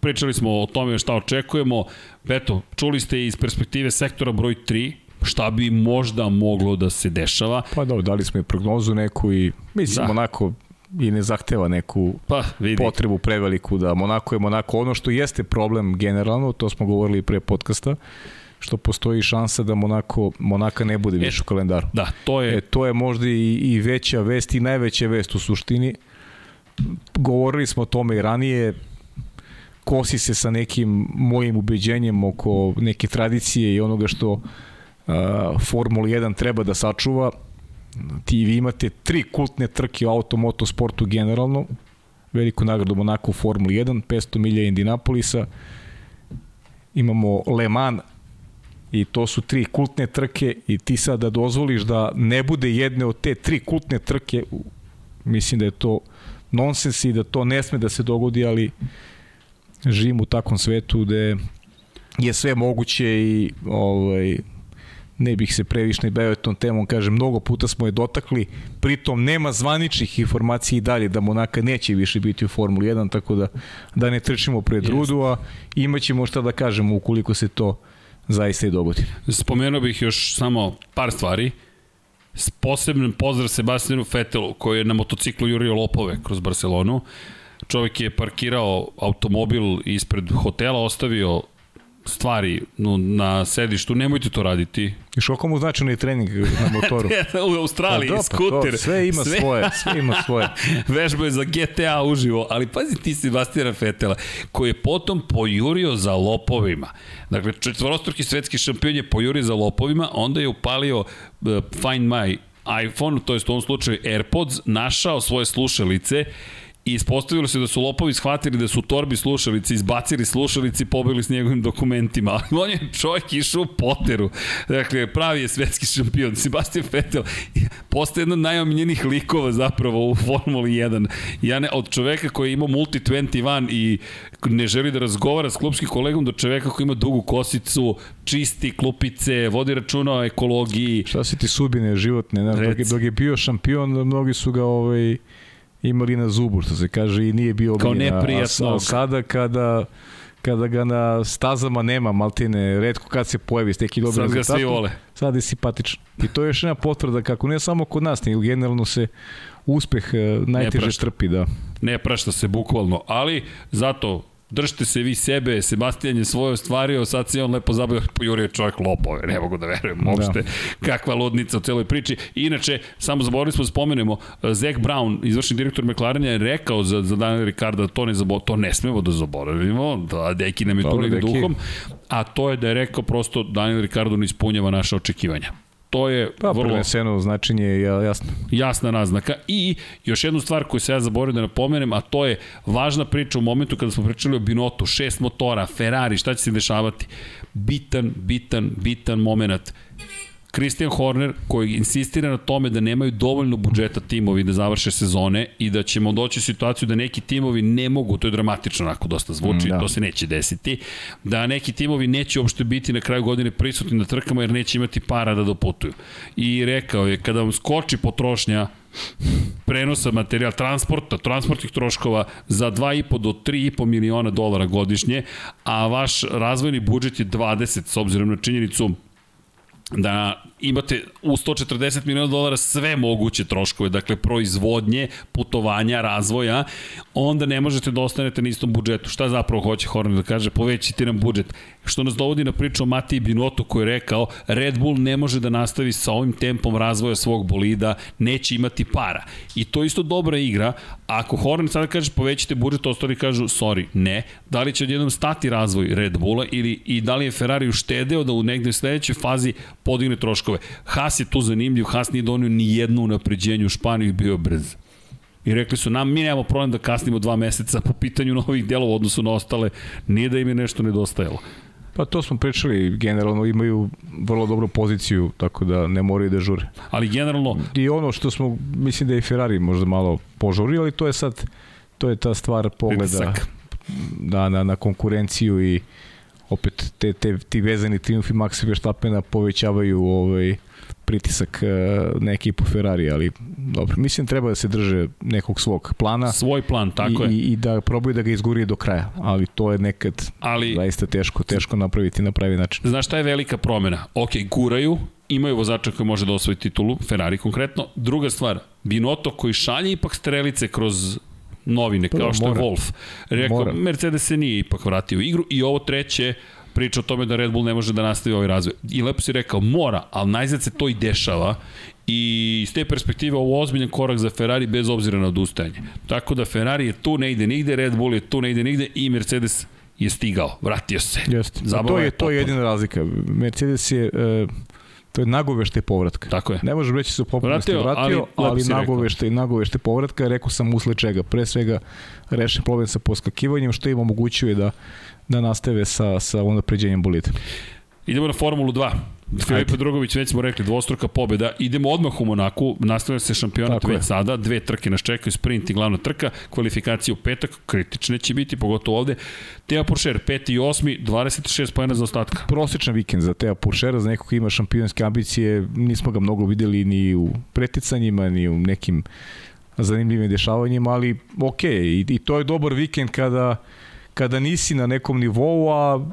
pričali smo o tome šta očekujemo, eto, čuli ste iz perspektive sektora broj 3, šta bi možda moglo da se dešava. Pa da, dali smo i prognozu neku i mislim da. onako i ne zahteva neku pa, vidi. potrebu preveliku da Monako je Monako. Ono što jeste problem generalno, to smo govorili pre podcasta, što postoji šansa da Monako, Monaka ne bude više e, u kalendaru. Da, to je... E, to je možda i, i veća vest i najveća vest u suštini. Govorili smo o tome i ranije, kosi se sa nekim mojim ubeđenjem oko neke tradicije i onoga što uh, Formula 1 treba da sačuva ti vi imate tri kultne trke u automoto sportu generalno, veliku nagradu Monako u Formuli 1, 500 milija Indinapolisa, imamo Le Mans i to su tri kultne trke i ti sad da dozvoliš da ne bude jedne od te tri kultne trke, mislim da je to nonsens i da to ne sme da se dogodi, ali živim u takvom svetu gde je sve moguće i ovaj, ne bih se previše bavio tom temom, kažem, mnogo puta smo je dotakli, pritom nema zvaničnih informacija i dalje da Monaka neće više biti u Formuli 1, tako da, da ne trčimo pred rudu, a imaćemo šta da kažemo ukoliko se to zaista i dogodi. Spomenuo bih još samo par stvari. Posebno pozdrav Sebastianu Fetelu, koji je na motociklu jurio lopove kroz Barcelonu. Čovjek je parkirao automobil ispred hotela, ostavio stvari no, na sedištu, nemojte to raditi. I šoko mu značajno trening na motoru. u Australiji, pa, skuter. To, sve ima sve... svoje, sve ima svoje. Vežba je za GTA uživo, ali pazi ti Sebastijana Fetela, koji je potom pojurio za lopovima. Dakle, četvorostruki svetski šampion je pojurio za lopovima, onda je upalio uh, Find My iPhone, to je u ovom slučaju AirPods, našao svoje slušalice i ispostavilo se da su lopovi shvatili da su u torbi slušalice, izbacili slušalice i pobegli s njegovim dokumentima. Ali on je čovjek išao u poteru. Dakle, pravi je svetski šampion. Sebastian Vettel postaje jedan od najomiljenih likova zapravo u Formuli 1. Ja ne, od čoveka koji ima multi 21 i ne želi da razgovara s klubskim kolegom do čoveka koji ima dugu kosicu, čisti klupice, vodi računa o ekologiji. Šta se ti sudbine životne? Ne? Dok, je, dok je bio šampion, mnogi su ga ovaj, imali na zubu, što se kaže, i nije bio Kao neprijatno. A, a sada kada kada ga na stazama nema, maltine, redko kad se pojavi s neki dobri Sad ga svi vole. Sad je simpatičan. I to je još jedna potvrda kako ne samo kod nas, nego generalno se uspeh e, najteže trpi, da. Ne prašta se bukvalno, ali zato držite se vi sebe, Sebastian je svoje ostvario, sad se on lepo zabavio, pojurio je čovjek lopove, ne mogu da verujem uopšte, da. kakva ludnica u celoj priči. Inače, samo zaboravili smo da spomenemo, Zach Brown, izvršni direktor McLarena je rekao za, za Daniel Ricarda da to ne, zabo, to ne smemo da zaboravimo, da Deki nam je tu duhom, a to je da je rekao prosto Daniel Ricardo ne ispunjava naše očekivanja. To je Pa, vrlo prvenstveno značenje je ja- jasno. jasna naznaka. I još jednu stvar koju se ja zaboravio da napomenem, a to je važna priča u momentu kada smo pričali o Binotu, šest motora, Ferrari, šta će se dešavati? Bitan, bitan, bitan moment. Christian Horner koji insistira na tome da nemaju dovoljno budžeta timovi da završe sezone i da ćemo doći u situaciju da neki timovi ne mogu, to je dramatično onako dosta zvuči, Da. to se neće desiti, da neki timovi neće uopšte biti na kraju godine prisutni na trkama jer neće imati para da doputuju. I rekao je, kada vam skoči potrošnja prenosa materijal, transporta, transportnih troškova za 2,5 do 3,5 miliona dolara godišnje, a vaš razvojni budžet je 20 s obzirom na činjenicu da imate u 140 miliona dolara sve moguće troškove, dakle proizvodnje, putovanja, razvoja, onda ne možete da ostanete na istom budžetu. Šta zapravo hoće Horner da kaže? Povećite nam budžet. Što nas dovodi na priču o Matiji Binotu koji je rekao Red Bull ne može da nastavi sa ovim tempom razvoja svog bolida, neće imati para. I to isto dobra igra. Ako Horner sada kaže povećite budžet, ostali kažu sorry, ne. Da li će odjednom stati razvoj Red Bulla ili i da li je Ferrari uštedeo da u negde sledećoj fazi podigne troškove. Haas je tu zanimljiv, Haas nije donio ni jedno unapređenje u Španiju i bio brz. I rekli su nam, mi nemamo problem da kasnimo dva meseca po pitanju novih delova odnosu na ostale, nije da im je nešto nedostajalo. Pa to smo pričali, generalno imaju vrlo dobru poziciju, tako da ne moraju da žure. Ali generalno, I ono što smo, mislim da je Ferrari možda malo požurio, ali to je sad, to je ta stvar pogleda Pritisak. da, na, na konkurenciju i opet te, te, ti vezani triumfi Maxa Verstappena povećavaju ovaj, pritisak eh, na ekipu Ferrari, ali dobro, mislim treba da se drže nekog svog plana svoj plan, tako i, je. i, i da probaju da ga izgurije do kraja, ali to je nekad Ali, zaista teško, teško napraviti na pravi način. znaš šta je velika promena? Ok, guraju, imaju vozača koji može da osvoji titulu, Ferrari konkretno. Druga stvar, Binotto koji šalje ipak strelice kroz novine, Pa kao da, što je mora. Wolf. Rekao, Mora. Mercedes se nije ipak vratio u igru i ovo treće, priča o tome da Red Bull ne može da nastavi ovaj razvoj. I lepo si rekao, mora, ali najzad se to i dešava i iz te perspektive ovo ozbiljan korak za Ferrari bez obzira na odustajanje. Tako da Ferrari je tu, ne ide nigde, Red Bull je tu, ne ide nigde i Mercedes je stigao, vratio se. Jeste. Zabava to je je to je jedina razlika. Mercedes je e, to je nagovešte povratka. Tako je. Ne možeš reći da se u potpunosti Vratio, vratio, ali ali, nagovešte nagovešte povratka, rekao sam usled čega. Pre svega rešen problem sa poskakivanjem, što im omogućuje da da nastave sa, sa unapređenjem bolida. Idemo na Formulu 2. Filipe Drogović, već smo rekli, dvostruka pobjeda. Idemo odmah u Monaku, nastavlja se šampionat Tako već je. sada, dve trke nas čekaju, sprint i glavna trka, kvalifikacije u petak, kritične će biti, pogotovo ovde. Teo Porcher, peti i osmi, 26 pojena za ostatka. Prosječan vikend za Teo Puršera, za nekog ko ima šampionske ambicije, nismo ga mnogo videli ni u preticanjima, ni u nekim zanimljivim dešavanjima, ali ok, i, i to je dobar vikend kada, kada nisi na nekom nivou, a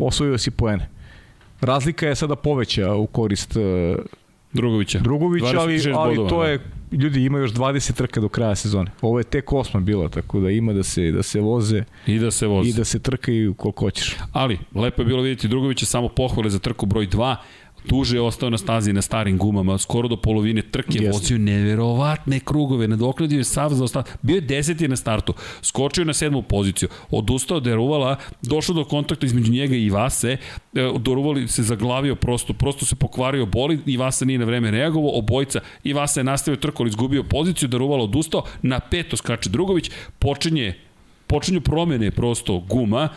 osvojio si poene. Razlika je sada poveća u korist uh, Drugovića. Drugovića, ali, 26 ali bodova, to da. je, ljudi ima još 20 trka do kraja sezone. Ovo je tek osma bila, tako da ima da se, da se voze I da se vozi. i da se trkaju koliko hoćeš. Ali, lepo je bilo vidjeti Drugovića samo pohvale za trku broj 2. Duže je ostao na stazi na starim gumama, skoro do polovine trke, Jeste. vozio neverovatne krugove, nadoknadio je sav za ostatak. Bio je deseti na startu, skočio je na sedmu poziciju, odustao od Deruvala, došao do kontakta između njega i Vase, e, Doruvali se zaglavio prosto, prosto se pokvario boli, i Vasa nije na vreme reagovao, obojca, i Vasa je nastavio trku, ali izgubio poziciju, Deruvala odustao, na peto skače Drugović, počinje počinju promene prosto guma,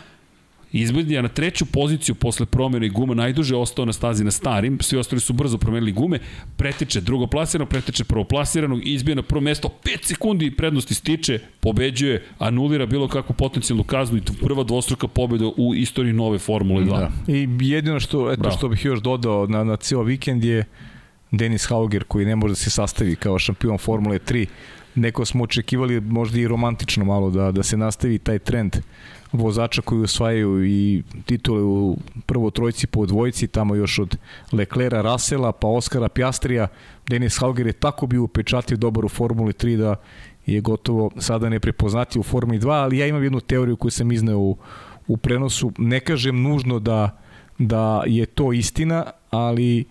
Izbedija na treću poziciju posle promjene guma najduže ostao na stazi na starim, svi ostali su brzo promenili gume, pretiče drugoplasiranog, pretiče prvoplasiranog, izbije na prvo mesto, 5 sekundi prednosti stiče, pobeđuje, anulira bilo kakvu potencijalnu kaznu i prva dvostruka pobjeda u istoriji nove Formule 2. Da. I jedino što, eto, Bravo. što bih još dodao na, na cijel vikend je Denis Hauger koji ne može da se sastavi kao šampion Formule 3. Neko smo očekivali možda i romantično malo da, da se nastavi taj trend vozača koji osvajaju i titule u prvo trojci po dvojici, tamo još od Leclera, Rasela, pa Oskara Pjastrija. Denis Hauger je tako bio upečatio dobar u Formuli 3 da je gotovo sada neprepoznati u Formuli 2, ali ja imam jednu teoriju koju sam izneo u, u prenosu. Ne kažem nužno da, da je to istina, ali e,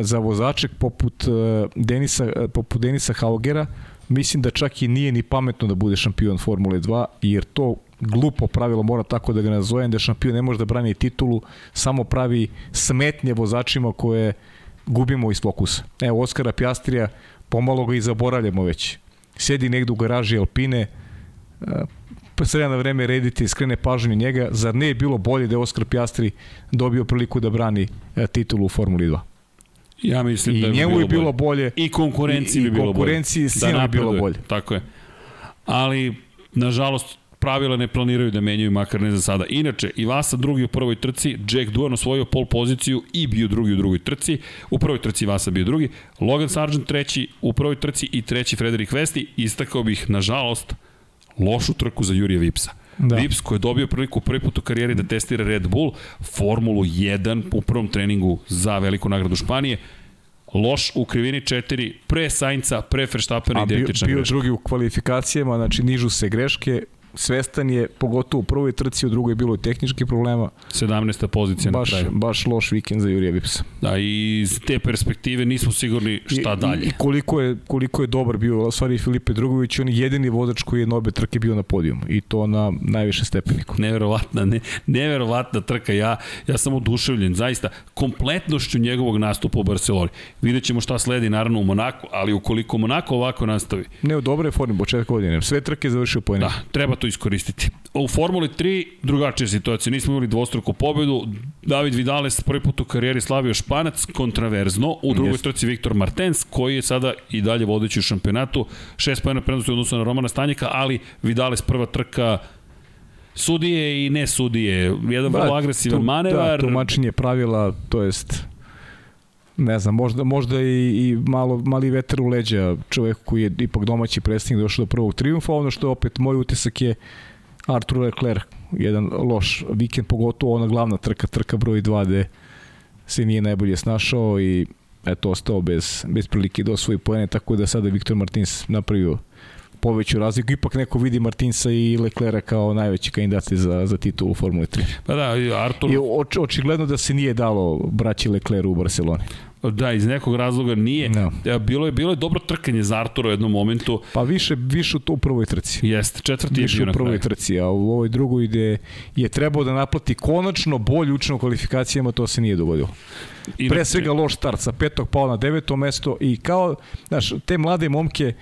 za vozaček poput e, Denisa, e, poput Denisa Haugera, mislim da čak i nije ni pametno da bude šampion Formule 2, jer to glupo pravilo, mora tako da ga nazovem, da šampion ne može da brani titulu, samo pravi smetnje vozačima koje gubimo iz fokusa. Evo, Oskara Pjastrija, pomalo ga i zaboravljamo već. Sedi negde u garaži Alpine, pa sreda na vreme redite i skrene pažnju njega, zar ne je bilo bolje da je Oskar Pjastri dobio priliku da brani e, titulu u Formuli 2? Ja mislim I da bi njemu je bilo bolje. I konkurenciji i, bi bilo bolje. I konkurenciji da bi bilo bolje. Tako je. Ali, nažalost, pravila ne planiraju da menjaju, makar ne za sada. Inače, i Vasa drugi u prvoj trci, Jack Duan osvojio pol poziciju i bio drugi u drugoj trci. U prvoj trci Vasa bio drugi, Logan Sargent treći u prvoj trci i treći Frederik Vesti. Istakao bih, nažalost, lošu trku za Jurija Vipsa. Da. Vips koji je dobio priliku prvi put u karijeri da testira Red Bull, Formulu 1 u prvom treningu za veliku nagradu Španije, loš u krivini 4, pre Sainca, pre Verstappena identična bio, bio greška. drugi u kvalifikacijama, znači nižu se greške, svestan je, pogotovo u prvoj trci, u drugoj je bilo i tehničkih problema. 17. pozicija baš, na kraju. Baš loš vikend za Jurija Vipsa. Da, i iz te perspektive nismo sigurni šta I, dalje. I, koliko je, koliko je dobar bio, u stvari Filipe Drugović, on je jedini vozač koji je na obe trke bio na podijumu i to na najviše stepeniku. Neverovatna, ne, neverovatna trka. Ja, ja sam oduševljen, zaista, kompletnošću njegovog nastupa u Barceloni. Vidjet ćemo šta sledi naravno u Monaku, ali ukoliko Monako ovako nastavi. Ne, u dobre formi, početak godine. Sve trke završio po Da, treba to iskoristiti. U Formuli 3 drugačija situacija. Nismo imali dvostruku pobedu. David Vidales prvi put u karijeri slavio Španac kontraverzno. U drugoj Jest. trci Viktor Martens koji je sada i dalje vodeći u šampionatu. Šest pojena prednosti u odnosu na Romana Stanjika, ali Vidales prva trka sudije i ne sudije. Jedan vrlo agresivan tu, manevar. Da, tumačenje pravila, to jest ne znam, možda, možda i, i malo, mali vetar u leđa čovek koji je ipak domaći predstavnik došao do prvog triumfa, ono što je opet moj utisak je Artur Leclerc, jedan loš vikend, pogotovo ona glavna trka, trka broj 2 gde se nije najbolje snašao i eto, ostao bez, bez prilike da osvoji pojene, tako da sada Viktor Martins napravio poveću razliku. Ipak neko vidi Martinsa i Leclera kao najveći kandidati za, za titulu u Formuli 3. Pa da, Artur... I oč, očigledno da se nije dalo braći Lecleru u Barceloni. Da, iz nekog razloga nije. No. Bilo je bilo je dobro trkanje za Artura u jednom momentu. Pa više više to u prvoj trci. Jeste, četvrti više je bio u prvoj trci, a u ovoj drugoj ide je trebao da naplati konačno bolj učinu kvalifikacijama, to se nije dogodilo. I Pre svega loš start sa petog pao na deveto mesto i kao, znaš, te mlade momke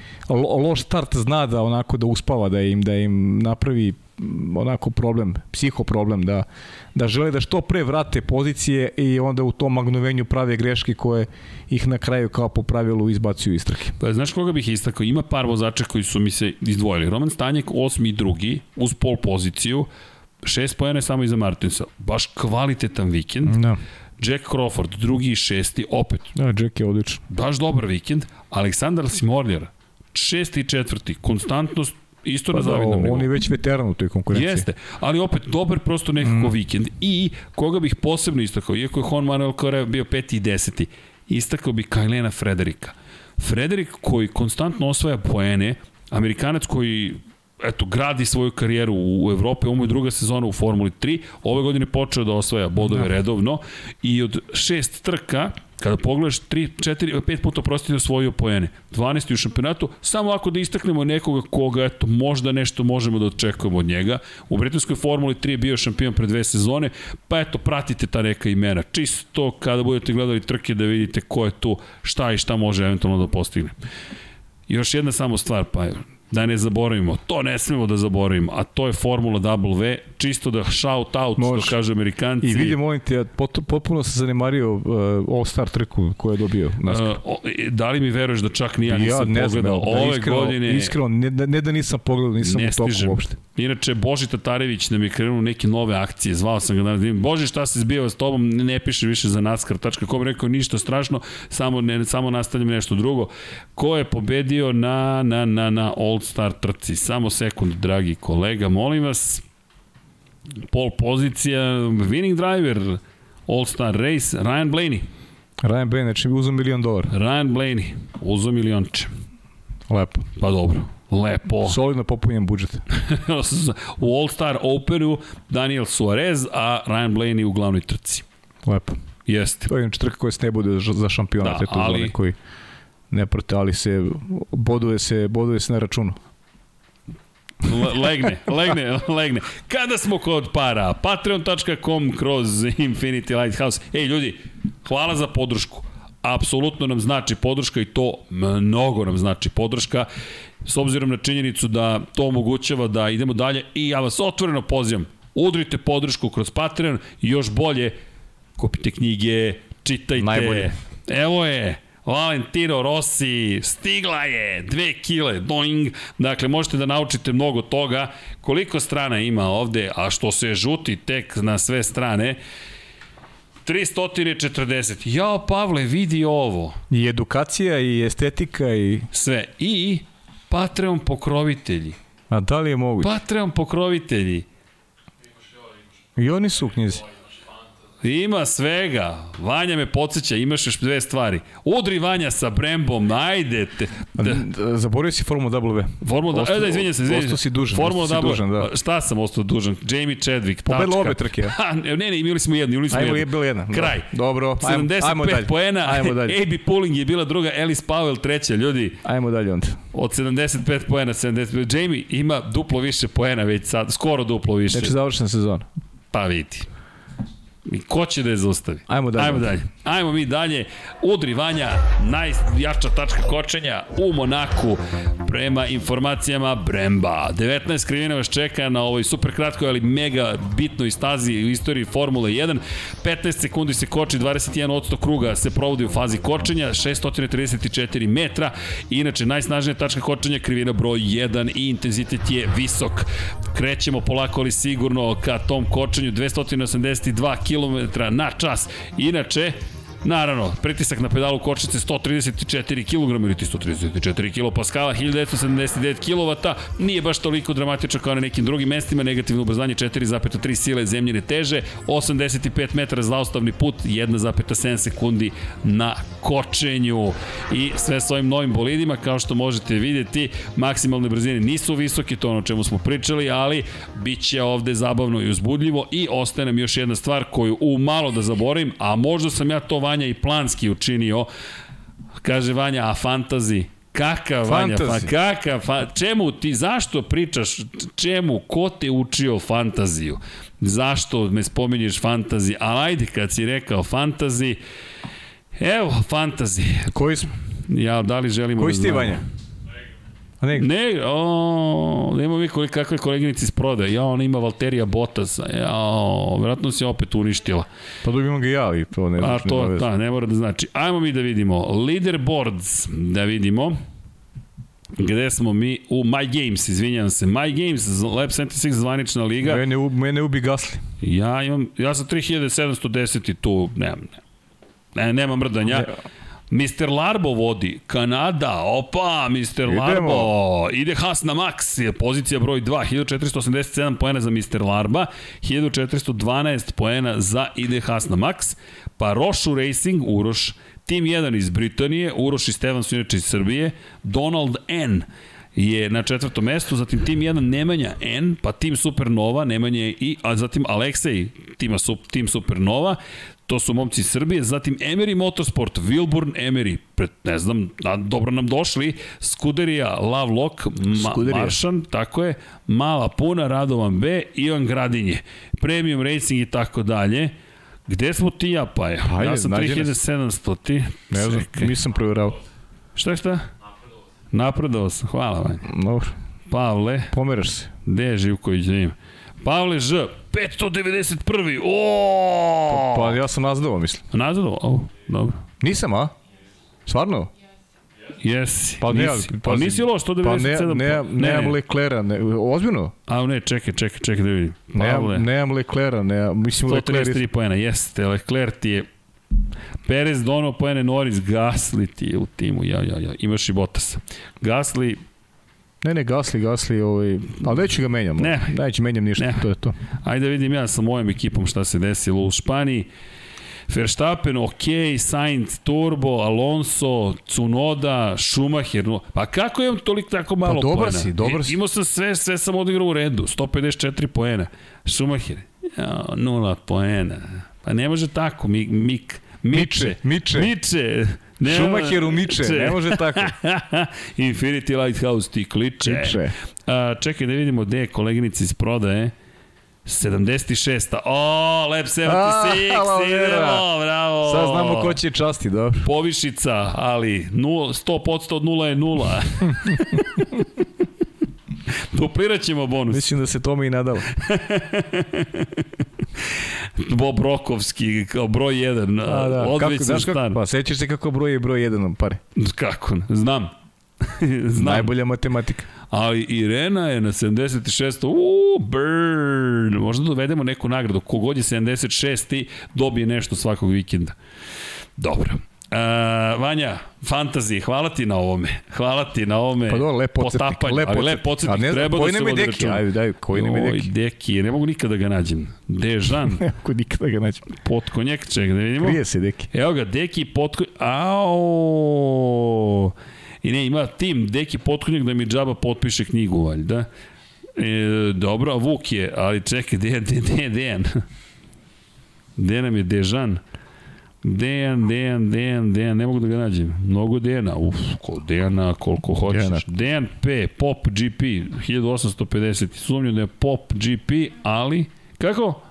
loš start zna da onako da uspava, da im, da im napravi onako problem, psiho problem, da, da žele da što pre vrate pozicije i onda u tom magnovenju prave greške koje ih na kraju kao po pravilu izbacuju iz trke. Pa znaš koga bih istakao? Ima par vozača koji su mi se izdvojili. Roman Stanjek, osmi i drugi, uz pol poziciju, šest pojene samo iza Martinsa. Baš kvalitetan vikend. Da. Jack Crawford, drugi i šesti, opet. Da, Jack je odličan. Baš dobar vikend. Aleksandar Simorljer, šesti i četvrti, konstantnost isto pa na da, zavidnom nivou. On je već veteran u toj konkurenciji. Jeste, ali opet dobar prosto nekako mm. vikend. I koga bih posebno istakao, iako je Juan Manuel Correa bio peti i deseti, istakao bih Kajlena Frederika. Frederik koji konstantno osvaja poene, Amerikanac koji eto, gradi svoju karijeru u Evropi, ovo je druga sezona u Formuli 3, ove godine počeo da osvaja bodove da. redovno i od šest trka Kada pogledaš 3, 4, 5 puta prostite osvojio poene. 12. u šampionatu, samo ako da istaknemo nekoga koga eto, možda nešto možemo da očekujemo od njega. U britanskoj Formuli 3 je bio šampion pre dve sezone, pa eto, pratite ta neka imena. Čisto kada budete gledali trke da vidite ko je tu, šta i šta može eventualno da postigne. još jedna samo stvar, pa da ne zaboravimo, to ne smemo da zaboravimo, a to je Formula W, čisto da shout out, Može. što kažu Amerikanci. I vidim, molim te, ja potpuno sam zanemario uh, All Star trku koju je dobio. Uh, da li mi veruješ da čak ni ja nisam ja, ne pogledao znam, da, ove iskreno, godine? Iskreno, ne, ne da nisam pogledao, nisam ne u toku uopšte. Inače, Boži Tatarević nam je krenuo neke nove akcije, zvao sam ga danas. da Boži, šta se zbio s tobom, ne, ne piše više za naskar.com, rekao ništa strašno, samo, ne, samo nastavljam nešto drugo. Ko je pobedio na, na, na, na All Star trci? Samo sekund, dragi kolega, molim vas. Pol pozicija, winning driver, All Star race, Ryan Blaney. Ryan Blaney, znači uzem milion dolara. Ryan Blaney, uzo milionče. Lepo. Pa dobro, lepo. Solidno popunjen budžet. u All Star Operu Daniel Suarez, a Ryan Blaney u glavnoj trci. Lepo. Jeste. To je inače trka koja se ne bude za šampionat, Da, ali- koji ne prate, ali se boduje se, boduje se na računu. Le- legne, legne, legne. Kada smo kod para, patreon.com kroz Infinity Lighthouse. Ej, ljudi, hvala za podršku. Apsolutno nam znači podrška i to mnogo nam znači podrška s obzirom na činjenicu da to omogućava da idemo dalje i ja vas otvoreno pozivam udrite podršku kroz Patreon i još bolje kupite knjige, čitajte. Najbolje. Evo je, Valentino Rossi, stigla je, dve kile, doing. Dakle, možete da naučite mnogo toga. Koliko strana ima ovde, a što se žuti tek na sve strane, 340. Jao, Pavle, vidi ovo. I edukacija, i estetika, i... Sve. I Patreon pokrovitelji. A da li je moguće? Patreon pokrovitelji. I oni su u knjizi. Ima svega. Vanja me podsjeća, imaš još dve stvari. Udri Vanja sa Brembom, ajde te. Da. Zaboravio si Formula W. Formula Ostao- e, da, izvinjam se, izvinjam se. ostao si dužan, Formula W, dužan, da. Šta sam ostao dužan? Jamie Chadwick, Pobedila tačka. obe trke? Ha, ne, ne, imali smo jednu, imali smo Ajmo, jednu. je bila jedna. Kraj. Da. Dobro, ajmo, 75 ajmo dalje. poena, Ajmo dalje. AB Pulling je bila druga, Alice Powell treća, ljudi. Ajmo dalje onda. Od 75 poena, 75. Jamie ima duplo više poena već sad, skoro duplo više. Znači završena sezona. Pa vidi. I ko će da je zaustavi? Ajmo dalje. Ajmo dalje. Ajmo mi dalje. Udri Vanja, najjača tačka kočenja u Monaku prema informacijama Bremba. 19 krivina vas čeka na ovoj super kratkoj, ali mega bitnoj stazi u istoriji Formule 1. 15 sekundi se koči, 21% kruga se provodi u fazi kočenja, 634 metra. Inače, najsnažnija tačka kočenja krivina broj 1 i intenzitet je visok. Krećemo polako, ali sigurno ka tom kočenju 282 km na čas. Inače, Naravno, pritisak na pedalu kočnice 134 kg ili ti 134 kg paskala, 1979 kW, nije baš toliko dramatično kao na nekim drugim mestima, negativno ubrzanje 4,3 sile zemljine teže, 85 metara zaustavni put, 1,7 sekundi na kočenju. I sve s ovim novim bolidima, kao što možete vidjeti, maksimalne brzine nisu visoke, to ono o čemu smo pričali, ali bit će ovde zabavno i uzbudljivo i ostaje nam još jedna stvar koju u malo da zaboravim, a možda sam ja to Vanja i planski učinio, kaže Vanja, a fantazi, Kakav Vanja, pa kakav, fa, čemu ti, zašto pričaš, čemu, ko te učio fantaziju? Zašto me spominješ fantazi? Ali ajde, kad si rekao fantazi, evo, fantazi. Koji smo? Ja, da li želimo Koji da si ti, znamo? Vanja? A ne, Ne, o, nema mi koji, kakve koleginici iz prodaje. Ja, ona ima Valterija Botasa. Ja, vjerojatno se opet uništila. pa dobijemo ga ja, ali to ne A znači. to, nema veze. da, ne mora da znači. Ajmo mi da vidimo. Leaderboards, da vidimo. Gde smo mi? U My Games, izvinjam se. My Games, Lab 76 zvanična liga. Mene, u- mene ubi Gasli. Ja imam, ja sam 3710 i tu, nemam, ne, ne, nema mrdanja. Mr. Larbo vodi, Kanada, opa, Mr. Idemo. Larbo, ide Haas na je pozicija broj 2, 1487 poena za Mr. Larba, 1412 poena za ide Haas na max, pa Rošu Racing, Uroš, Tim 1 iz Britanije, Uroš i Stevan su inače iz Srbije, Donald N je na četvrtom mestu, zatim tim 1 Nemanja N, pa tim Supernova, Nemanja i, a zatim Aleksej, tima, tim Supernova, to su momci iz Srbije, zatim Emery Motorsport, Wilburn Emery, pred, ne znam, a, dobro nam došli, Skuderija, Lovelock, Ma, Scuderia. Maršan, tako je, Mala Puna, Radovan B, Ivan Gradinje, Premium Racing i tako dalje. Gde smo ti ja, pa je? Ajde, ja sam nađi nas. 3700, ti? Ne znam, Čekaj. nisam provjerao. Šta šta? Napredovao sam, hvala Vanja. Dobro, Pavle, pomeraš se. gde je Živković da ima? Pavle Ž, 591. O! Pa ja sam nazdao, mislim. Nazadovao? O, dobro. Nisam, a? Stvarno? Jesi. Pa ne, nisi, ali, pa nisi loš, Pa 197. ne, ne, ne, nemam Leclera, ne, ozbiljno? A ne, čekaj, čekaj, čekaj da vidim. Nemam, Pavle, nemam Leclera, ne, mislim Lecler 133 poena, jeste, Leclerc ti je Perez dono poene Norris, Gasly ti je u timu, ja, ja, ja, imaš i Bottasa. Gasly, Ne, ne, Gasli, Gasli, ovaj, ali neću ga menjam. Ne. Neću menjam ništa, Ne. to je to. ajde vidim ja sa mojom ekipom šta se desilo u Španiji. Verstappen, ok, Sainz, Turbo, Alonso, Tsunoda, Schumacher. no- Pa kako imam toliko tako malo Pa dobar poena? si, dobar si. Imao sam sve, sve sam odigrao u redu, 154 poena. Schumacher, ja, nula poena. Pa ne može tako, mi, mik, miče, Miče, miče. miče. Nema- Schumacheru miče, ne može tako. Infinity Lighthouse ti kliče. Miče. A, čekaj da vidimo gde je koleginica iz prodaje. 76. O, Lab 76, alo, Vera. idemo, bravo. Sad znamo ko će časti, dobro. Povišica, ali 0, 100% od 0 je 0. Duplirat ćemo bonus. Mislim da se tome i nadalo. Bob Rokovski, kao broj 1. A, da. Kako, Odvećan znaš kako, stan. pa sećaš se kako broj je broj 1 na pare. Kako? Znam. Znam. Najbolja matematika. Ali Irena je na 76. Uuu, burn. Možda dovedemo neku nagradu. Kogod je 76. dobije nešto svakog vikenda. Dobro. Uh, Vanja, fantazi, hvala ti na ovome. Hvala ti na ovome. Pa dobro, lep podsjetnik, lep ali podsjetnik. lep podsjetnik. Ne treba da se vodi Deki? računa. Ajde, daj, koji nam je Oj, Deki? Deki, ne mogu nikada da ga nađem. Dežan, Ako nikada ga nađem. potkonjak, ček da vidimo. Krije se, Deki. Evo ga, Deki potkonjak, au! I ne, ima tim, Deki potkonjak da mi džaba potpiše knjigu, valjda. E, dobro, Vuk je, ali čekaj, gde je Dejan? Gde nam je Dežan? Dejan, Dejan, Dejan, Dejan, ne mogu da ga nađem. Mnogo Dejana, uf, ko Dejana, koliko hoćeš. Dejana. Dejan P, Pop GP, 1850. Sumnjam da je Pop GP, ali, kako?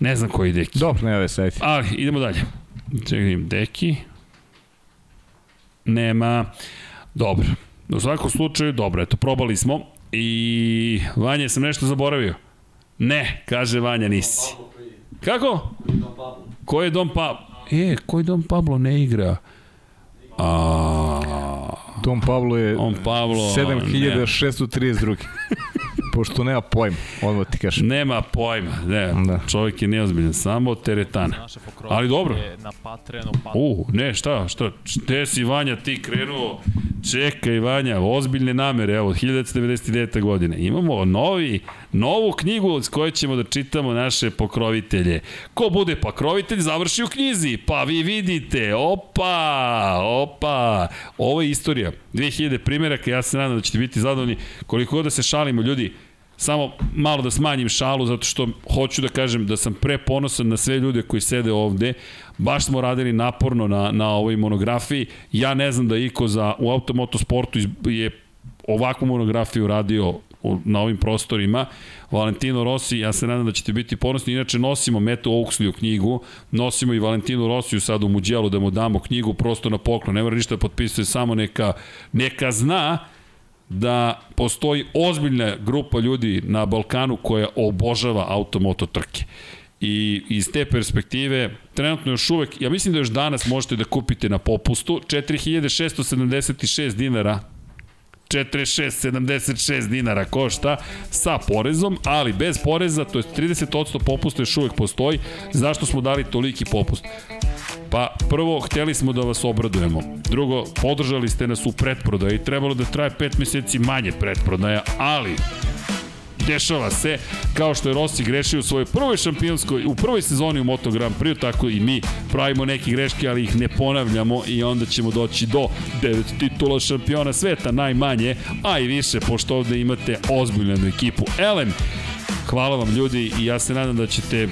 Ne znam koji Deki. Dobro, ne ove sajti. Ali, idemo dalje. Čekaj, Deki. Nema. Dobro. U svakom slučaju, dobro, eto, probali smo. I, Vanja, sam nešto zaboravio? Ne, kaže Vanja, nisi. Kako? Ko je Dom Pablo? E, koji Dom Pablo ne igra? A, Dom Pablo je on Pablo... 7632. Pošto nema pojma, odmah ti kažem. Nema pojma, ne, da. Čovjek je neozbiljan, samo teretana. Ali dobro. Na Patreonu, pa U, ne, šta, šta, gde si Vanja ti krenuo? Čekaj Vanja, ozbiljne namere, evo, 1999. godine. Imamo novi, novu knjigu s kojoj ćemo da čitamo naše pokrovitelje. Ko bude pokrovitelj, završi u knjizi, pa vi vidite, opa, opa, ovo je istorija. 2000 primjeraka, ja se nadam da ćete biti zadovoljni. Koliko god da se šalimo, ljudi, samo malo da smanjim šalu zato što hoću da kažem da sam preponosan na sve ljude koji sede ovde. Baš smo radili naporno na, na ovoj monografiji. Ja ne znam da iko za, u automotosportu iz- je ovakvu monografiju radio u- na ovim prostorima. Valentino Rossi, ja se nadam da ćete biti ponosni. Inače, nosimo Meto Oaksley knjigu, nosimo i Valentino Rossiju sad u Muđelu da mu damo knjigu prosto na poklon. Ne mora ništa da potpisuje, samo neka, neka zna da postoji ozbiljna grupa ljudi na Balkanu koja obožava automoto trke. I iz te perspektive, trenutno još uvek, ja mislim da još danas možete da kupite na popustu 4676 dinara 46,76 dinara košta sa porezom, ali bez poreza, to je 30% popusta još uvek postoji. Zašto smo dali toliki popust? Pa prvo, hteli smo da vas obradujemo. Drugo, podržali ste nas u pretprodaji. Trebalo da traje 5 meseci manje pretprodaja, ali dešava se, kao što je Rossi grešio u svojoj prvoj šampionskoj, u prvoj sezoni u Moto Grand Prix, tako i mi pravimo neke greške, ali ih ne ponavljamo i onda ćemo doći do devet titula šampiona sveta, najmanje, a i više, pošto ovde imate ozbiljnu ekipu. Elem, hvala vam ljudi i ja se nadam da ćete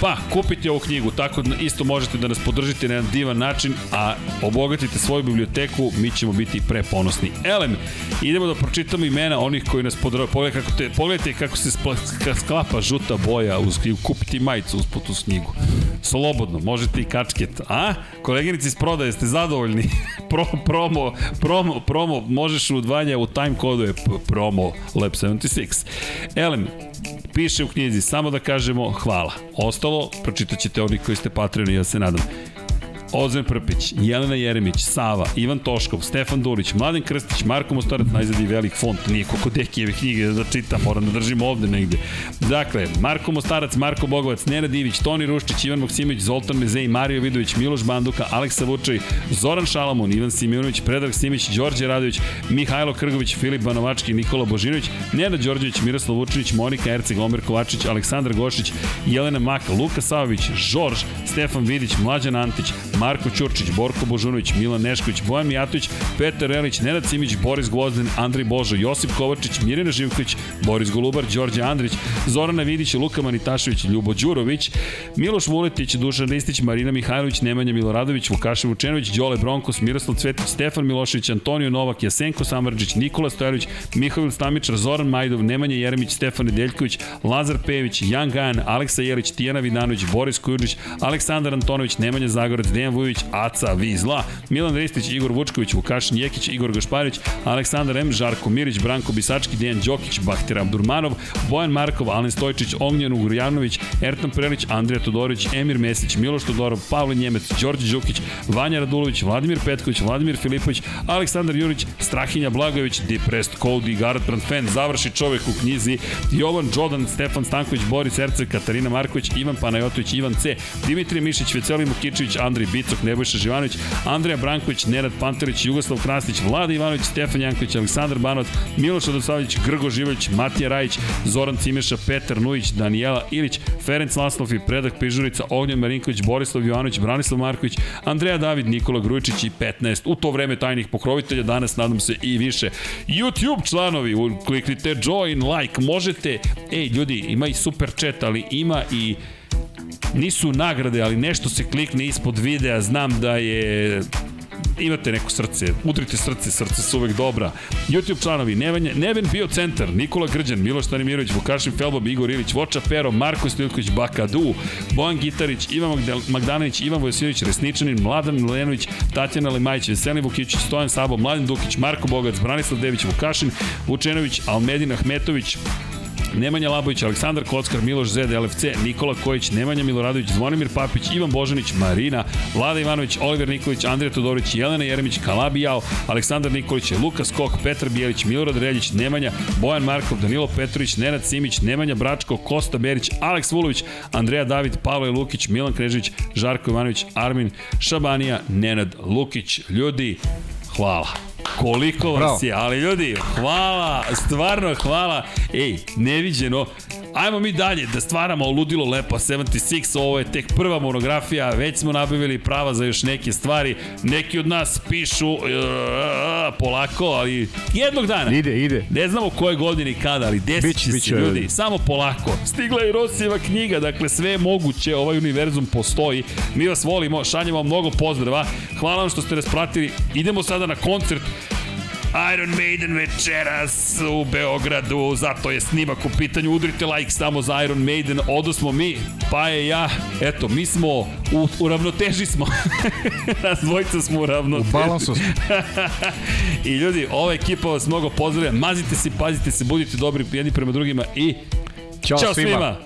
Pa, kupite ovu knjigu, tako da isto možete da nas podržite na jedan divan način, a obogatite svoju biblioteku, mi ćemo biti preponosni. Elem, idemo da pročitamo imena onih koji nas podržavaju. Pogledajte kako, te, pogledajte kako se spla, sklapa žuta boja uz knjigu. Kupite majicu uz uz knjigu. Slobodno, možete i kačket. A? Koleginici iz prodaje, ste zadovoljni? Pro, promo, promo, promo, možeš u dvanja u time kodu je promo Lab 76. Elem, piše u knjizi, samo da kažemo hvala. Ostalo, pročitat ćete oni koji ste Patreoni, ja se nadam. Ozren Prpić, Jelena Jeremić, Sava, Ivan Toškov, Stefan Durić, Mladen Krstić, Marko Mostarac, najzad i velik font, nije koliko Dekijeve knjige da čitam, moram da držim ovde negde. Dakle, Marko Mostarac, Marko Bogovac, Nena Divić, Toni Ruščić, Ivan Maksimović, Zoltan Mezej, Mario Vidović, Miloš Banduka, Aleksa Vučaj, Zoran Šalamun, Ivan Simeunović, Predrag Simić, Đorđe Radović, Mihajlo Krgović, Filip Banovački, Nikola Božinović, Nena Đorđević, Miroslav Vučinić, Monika Erceg, Omer Kovačić, Aleksandar Gošić, Jelena Maka, Luka Savović, Žorž, Stefan Vidić, Mlađan Antić, Marko Ćurčić, Borko Božunović, Milan Nešković, Bojan Mijatović, Petar Relić, Nenad Simić, Boris Gvozden, Andrej Božo, Josip Kovačić, Mirjana Živković, Boris Golubar, Đorđe Andrić, Zorana Vidić, Luka Manitašević, Ljubo Đurović, Miloš Vuletić, Dušan Ristić, Marina Mihajlović, Nemanja Miloradović, Vukašin Vučenović, Đole Bronkos, Miroslav Cvetić, Stefan Milošević, Antonio Novak, Jasenko Samrđić, Nikola Stojanović, Mihail Stamičar, Zoran Majdov, Nemanja Jeremić, Stefan Nedeljković, Lazar Pejević, Jan Gajan, Aleksa Jelić, Tijana Vidanović, Boris Kujundžić, Aleksandar Antonović, Nemanja Zagorac, Dejan Vujović, Aca Vizla, Milan Ristić, Igor Vučković, Vukašin Jekić, Igor Gašparić, Aleksandar M, Žarko Mirić, Branko Bisački, Dejan Đokić, Bahtir Abdurmanov, Bojan Markov, Alen Stojčić, Ognjan Ugurjanović, Ertan Prelić, Andrija Todorović, Emir Mesić, Miloš Todorov, Pavle Njemec, Đorđe Đukić, Vanja Radulović, Vladimir Petković, Vladimir Filipović, Aleksandar Jurić, Strahinja Blagović, Depressed Cody, Garant Fan, završi čovek u knjizi, Jovan Đodan, Stefan Stanković, Boris Erceg, Katarina Marković, Ivan Panajotović, Ivan C, Dimitri Mišić, Veselin Mukičević, Andrej Bicok, Nebojša Živanović, Andreja Branković, Nenad Panterić, Jugoslav Krasnić, Vlada Ivanović, Stefan Janković, Aleksandar Banovac, Miloš Radosavljević, Grgo Živović, Matija Rajić, Zoran Cimeša, Petar Nujić, Danijela Ilić, Ferenc Laslov i Predak Pižurica, Ognjan Marinković, Borislav Jovanović, Branislav Marković, Andreja David, Nikola Grujičić i 15. U to vreme tajnih pokrovitelja, danas nadam se i više. YouTube članovi, kliknite join, like, možete, ej ljudi, ima i super chat, ali ima i nisu nagrade, ali nešto se klikne ispod videa, znam da je imate neko srce, udrite srce, srce su uvek dobra. YouTube članovi, Neven, Neven bio centar, Nikola Grđan, Miloš Stanimirović, Vukašin Felbob, Igor Ilić, Voča Pero, Marko Stilković, Bakadu, Bojan Gitarić, Ivan Magdanović, Ivan Vojsinović, Resničanin, Mladan Milenović, Tatjana Lemajić, Veselin Vukićić, Stojan Sabo, Mladen Dukić, Marko Bogac, Branislav Dević, Vukašin, Vučenović, Almedin Ahmetović, Nemanja Labović, Aleksandar Kockar, Miloš Zed, LFC, Nikola Kojić, Nemanja Miloradović, Zvonimir Papić, Ivan Božanić, Marina, Vlada Ivanović, Oliver Nikolić, Andrija Todorović, Jelena Jeremić, Kalabijao, Aleksandar Nikolić, Lukas Kok, Petar Bijelić, Milorad Reljić, Nemanja, Bojan Markov, Danilo Petrović, Nenad Simić, Nemanja Bračko, Kosta Berić, Aleks Vulović, Andreja David, Pavle Lukić, Milan Krežić, Žarko Ivanović, Armin Šabanija, Nenad Lukić. Ljudi, hvala. Koliko vas Bravo. je, ali ljudi, hvala, stvarno hvala. Ej, neviđeno, Ajmo mi dalje da stvaramo ludilo lepo 76, ovo je tek prva monografija, već smo nabavili prava za još neke stvari. Neki od nas pišu uh, polako, ali jednog dana. Ide, ide. Ne znamo koje godine i kada, ali desit će se ljudi. ljudi. Samo polako. Stigla je Rosijeva knjiga, dakle sve je moguće, ovaj univerzum postoji. Mi vas volimo, šaljemo vam mnogo pozdrava. Hvala vam što ste nas pratili. Idemo sada na koncert Iron Maiden večeras u Beogradu, zato je snimak u pitanju, udrite like samo za Iron Maiden, odo smo mi, pa je ja, eto, mi smo, u, u ravnoteži smo, nas dvojica smo u ravnoteži. U balansu smo. I ljudi, ova ekipa vas mnogo pozdravlja, mazite se, pazite se, budite dobri jedni prema drugima i Ćao, Ćao svima. svima.